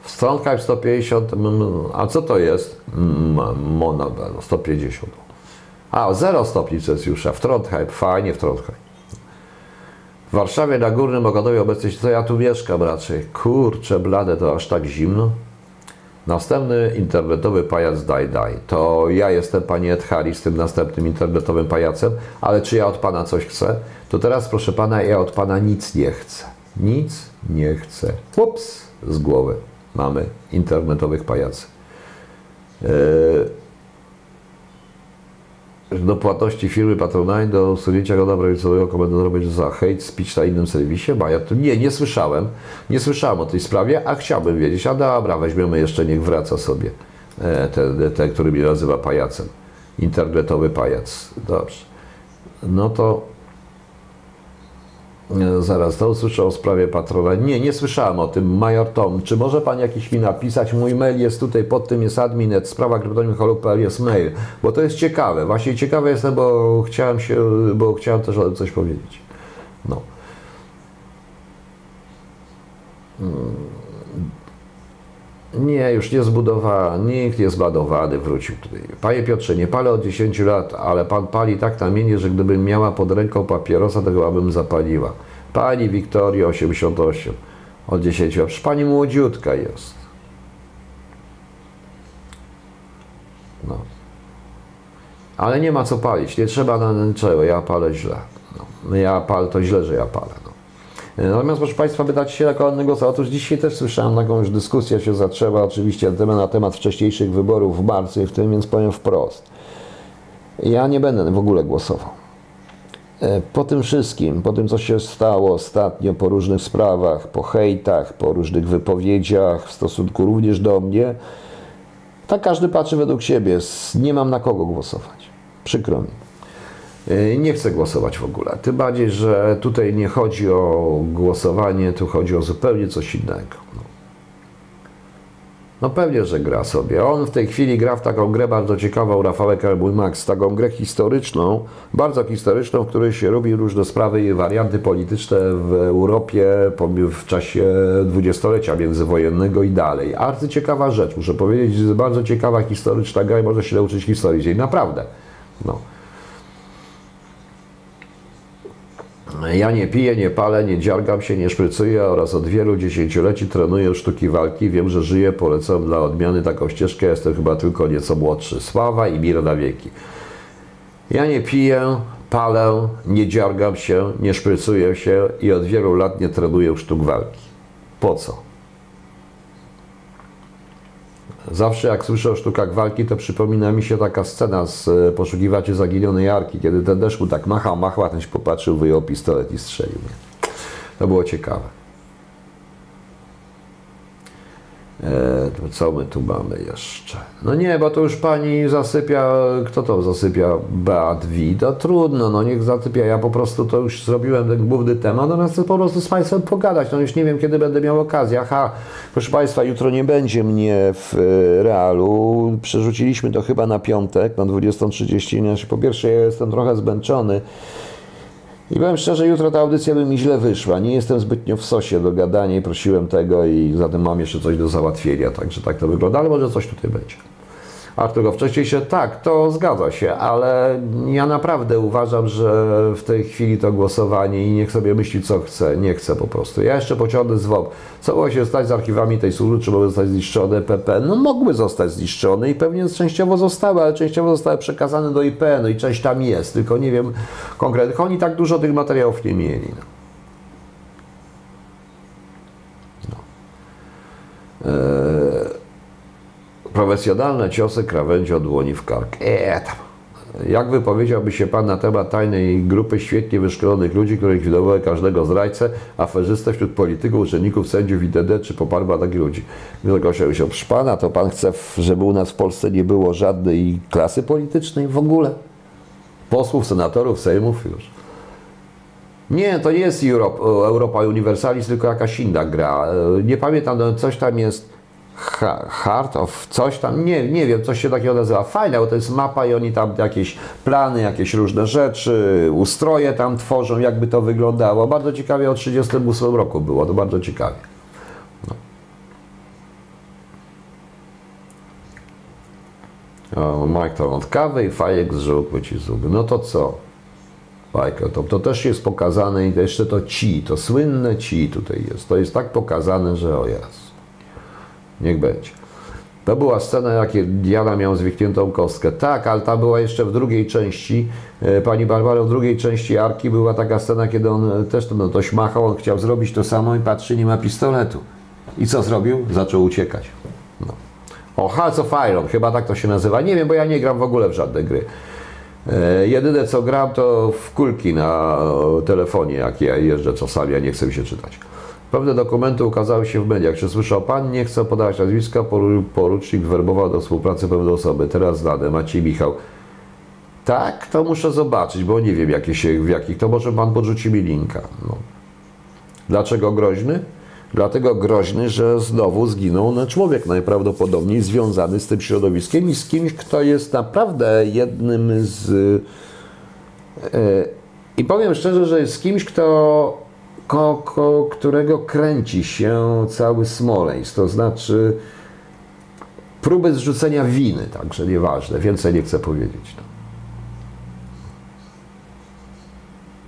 Strondheim 150, mm, a co to jest? Monobel 150. A, 0 stopni Celsjusza, w Trondheim, fajnie w Trondheim. W Warszawie na Górnym Ogadowie obecnie, to ja tu mieszkam raczej. Kurczę blade, to aż tak zimno. Następny internetowy pajac Daj Daj. To ja jestem, panie Edhari, z tym następnym internetowym pajacem, ale czy ja od pana coś chcę? To teraz, proszę pana, ja od pana nic nie chcę. Nic nie chcę. Ups, z głowy mamy internetowych pajacy. Eee, do płatności firmy Patronite do usunięcia roda prawicowego komendant robić za hate speech na innym serwisie? Bo ja tu nie, nie słyszałem. Nie słyszałem o tej sprawie, a chciałbym wiedzieć. A dobra, weźmiemy jeszcze, niech wraca sobie e, ten, ten który mnie nazywa pajacem. Internetowy pajac. Dobrze. No to e, zaraz, to usłyszę o sprawie patrona. Nie, nie słyszałem o tym. Major Tom, czy może pan jakiś mi napisać? Mój mail jest tutaj, pod tym jest adminet, sprawa kryptonimichaluk.pl jest mail, bo to jest ciekawe. Właśnie ciekawy jestem, bo chciałem się, bo chciałem też coś powiedzieć. No. Mm. Nie, już nie zbudowała, nikt nie zbadowany, wrócił tutaj. Panie Piotrze, nie palę od 10 lat, ale pan pali tak namiennie, że gdybym miała pod ręką papierosa, to chyba bym zapaliła. Pani Wiktoria 88 od 10 lat. Pani młodziutka jest. No. Ale nie ma co palić, nie trzeba na niczego, ja palę źle. No. Ja palę, to źle, że ja palę. No. Natomiast proszę Państwa, pytacie się jako innego co? Otóż dzisiaj też słyszałem taką już dyskusja się zaczęła oczywiście na temat, na wcześniejszych wyborów w marcu i w tym, więc powiem wprost. Ja nie będę w ogóle głosował. E, Po tym wszystkim, po tym co się stało ostatnio, po różnych sprawach, po hejtach, po różnych wypowiedziach w stosunku również do mnie, tak każdy patrzy według siebie. Nie mam na kogo głosować. Przykro mi. E, Nie chcę głosować w ogóle. Tym bardziej, że tutaj nie chodzi o głosowanie, tu chodzi o zupełnie coś innego. No. No pewnie, że gra sobie. On w tej chwili gra w taką grę bardzo ciekawą, Rafałek albo Max, taką grę historyczną, bardzo historyczną, w której się robi różne sprawy i warianty polityczne w Europie w czasie dwudziestolecia międzywojennego i dalej. Arcyciekawa rzecz, muszę powiedzieć, bardzo ciekawa historyczna gra i można się nauczyć historii z. Naprawdę. No. Ja nie piję, nie palę, nie dziargam się, nie szprycuję oraz od wielu dziesięcioleci trenuję sztuki walki. Wiem, że żyję, polecam dla odmiany taką ścieżkę. Jestem chyba tylko nieco młodszy. Sława i mir na wieki. Ja nie piję, palę, nie dziargam się, nie szprycuję się i od wielu lat nie trenuję sztuk walki. Po co? Zawsze jak słyszę o sztukach walki, to przypomina mi się taka scena z e, Poszukiwaczy Zaginionej Arki, kiedy ten deszczu tak machał, machał, a ten się popatrzył, wyjął pistolet i strzelił. To było ciekawe. E, co my tu mamy jeszcze? No nie, bo to już pani zasypia, kto to zasypia? Beat. To trudno, no niech zasypia. Ja po prostu to już zrobiłem ten główny temat, natomiast chcę po prostu z Państwem pogadać. No już nie wiem, kiedy będę miał okazję. Aha, proszę Państwa, jutro nie będzie mnie w e, realu. Przerzuciliśmy to chyba na piątek, na 20.30. Znaczy, po pierwsze, ja jestem trochę zmęczony. I powiem szczerze, jutro ta audycja by mi źle wyszła. Nie jestem zbytnio w sosie do gadania i prosiłem tego i zatem mam jeszcze coś do załatwienia, także tak to wygląda, ale może coś tutaj będzie. Arturo wcześniej się, tak, to zgadza się, ale ja naprawdę uważam, że w tej chwili to głosowanie i niech sobie myśli co chce, nie chce po prostu. Ja jeszcze pociągnę z WOP. Co mogło się stać z archiwami tej służby, czy mogły zostać zniszczone PP? No mogły zostać zniszczone i pewnie częściowo zostały, ale częściowo zostały przekazane do IPN-u i część tam jest, tylko nie wiem konkretnie. Oni tak dużo tych materiałów nie mieli. No. Eee, profesjonalne ciosy krawędzi od dłoni w kark. Eee, tam. Jak wypowiedziałby się Pan na temat tajnej grupy świetnie wyszkolonych ludzi, które likwidowały każdego zdrajcę, aferzystę wśród polityków, uczestników, sędziów itd., czy poparła takich ludzi? Wysokość się Proszę Pana, to Pan chce, żeby u nas w Polsce nie było żadnej klasy politycznej w ogóle? Posłów, senatorów, sejmów już. Nie, to nie jest Europa, Europa Universalis, tylko jakaś inna gra. Nie pamiętam, no coś tam jest Heart of coś tam, nie, nie wiem, coś się takiego nazywa. Fajne, bo to jest mapa i oni tam jakieś plany, jakieś różne rzeczy, ustroje tam tworzą, jakby to wyglądało. Bardzo ciekawie od 1938 roku było, to bardzo ciekawie. No. Mike to od kawy i fajek z żółkły ci zuby. No to co? Fajka, to, to też jest pokazane i jeszcze to ci, to słynne ci tutaj jest. To jest tak pokazane, że o jest. Niech będzie. To była scena, jakie Diana miał zwikniętą kostkę. Tak, ale ta była jeszcze w drugiej części. E, pani Barbara w drugiej części Arki była taka scena, kiedy on e, też to, no, dość machał, on chciał zrobić to samo i patrzy, nie ma pistoletu. I co zrobił? Zaczął uciekać. No. O, Hearts of Iron, chyba tak to się nazywa. Nie wiem, bo ja nie gram w ogóle w żadne gry. E, jedyne co gram to w kulki na telefonie, jak ja jeżdżę czasami, a nie chcę mi się czytać. Pewne dokumenty ukazały się w mediach. Czy słyszał Pan? Nie chcę podawać nazwiska. Porucznik werbował do współpracy pewne osoby. Teraz znane. Maciej Michał. Tak, to muszę zobaczyć, bo nie wiem jakie się, w jakich. To może Pan podrzuci mi linka. No. Dlaczego groźny? Dlatego groźny, że znowu zginął człowiek najprawdopodobniej związany z tym środowiskiem i z kimś, kto jest naprawdę jednym z. Yy, I powiem szczerze, że jest kimś, kto koło którego kręci się cały Smoleńsk, to znaczy próby zrzucenia winy, także nieważne, więcej nie chcę powiedzieć.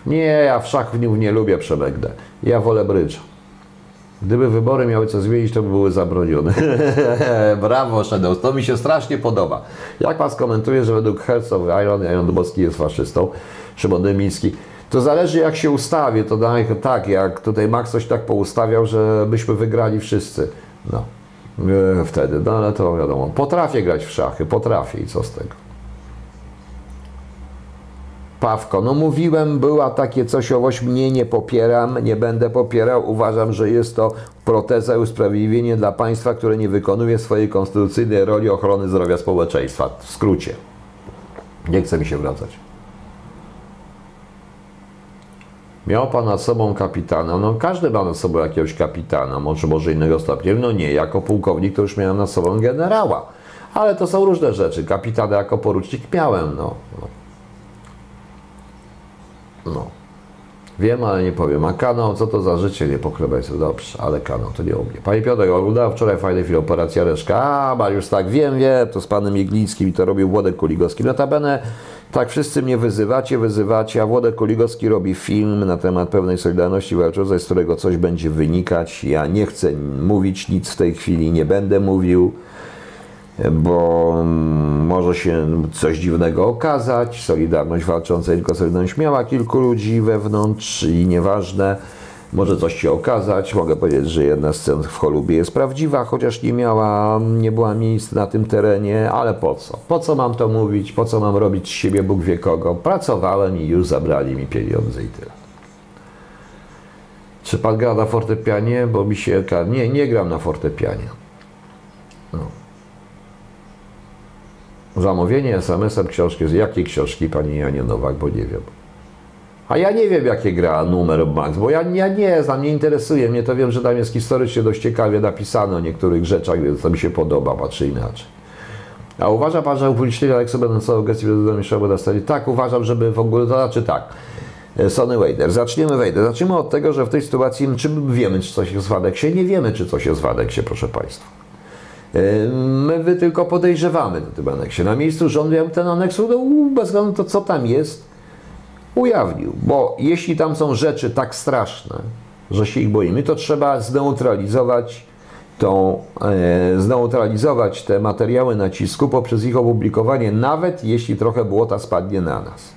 Nie, ja w szachów nie lubię przebegdę. Ja wolę brycz. Gdyby wybory miały co zmienić, to by były zabronione. Brawo, Shadows, to mi się strasznie podoba. Jak pan skomentuje, że według Herzog Iron, Iron Dubowski jest faszystą, Szymon Dymiński, to zależy jak się ustawię, to tak, jak tutaj Max coś tak poustawiał, że byśmy wygrali wszyscy. No, e, wtedy, no ale to wiadomo. Potrafię grać w szachy, potrafię i co z tego. Pawko, no mówiłem, była takie coś o mnie nie popieram, nie będę popierał. Uważam, że jest to proteza i usprawiedliwienie dla państwa, które nie wykonuje swojej konstytucyjnej roli ochrony zdrowia społeczeństwa. W skrócie. Nie chce mi się wracać. Miał pan nad sobą kapitana, no każdy ma nad sobą jakiegoś kapitana, może, może innego stopnia, no nie, jako pułkownik to już miałem nad sobą generała, ale to są różne rzeczy, kapitana jako porucznik miałem, no. no. Wiem, ale nie powiem. A kanał, co to za życie? Nie pochlebajcie. Dobrze, ale kanał to nie u mnie. Panie Piotr, oglądałem wczoraj fajny film Operacja Reszka. A, Mariusz, tak, wiem, wiem, to z panem Iglińskim i to robił Włodek Kuligowski. Notabene tak, wszyscy mnie wyzywacie, wyzywacie, a Włodek Kuligowski robi film na temat pewnej Solidarności Walczowej, z którego coś będzie wynikać. Ja nie chcę mówić nic w tej chwili, nie będę mówił, bo może się coś dziwnego okazać. Solidarność walcząca, tylko Solidarność miała kilku ludzi wewnątrz i nieważne. Może coś się okazać. Mogę powiedzieć, że jedna z scen w Cholubie jest prawdziwa, chociaż nie miała, nie była miejsc na tym terenie, ale po co? Po co mam to mówić? Po co mam robić z siebie Bóg wie kogo? Pracowałem i już zabrali mi pieniądze i tyle. Czy pan gra na fortepianie? Bo mi się... Nie, nie gram na fortepianie. No. Zamówienie SMS-em książki. Jakiej książki, pani Janie Nowak? Bo nie wiem. A ja nie wiem, jakie gra numer Max, bo ja, ja nie znam, nie interesuje mnie to. Wiem, że tam jest historycznie dość ciekawie napisane o niektórych rzeczach, więc to mi się podoba, patrzy inaczej. A uważa pan, że upublicznili Aleksa Benencowa gestii prezydenta Michała Bodastali? Tak, uważam, żeby w ogóle, to znaczy tak. Sony Wader. Zaczniemy Wader. Zacznijmy od tego, że w tej sytuacji, czy wiemy, czy coś jest w Adeksie? Nie wiemy, czy coś jest w Adeksie, proszę Państwa. E, my tylko podejrzewamy na tym aneksie. Na miejscu rządu ja bym ten aneks bez względu na to, co tam jest, ujawnił. Bo jeśli tam są rzeczy tak straszne, że się ich boimy, to trzeba zneutralizować tą, e, zneutralizować te materiały nacisku poprzez ich opublikowanie, nawet jeśli trochę błota spadnie na nas.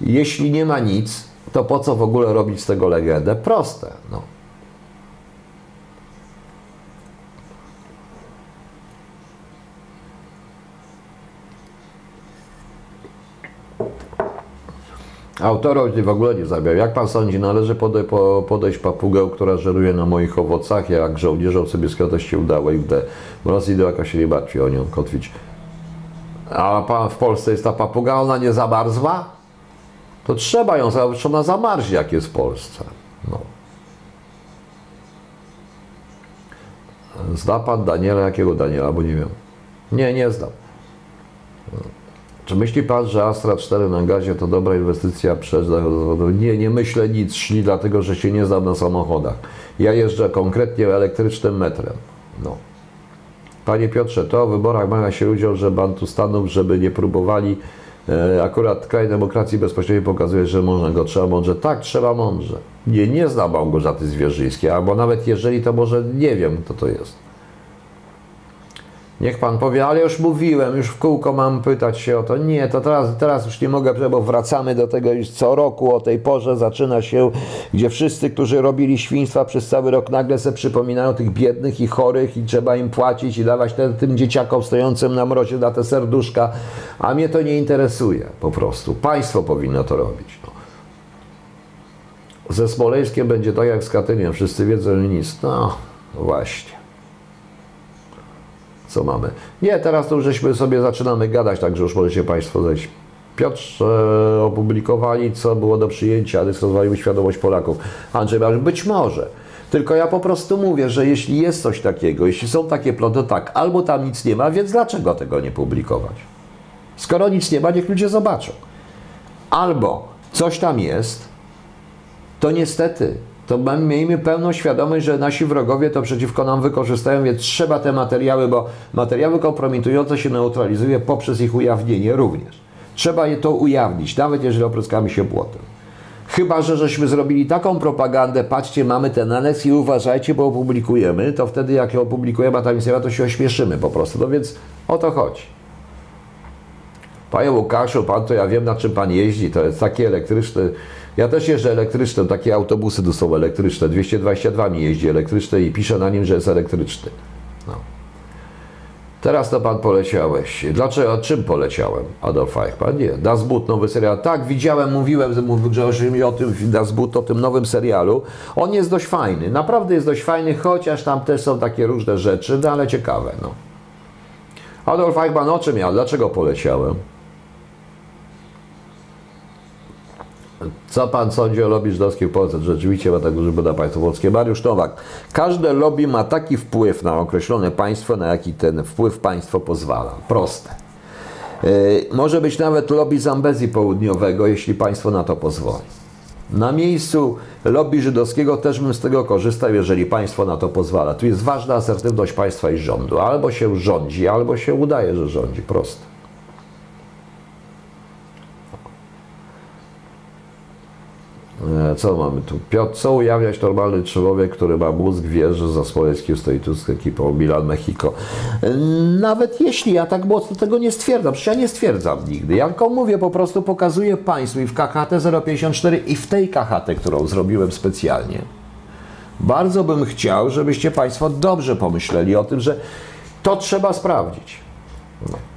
Jeśli nie ma nic, to po co w ogóle robić z tego legendę? Proste. No. Autorowi w ogóle nie zabiał. Jak pan sądzi, należy pode, po, podejść papugę, która żeruje na moich owocach, jak żołnierzom sobie to się udało i w Rosji do się nie martwi o nią, kotwić. A pan w Polsce jest ta papuga, ona nie zamarzła? To trzeba ją zabrać, ona zamarznie, jak jest w Polsce. No. Zna pan Daniela? Jakiego Daniela? Bo nie wiem. Nie, nie znam. Czy myśli Pan, że Astra 4 na gazie to dobra inwestycja przed Nie, nie myślę nic, szli dlatego, że się nie znam na samochodach. Ja jeżdżę konkretnie elektrycznym metrem. No. Panie Piotrze, to o wyborach mawia się ludziom, że Bantustanów, żeby nie próbowali. E, akurat kraj demokracji bezpośrednio pokazuje, że można go trzeba mądrze. Tak, trzeba mądrze. Nie, nie znam Małgorzaty Zwierzyńskiej, albo nawet jeżeli, to może nie wiem, kto to jest. Niech pan powie, ale już mówiłem, już w kółko mam pytać się o to. Nie, to teraz, teraz już nie mogę, bo wracamy do tego już co roku o tej porze zaczyna się, gdzie wszyscy, którzy robili świństwa przez cały rok, nagle sobie przypominają tych biednych i chorych i trzeba im płacić i dawać te, tym dzieciakom stojącym na mrozie na te serduszka, a mnie to nie interesuje po prostu. Państwo powinno to robić. No. Ze Smoleńskiem będzie tak jak z Katyniem, wszyscy wiedzą, że nic. No, właśnie co mamy. Nie, teraz to już żeśmy sobie zaczynamy gadać, także już możecie Państwo zejść. Piotrze opublikowali, co było do przyjęcia, dyskutowaliśmy świadomość Polaków. Andrzej Basz, być może. Tylko ja po prostu mówię, że jeśli jest coś takiego, jeśli są takie plony, to tak, albo tam nic nie ma, więc dlaczego tego nie publikować? Skoro nic nie ma, niech ludzie zobaczą. Albo coś tam jest, to niestety to miejmy pełną świadomość, że nasi wrogowie to przeciwko nam wykorzystają, więc trzeba te materiały, bo materiały kompromitujące się neutralizuje poprzez ich ujawnienie również. Trzeba je to ujawnić, nawet jeżeli opryskamy się błotem. Chyba, że żeśmy zrobili taką propagandę, patrzcie, mamy ten aneks i uważajcie, bo opublikujemy, to wtedy jak ją opublikujemy, a tam ma, to się ośmieszymy po prostu. No więc o to chodzi. Panie Łukaszu, pan to ja wiem, na czym pan jeździ, to jest taki elektryczny ja też jeżdżę elektrycznym, takie autobusy tu są elektryczne. 222 mi jeździ elektryczne i piszę na nim, że jest elektryczny. No. Teraz to pan poleciałeś. Dlaczego? Czym poleciałem? Adolf Eichmann? Nie. Das Boot, nowy serial. Tak, widziałem, mówiłem, mówił Grzegorz mi o tym, Das Boot, o tym nowym serialu. On jest dość fajny. Naprawdę jest dość fajny, chociaż tam też są takie różne rzeczy, no ale ciekawe, no. Adolf Eichmann o czym ja? Dlaczego poleciałem? Co pan sądzi o lobby żydowskim w Polsce? Rzeczywiście ma tak duży wpływ na państwo polskie. Mariusz Nowak. Każde lobby ma taki wpływ na określone państwo, na jaki ten wpływ państwo pozwala. Proste. Yy, może być nawet lobby Zambezji Południowego, jeśli państwo na to pozwoli. Na miejscu lobby żydowskiego też bym z tego korzystał, jeżeli państwo na to pozwala. Tu jest ważna asertywność państwa i rządu. Albo się rządzi, albo się udaje, że rządzi. Proste. Co mamy tu? Piotr, co ujawniać normalny człowiek, który ma mózg, wie, że za Smoleńskim stoi tu z ekipą Milan Mexico. E, nawet jeśli ja tak mocno tego nie stwierdzam, przecież ja nie stwierdzam nigdy. Ja tylko mówię, po prostu pokazuję Państwu i w KHT 054 i w tej KHT, którą zrobiłem specjalnie. Bardzo bym chciał, żebyście Państwo dobrze pomyśleli o tym, że to trzeba sprawdzić. No.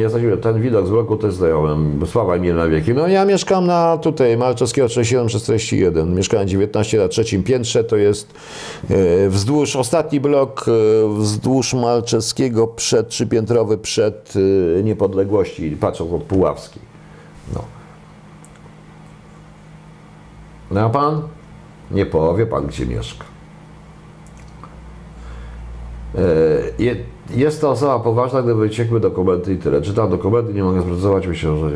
Jesteśmy, ten widok z bloku też znajomym, Sława mi na wieki. No ja mieszkam na tutaj, Malczewskiego 37 przez 41. Mieszkałem 19 na trzecim piętrze, to jest e, wzdłuż, ostatni blok e, wzdłuż Malczewskiego, przed, trzypiętrowy przed e, niepodległości, patrząc od Puławskiej. No. No a pan? Nie powie pan, gdzie mieszka. E, jest to osoba poważna, gdyby wyciekły dokumenty i tyle. Czytam dokumenty, nie mogę sprocesować, myślę, że...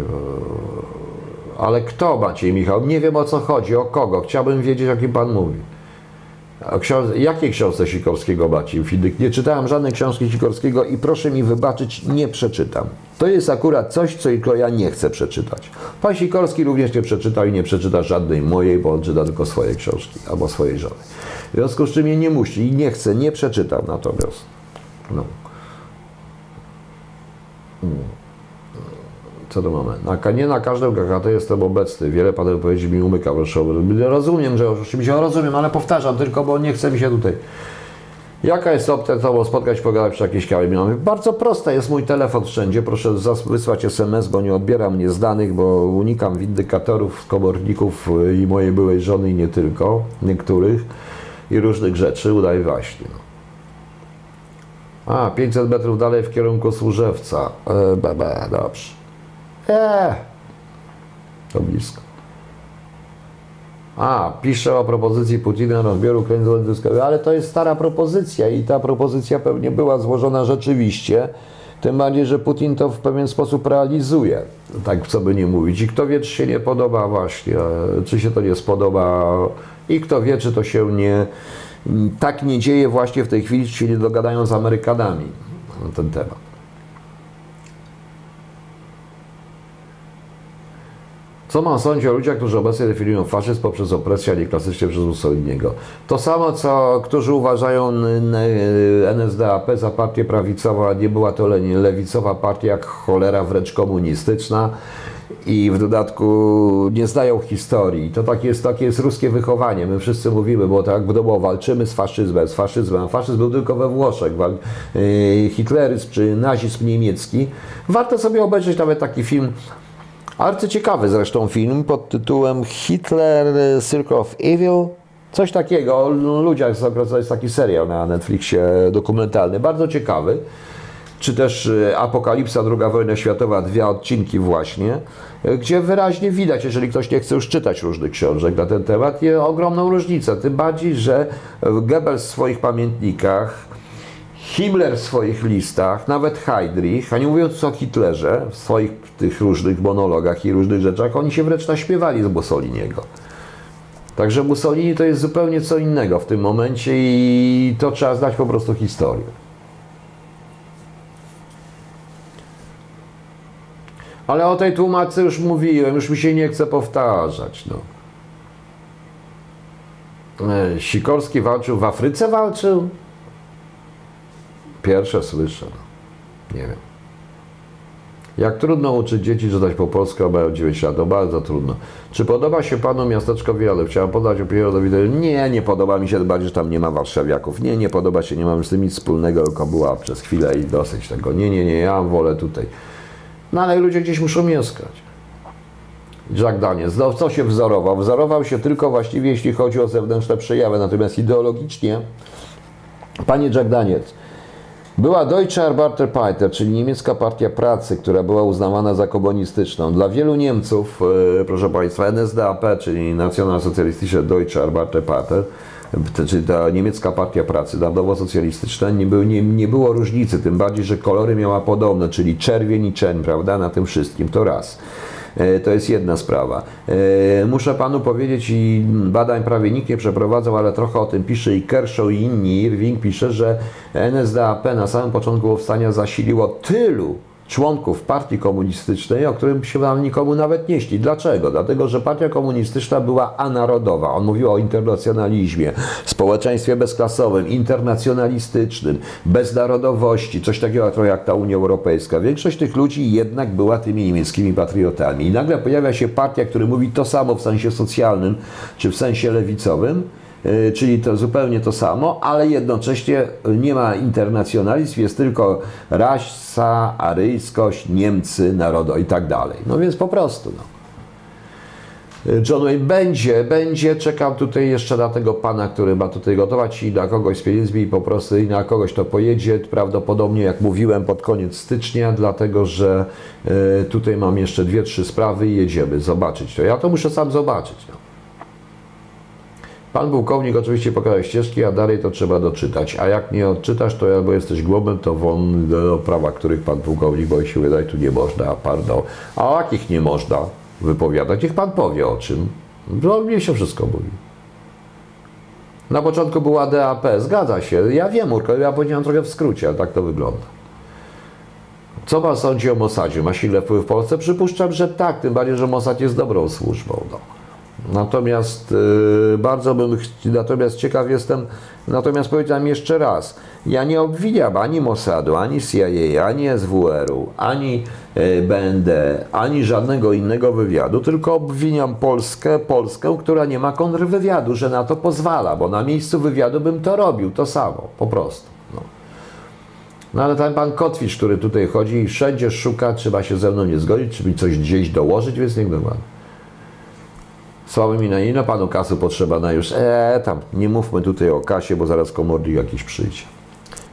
Ale kto Maciej Michał? Nie wiem o co chodzi, o kogo. Chciałbym wiedzieć, o kim pan mówi. A książ jakiej książce Sikorskiego macie? Fidyk? Nie czytałem żadnej książki Sikorskiego i proszę mi wybaczyć, nie przeczytam. To jest akurat coś, co ja nie chcę przeczytać. Pan Sikorski również nie przeczytał i nie przeczyta żadnej mojej, bo on czyta tylko swoje książki albo swojej żony. W związku z czym je nie musi i nie chce, nie przeczytał natomiast. No. Hmm. Co to mamy? Na, nie na każdym KKT jestem obecny. Wiele pan wypowiedzi mi umyka. Proszę. Rozumiem, że oczywiście rozumiem, ale powtarzam tylko, bo nie chce mi się tutaj. Jaka jest opcja, to spotkać, pogadać przy jakiejś kawie? Bardzo prosta, jest mój telefon wszędzie. Proszę wysłać SMS, bo nie odbieram nie zdanych, bo unikam windykatorów, komorników i mojej byłej żony i nie tylko, niektórych i różnych rzeczy. Udaj właśnie. A, 500 metrów dalej w kierunku Służewca. E, bebe, dobrze. Eee, to blisko. A, pisze o propozycji Putina rozbioru Ukrainy do ale to jest stara propozycja i ta propozycja pewnie była złożona rzeczywiście. Tym bardziej, że Putin to w pewien sposób realizuje, tak co by nie mówić. I kto wie, czy się nie podoba właśnie, czy się to nie spodoba i kto wie, czy to się nie tak nie dzieje właśnie w tej chwili, się nie dogadają z Amerykanami na ten temat. Co mam sądzić o ludziach, którzy obecnie definiują faszyzm poprzez opresję, a nie klasycznie przez Mussoliniego? To samo, co którzy uważają NSDAP za partię prawicową, a nie była to lewicowa partia, jak cholera wręcz komunistyczna i w dodatku nie znają historii. To takie jest, takie jest ruskie wychowanie. My wszyscy mówimy, bo tak domu walczymy z faszyzmem, z faszyzmem. Faszyzm był tylko we Włoszech. Y, hitleryzm czy nazizm niemiecki. Warto sobie obejrzeć nawet taki film Arcyciekawy zresztą film pod tytułem Hitler Circle of Evil. Coś takiego o ludziach, to jest taki serial na Netflixie dokumentalny, bardzo ciekawy. Czy też e, Apokalipsa, II wojna światowa, dwie odcinki właśnie, e, gdzie wyraźnie widać, jeżeli ktoś nie chce już czytać różnych książek na ten temat, jest ogromną różnicę. Tym bardziej, że Goebbels w swoich pamiętnikach Himmler w swoich listach, nawet Heydrich, a nie mówiąc o Hitlerze, w swoich tych różnych monologach i różnych rzeczach, oni się wręcz naśpiewali z Mussoliniego. Także Mussolini to jest zupełnie co innego w tym momencie i to trzeba znać po prostu historię. Ale o tej tłumaczce już mówiłem, już mi się nie chce powtarzać. No. E, Sikorski walczył w Afryce, walczył? Pierwsze słyszę. No. Nie wiem. Jak trudno uczyć dzieci czytać po polsku, a mają 9 lat. To bardzo trudno. Czy podoba się Panu miasteczko Wiele? Chciałem podać opinię do wideo. Nie, nie podoba mi się, bardziej, że tam nie ma warszawiaków. Nie, nie podoba się, nie mam z tym nic wspólnego, tylko była przez chwilę i dosyć tego. Nie, nie, nie, ja wolę tutaj. No ale ludzie gdzieś muszą mieszkać. Jack Daniels, no, co się wzorował? Wzorował się tylko właściwie, jeśli chodzi o zewnętrzne przejawy, natomiast ideologicznie, panie Jack Daniels, była Deutsche Arbeiterpartei, czyli niemiecka partia pracy, która była uznawana za komunistyczną. Dla wielu Niemców, e, proszę Państwa, NSDAP, czyli Nationalsozialistische Deutsche Arbeiterpartei, czyli ta niemiecka partia pracy, narodowo-socjalistyczna, nie, był, nie, nie było różnicy, tym bardziej, że kolory miała podobne, czyli czerwień i czerń, prawda, na tym wszystkim, to raz. E, to jest jedna sprawa. E, muszę panu powiedzieć, i badań prawie nikt nie przeprowadzał, ale trochę o tym pisze i Kershaw i inni. Irving pisze, że NSDAP na samym początku powstania zasiliło tylu członków partii komunistycznej, o którym się wam nikomu nawet nie śni. Dlaczego? Dlatego, że partia komunistyczna była anarodowa. On mówił o internacjonalizmie, społeczeństwie bezklasowym, internacjonalistycznym, bez narodowości, coś takiego jak ta Unia Europejska. Większość tych ludzi jednak była tymi niemieckimi patriotami. I nagle pojawia się partia, która mówi to samo w sensie socjalnym, czy w sensie lewicowym, czyli to zupełnie to samo, ale jednocześnie nie ma internacjonalizm, jest tylko rasa, aryjskość, Niemcy, narodo i tak dalej. No więc po prostu. No. E, John Wayne będzie, będzie, czekam tutaj jeszcze na tego pana, który ma tutaj gotować i na kogoś z pieniędzmi i po prostu i na kogoś to pojedzie, prawdopodobnie jak mówiłem pod koniec stycznia, dlatego że y, tutaj mam jeszcze dwie, trzy sprawy i jedziemy zobaczyć to. Ja to muszę sam zobaczyć. No. Pan pułkownik oczywiście pokazał ścieżki, a dalej to trzeba doczytać. A jak nie odczytasz, to albo jesteś głowem, to won do prawa, których pan pułkownik boi się wydać, tu nie można, pardon. A o jakich nie można wypowiadać? Niech pan powie o czym. No, mnie się wszystko mówi. Na początku była DAP, zgadza się. Ja wiem, Urko, ja powiedziałem trochę w skrócie, ale tak to wygląda. Co pan sądzi o Mossadzie? Ma silny wpływ w Polsce? Przypuszczam, że tak, tym bardziej, że Mossad jest dobrą służbą. No. Natomiast yy, bardzo bym, natomiast ciekaw jestem, natomiast powiedziałem jeszcze raz, ja nie obwiniam ani Mossadu, ani CIA, ani SWR-u, ani yy, BND, ani żadnego innego wywiadu, tylko obwiniam Polskę, Polskę, która nie ma kontrwywiadu, że na to pozwala, bo na miejscu wywiadu bym to robił, to samo, po prostu. No. No ale ten pan Kotwicz, który tutaj chodzi i wszędzie szuka, ma się ze mną nie zgodzić, czy mi coś gdzieś dołożyć, więc niech ma. Sławym i no panu kasu potrzeba na już. Eee, tam, nie mówmy tutaj o kasie, bo zaraz komornik jakiś przyjdzie.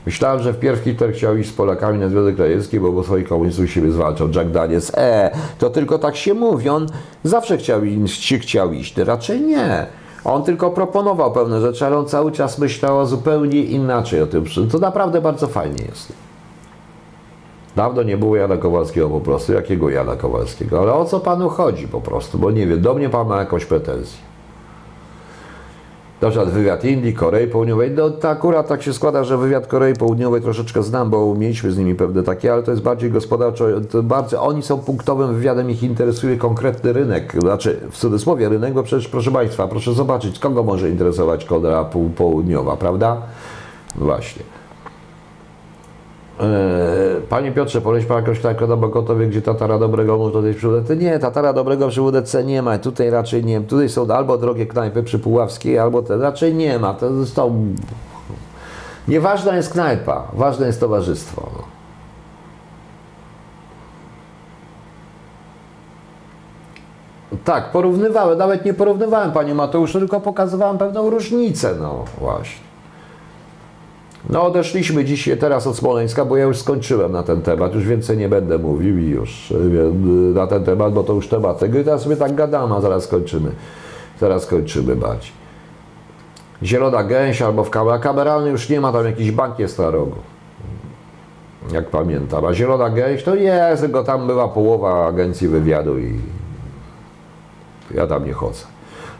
Myślałem, że wpierw Hitler chciał iść z Polakami na Związek Radziecki, bo, bo swoich komunistów siebie zwalczał. Jack Daniels, e, to tylko tak się mówi. On zawsze chciał, iść, chciał iść. Raczej nie. On tylko proponował pewne rzeczy, ale on cały czas myślał zupełnie inaczej o tym. To naprawdę bardzo fajnie jest. Dawno nie było Jana Kowalskiego po prostu. Jakiego Jana Kowalskiego? Ale o co panu chodzi po prostu? Bo nie wiem, do mnie pan ma jakąś pretensję. Na przykład wywiad Indii, Korei Południowej. No to akurat tak się składa, że wywiad Korei Południowej troszeczkę znam, bo mieliśmy z nimi pewne takie, ale to jest bardziej gospodarczo, bardzo, oni są punktowym wywiadem, ich interesuje konkretny rynek, znaczy w cudzysłowie rynek, bo przecież proszę Państwa, proszę zobaczyć, kogo może interesować Korea Południowa, prawda? Właśnie. E, panie Piotrze, poleć pan jakąś knajpkę na Bogotowie, gdzie tatara dobrego można zjeść przy WDC? Nie, tatara dobrego przy WDC nie ma. Tutaj raczej nie. Tutaj są albo drogie knajpy przy Puławskiej, albo te. Raczej nie ma. To zresztą... Nieważna jest knajpa, ważne jest towarzystwo. No. Tak, porównywałem, nawet nie porównywałem, panie Mateuszu, tylko pokazywałem pewną różnicę, no właśnie. No odeszliśmy dzisiaj teraz od Smoleńska, bo ja już skończyłem na ten temat, już więcej nie będę mówił i już na ten temat, bo to już temat tego i teraz sobie tak gadamy, a zaraz kończymy. Zaraz kończymy bardziej. Zielona gęś albo w kamerze, kameralny już nie ma, tam jakiś bank jest na rogu. Jak pamiętam. A zielona gęś to jest, tylko tam była połowa agencji wywiadu i ja tam nie chodzę.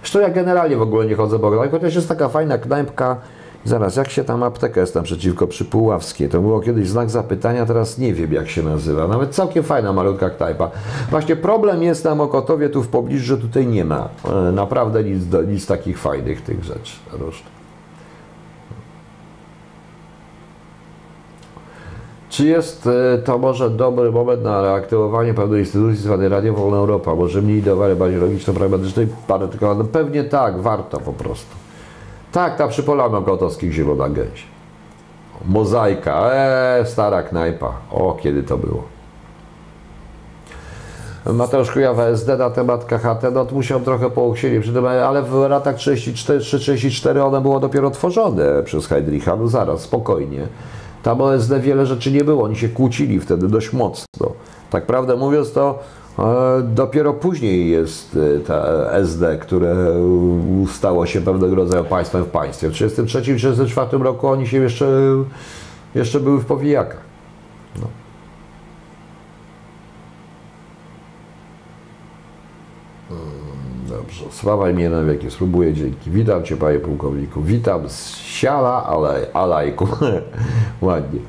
Zresztą ja generalnie w ogóle nie chodzę, bo chociaż jest taka fajna knajpka, Zaraz, jak się tam apteka jest naprzeciwko przy Puławskiej? To było kiedyś znak zapytania, teraz nie wiem jak się nazywa. Nawet całkiem fajna malutka knajpa. Właśnie problem jest na Mokotowie tu w pobliżu, że tutaj nie ma e, naprawdę nic, nic takich fajnych tych rzeczy. Czy jest e, to może dobry moment na reaktywowanie pewnej instytucji zwanej Radio Wolna Europa? Może mniej ideowane, bardziej logiczno-pragmatycznej? Pewnie tak, warto po prostu. Tak, ta przy Polach Gotowskich zielona gęś. Mozaika, eee, stara knajpa. O, kiedy to było. Mateusz Kujawa SD na temat KHT, no tu musiał trochę tym, ale w latach 34 one było dopiero tworzone przez Heidricha, no zaraz, spokojnie. Tam OSD wiele rzeczy nie było, oni się kłócili wtedy dość mocno. Tak prawdę mówiąc, to Dopiero później jest y, ta SD, które stało się pewnego rodzaju państwem w państwie. W 1933 i 1934 roku oni się jeszcze, jeszcze były w powijakach. No. Mm, dobrze, sława imię na wieki, spróbuję dzięki. Witam Cię Panie Pułkowniku, witam z siala, ale alajku. Ładnie.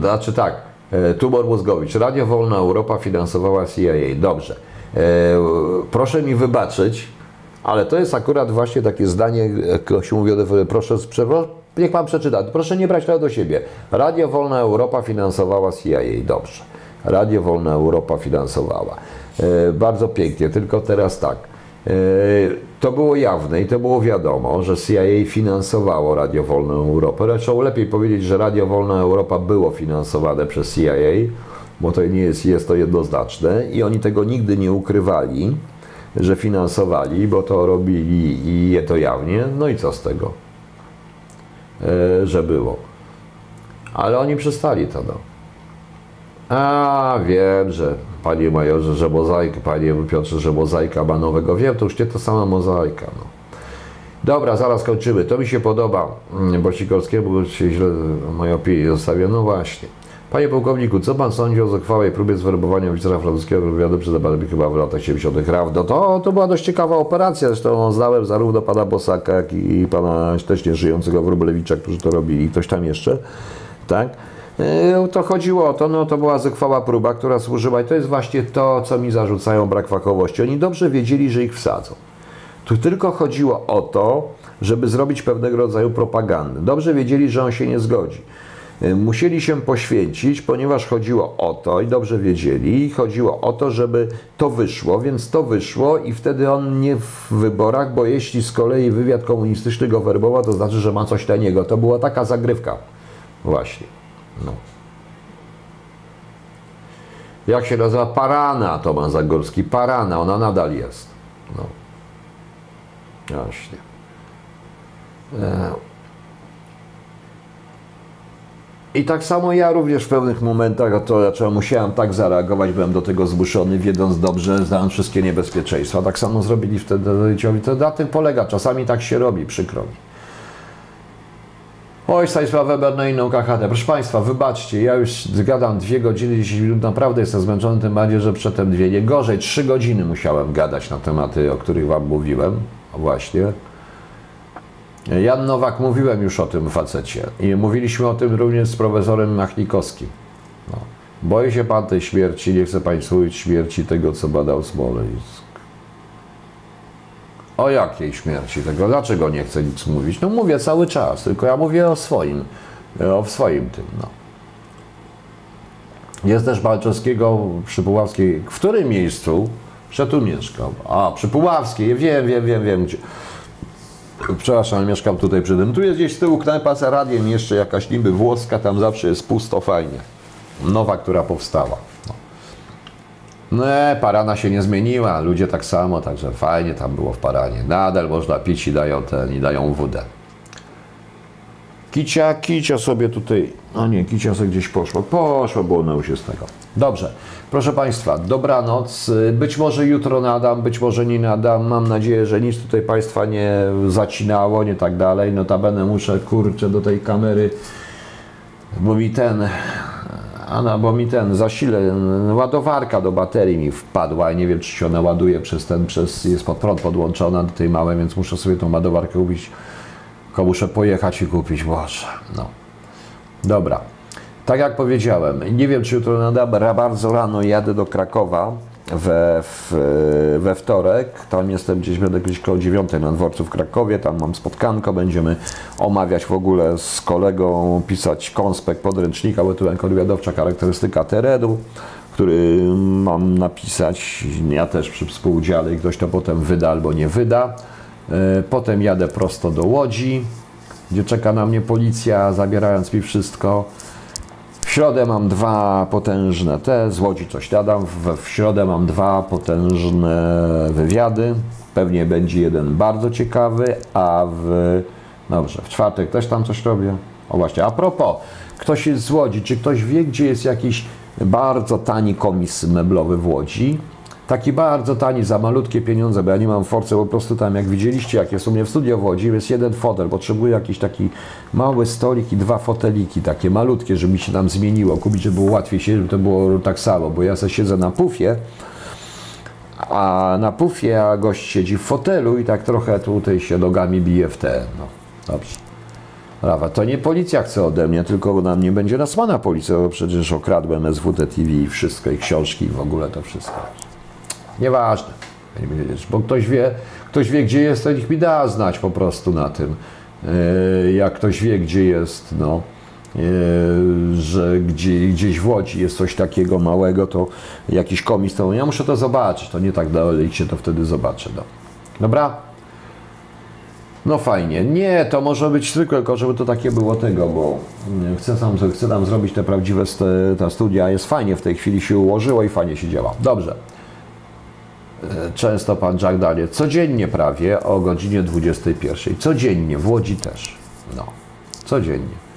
Znaczy tak, E, tumor mózgowy. Czy Radio Wolna Europa finansowała CIA? Dobrze. E, proszę mi wybaczyć, ale to jest akurat właśnie takie zdanie, jak się mówi, proszę, niech Pan przeczyta, proszę nie brać tego do siebie. Radio Wolna Europa finansowała CIA. Dobrze. Radio Wolna Europa finansowała. E, bardzo pięknie, tylko teraz tak. To było jawne i to było wiadomo, że CIA finansowało Radio Wolną Europę. Zresztą lepiej powiedzieć, że Radio Wolna Europa było finansowane przez CIA, bo to nie jest, jest to jednoznaczne i oni tego nigdy nie ukrywali, że finansowali, bo to robili i je to jawnie. No i co z tego, e, że było. Ale oni przestali to. No. A, wiem, że panie majorze, że mozaika, panie Piotrze, że mozaika ma nowego. Wiem, to już nie to sama mozaika. No. Dobra, zaraz kończymy. To mi się podoba, mm, bo Sikorskiemu się źle moje opinie zostawia. No właśnie. Panie pułkowniku, co pan sądzi o zuchwałej próbie zwerbowania oficera francuskiego wywiadu przez Abadebi chyba w latach 70. Rawdo? To, to była dość ciekawa operacja, zresztą znałem zarówno pana Bosaka, jak i pana też nie żyjącego Wróblewicza, którzy to robili, i ktoś tam jeszcze, tak? E, To chodziło o to, no to była zuchwała próba, która służyła i to jest właśnie to, co mi zarzucają brak fachowości. Oni dobrze wiedzieli, że ich wsadzą. Tu tylko chodziło o to, żeby zrobić pewnego rodzaju propagandę. Dobrze wiedzieli, że on się nie zgodzi. Y, Musieli się poświęcić, ponieważ chodziło o to i dobrze wiedzieli, chodziło o to, żeby to wyszło, więc to wyszło i wtedy on nie w wyborach, bo jeśli z kolei wywiad komunistyczny go werbował, to znaczy, że ma coś taniego. To była taka zagrywka właśnie. No. Jak się nazywa? Parana Tomasz Zagorski. Parana, ona nadal jest. No. Właśnie. E. I tak samo ja również w pewnych momentach, a to dlaczego musiałem tak zareagować, byłem do tego zmuszony, wiedząc dobrze, znając wszystkie niebezpieczeństwa. Tak samo zrobili wtedy Ryciowi. To na tym polega. Czasami tak się robi, przykro mi. Oj, Stanisław Weber na inną KHD. Proszę Państwa, wybaczcie, ja już gadam dwie godziny, 10 minut, naprawdę jestem zmęczony, tym bardziej, że przedtem dwie, nie gorzej, trzy godziny musiałem gadać na tematy, o których Wam mówiłem, właśnie. Jan Nowak, mówiłem już o tym facecie i mówiliśmy o tym również z profesorem Machnikowskim. No. Się Pan tej śmierci, nie chce Państwu mówić śmierci tego, co badał Smoleńsk. O jakiej śmierci tego? Dlaczego nie chcę nic mówić? No mówię cały czas, tylko ja mówię o swoim, o swoim tym, no. Jest też Balczewskiego przy Puławskiej. W którym miejscu? Że tu mieszkam. A, przy Puławskiej. Wiem, wiem, wiem, wiem. Gdzie. Przepraszam, mieszkam tutaj przy tym. Tu jest gdzieś z tyłu knajpa za radiem, jeszcze jakaś niby włoska, tam zawsze jest pusto, fajnie. Nowa, która powstała. No. Nie, parana się nie zmieniła, ludzie tak samo, także fajnie tam było w paranie. Nadal można pić i dają ten, i dają wódę. Kicia, kicia sobie tutaj, no nie, kicia sobie gdzieś poszło, poszło, bo ona już jest tego. Dobrze, proszę Państwa, dobranoc, być może jutro nadam, być może nie nadam, mam nadzieję, że nic tutaj Państwa nie zacinało, nie tak dalej, notabene muszę, kurczę, do tej kamery, bo mi ten, Ana, bo mi ten zasile, ładowarka do baterii mi wpadła i nie wiem, czy się ona ładuje przez ten, przez, jest pod prąd podłączona do tej małej, więc muszę sobie tą ładowarkę kupić, tylko muszę pojechać i kupić, Boże, no. Dobra. Tak jak powiedziałem, nie wiem, czy jutro nadam, bardzo rano jadę do Krakowa we, w, we wtorek. Tam jestem gdzieś, będę gdzieś koło 9 na dworcu w Krakowie, tam mam spotkanko, będziemy omawiać w ogóle z kolegą, pisać konspekt podręcznika, wywiadowcza charakterystyka terenu, który mam napisać, ja też przy współudziale ktoś to potem wyda albo nie wyda. E, Potem jadę prosto do Łodzi, gdzie czeka na mnie policja, zabierając mi wszystko. W środę mam dwa potężne te, z Łodzi coś dadam, w, w środę mam dwa potężne wywiady, pewnie będzie jeden bardzo ciekawy, a w, dobrze, w czwartek też tam coś robię. O właśnie, a propos, ktoś jest z Łodzi, czy ktoś wie, gdzie jest jakiś bardzo tani komis meblowy w Łodzi? Taki bardzo tani, za malutkie pieniądze, bo ja nie mam force, po prostu tam, jak widzieliście, jak jest u mnie w studio w Łodzi, jest jeden fotel, potrzebuję jakiś taki mały stolik i dwa foteliki, takie malutkie, żeby mi się tam zmieniło, kupić, żeby było łatwiej siedzieć, żeby to było tak samo, bo ja sobie siedzę na pufie, a na pufie, a gość siedzi w fotelu i tak trochę tutaj się nogami bije w te, no, dobrze. Brawa, to nie policja chce ode mnie, tylko na mnie będzie nasłana policja, bo przecież okradłem SWT TV i wszystko, i książki, i w ogóle to wszystko. Nieważne, bo ktoś wie, ktoś wie, gdzie jest, to niech mi da znać po prostu na tym. Yy, Jak ktoś wie, gdzie jest, no, yy, że gdzie, gdzieś w Łodzi jest coś takiego małego, to jakiś komis, to ja muszę to zobaczyć, to nie tak dalej się to wtedy zobaczę. No. Dobra? No fajnie. Nie, to może być tylko, żeby to takie było tego, bo mm, chcę tam, chcę tam zrobić te prawdziwe te studia. Jest fajnie, w tej chwili się ułożyło i fajnie się działa. Dobrze. E, Często pan Jack Daniel, codziennie prawie o godzinie 21. Codziennie, w Łodzi też. No, codziennie.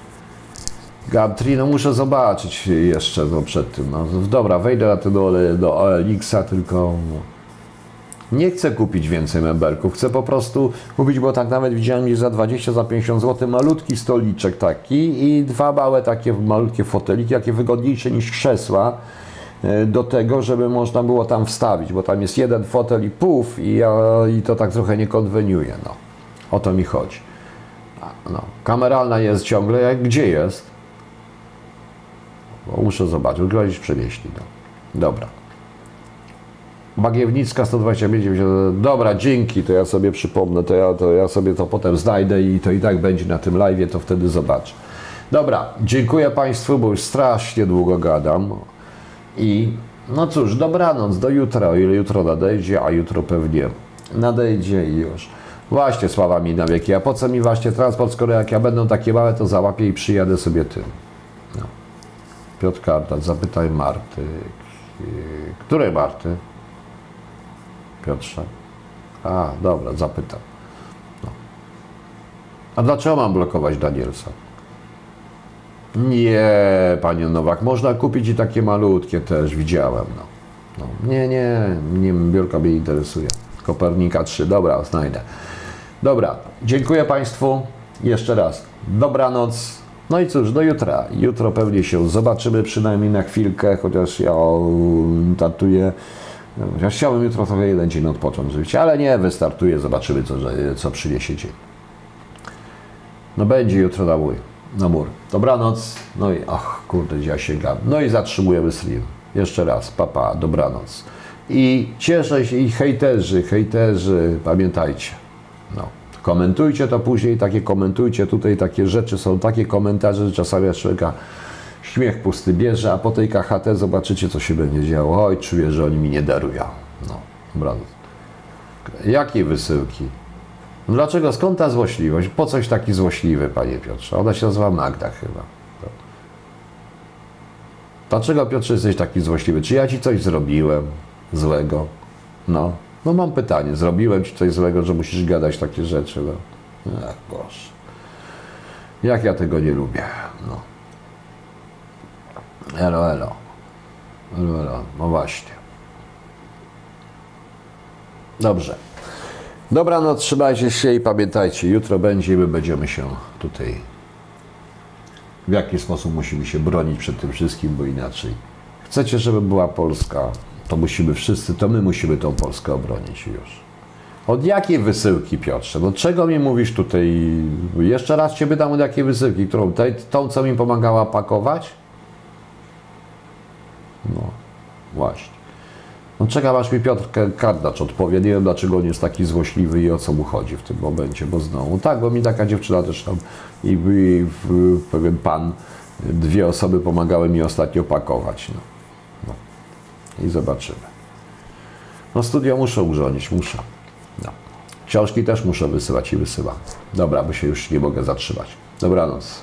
Gumtree, no muszę zobaczyć jeszcze no, przed tym. No, dobra, wejdę na to do, do OLX-a, tylko... Nie chcę kupić więcej mebelków, chcę po prostu kupić, bo tak nawet widziałem gdzieś za 20, za 50 zł malutki stoliczek taki i dwa małe takie malutkie foteliki, jakie wygodniejsze niż krzesła do tego, żeby można było tam wstawić, bo tam jest jeden fotel i puf i, ja, i to tak trochę nie konweniuje, no. O to mi chodzi. No. Kameralna jest ciągle, jak gdzie jest? Bo muszę zobaczyć, gdzieś przenieśli, no. Dobra. Bagiewnicka 125, 90. Dobra, dzięki, to ja sobie przypomnę, to ja, to ja sobie to potem znajdę i to i tak będzie na tym live, to wtedy zobaczę. Dobra, dziękuję Państwu, bo już strasznie długo gadam. I no cóż, dobranoc, do jutra, o ile jutro nadejdzie, a jutro pewnie nadejdzie i już. Właśnie, sława mi na wieki. A po co mi właśnie transport, skoro jak ja będą takie małe, to załapię i przyjadę sobie tym. No. Piotr Kartat, zapytaj Marty. Której Marty? Piotrze? A, dobra, zapytam. No. A dlaczego mam blokować Danielsa? Nie, panie Nowak, można kupić i takie malutkie też, widziałem. No. No. Nie, nie, nie, biurka mnie interesuje. Kopernika 3, dobra, znajdę. Dobra, dziękuję Państwu jeszcze raz. Dobranoc. No i cóż, do jutra. Jutro pewnie się zobaczymy przynajmniej na chwilkę, chociaż ja tatuję. Chociaż chciałbym jutro trochę jeden dzień odpocząć rzeczywiście, ale nie, wystartuję, zobaczymy co, co przyniesie dzień. No będzie jutro na mój, na mur. Dobranoc. No i ach, kurde, gdzie ja sięgam. No i zatrzymujemy stream. Jeszcze raz, papa, dobranoc. I cieszę się, i hejterzy, hejterzy, pamiętajcie. No. Komentujcie to później, takie komentujcie tutaj, takie rzeczy są, takie komentarze, że czasami człowieka śmiech pusty bierze, a po tej KHT zobaczycie, co się będzie działo. Oj, czuję, że oni mi nie darują. No, dobranoc. Jakie wysyłki? Dlaczego? Skąd ta złośliwość? Po coś taki złośliwy, panie Piotrze? Ona się nazywa Magda chyba. Dlaczego, Piotrze, jesteś taki złośliwy? Czy ja ci coś zrobiłem złego? No, no mam pytanie. Zrobiłem ci coś złego, że musisz gadać takie rzeczy? No. Ach, Boże. Jak ja tego nie lubię. No. Elo, elo. Elo, elo. No właśnie. Dobrze. Dobranoc, trzymajcie się i pamiętajcie, jutro będzie i my będziemy się tutaj w jaki sposób musimy się bronić przed tym wszystkim, bo inaczej. Chcecie, żeby była Polska, to musimy wszyscy, to my musimy tą Polskę obronić już. Od jakiej wysyłki, Piotrze? No czego mi mówisz tutaj? Jeszcze raz Cię pytam, od jakiej wysyłki? Którą? Tej, tą, co mi pomagała pakować? No, właśnie. No czekam, aż mi Piotr Kardacz odpowie. Nie wiem, dlaczego on jest taki złośliwy i o co mu chodzi w tym momencie, bo znowu. Tak, bo mi taka dziewczyna też tam i, i pewien pan, dwie osoby pomagały mi ostatnio pakować. No. No. I zobaczymy. No studio muszę urządzić, muszę. No. Książki też muszę wysyłać i wysyłam. Dobra, bo się już nie mogę zatrzymać. Dobranoc.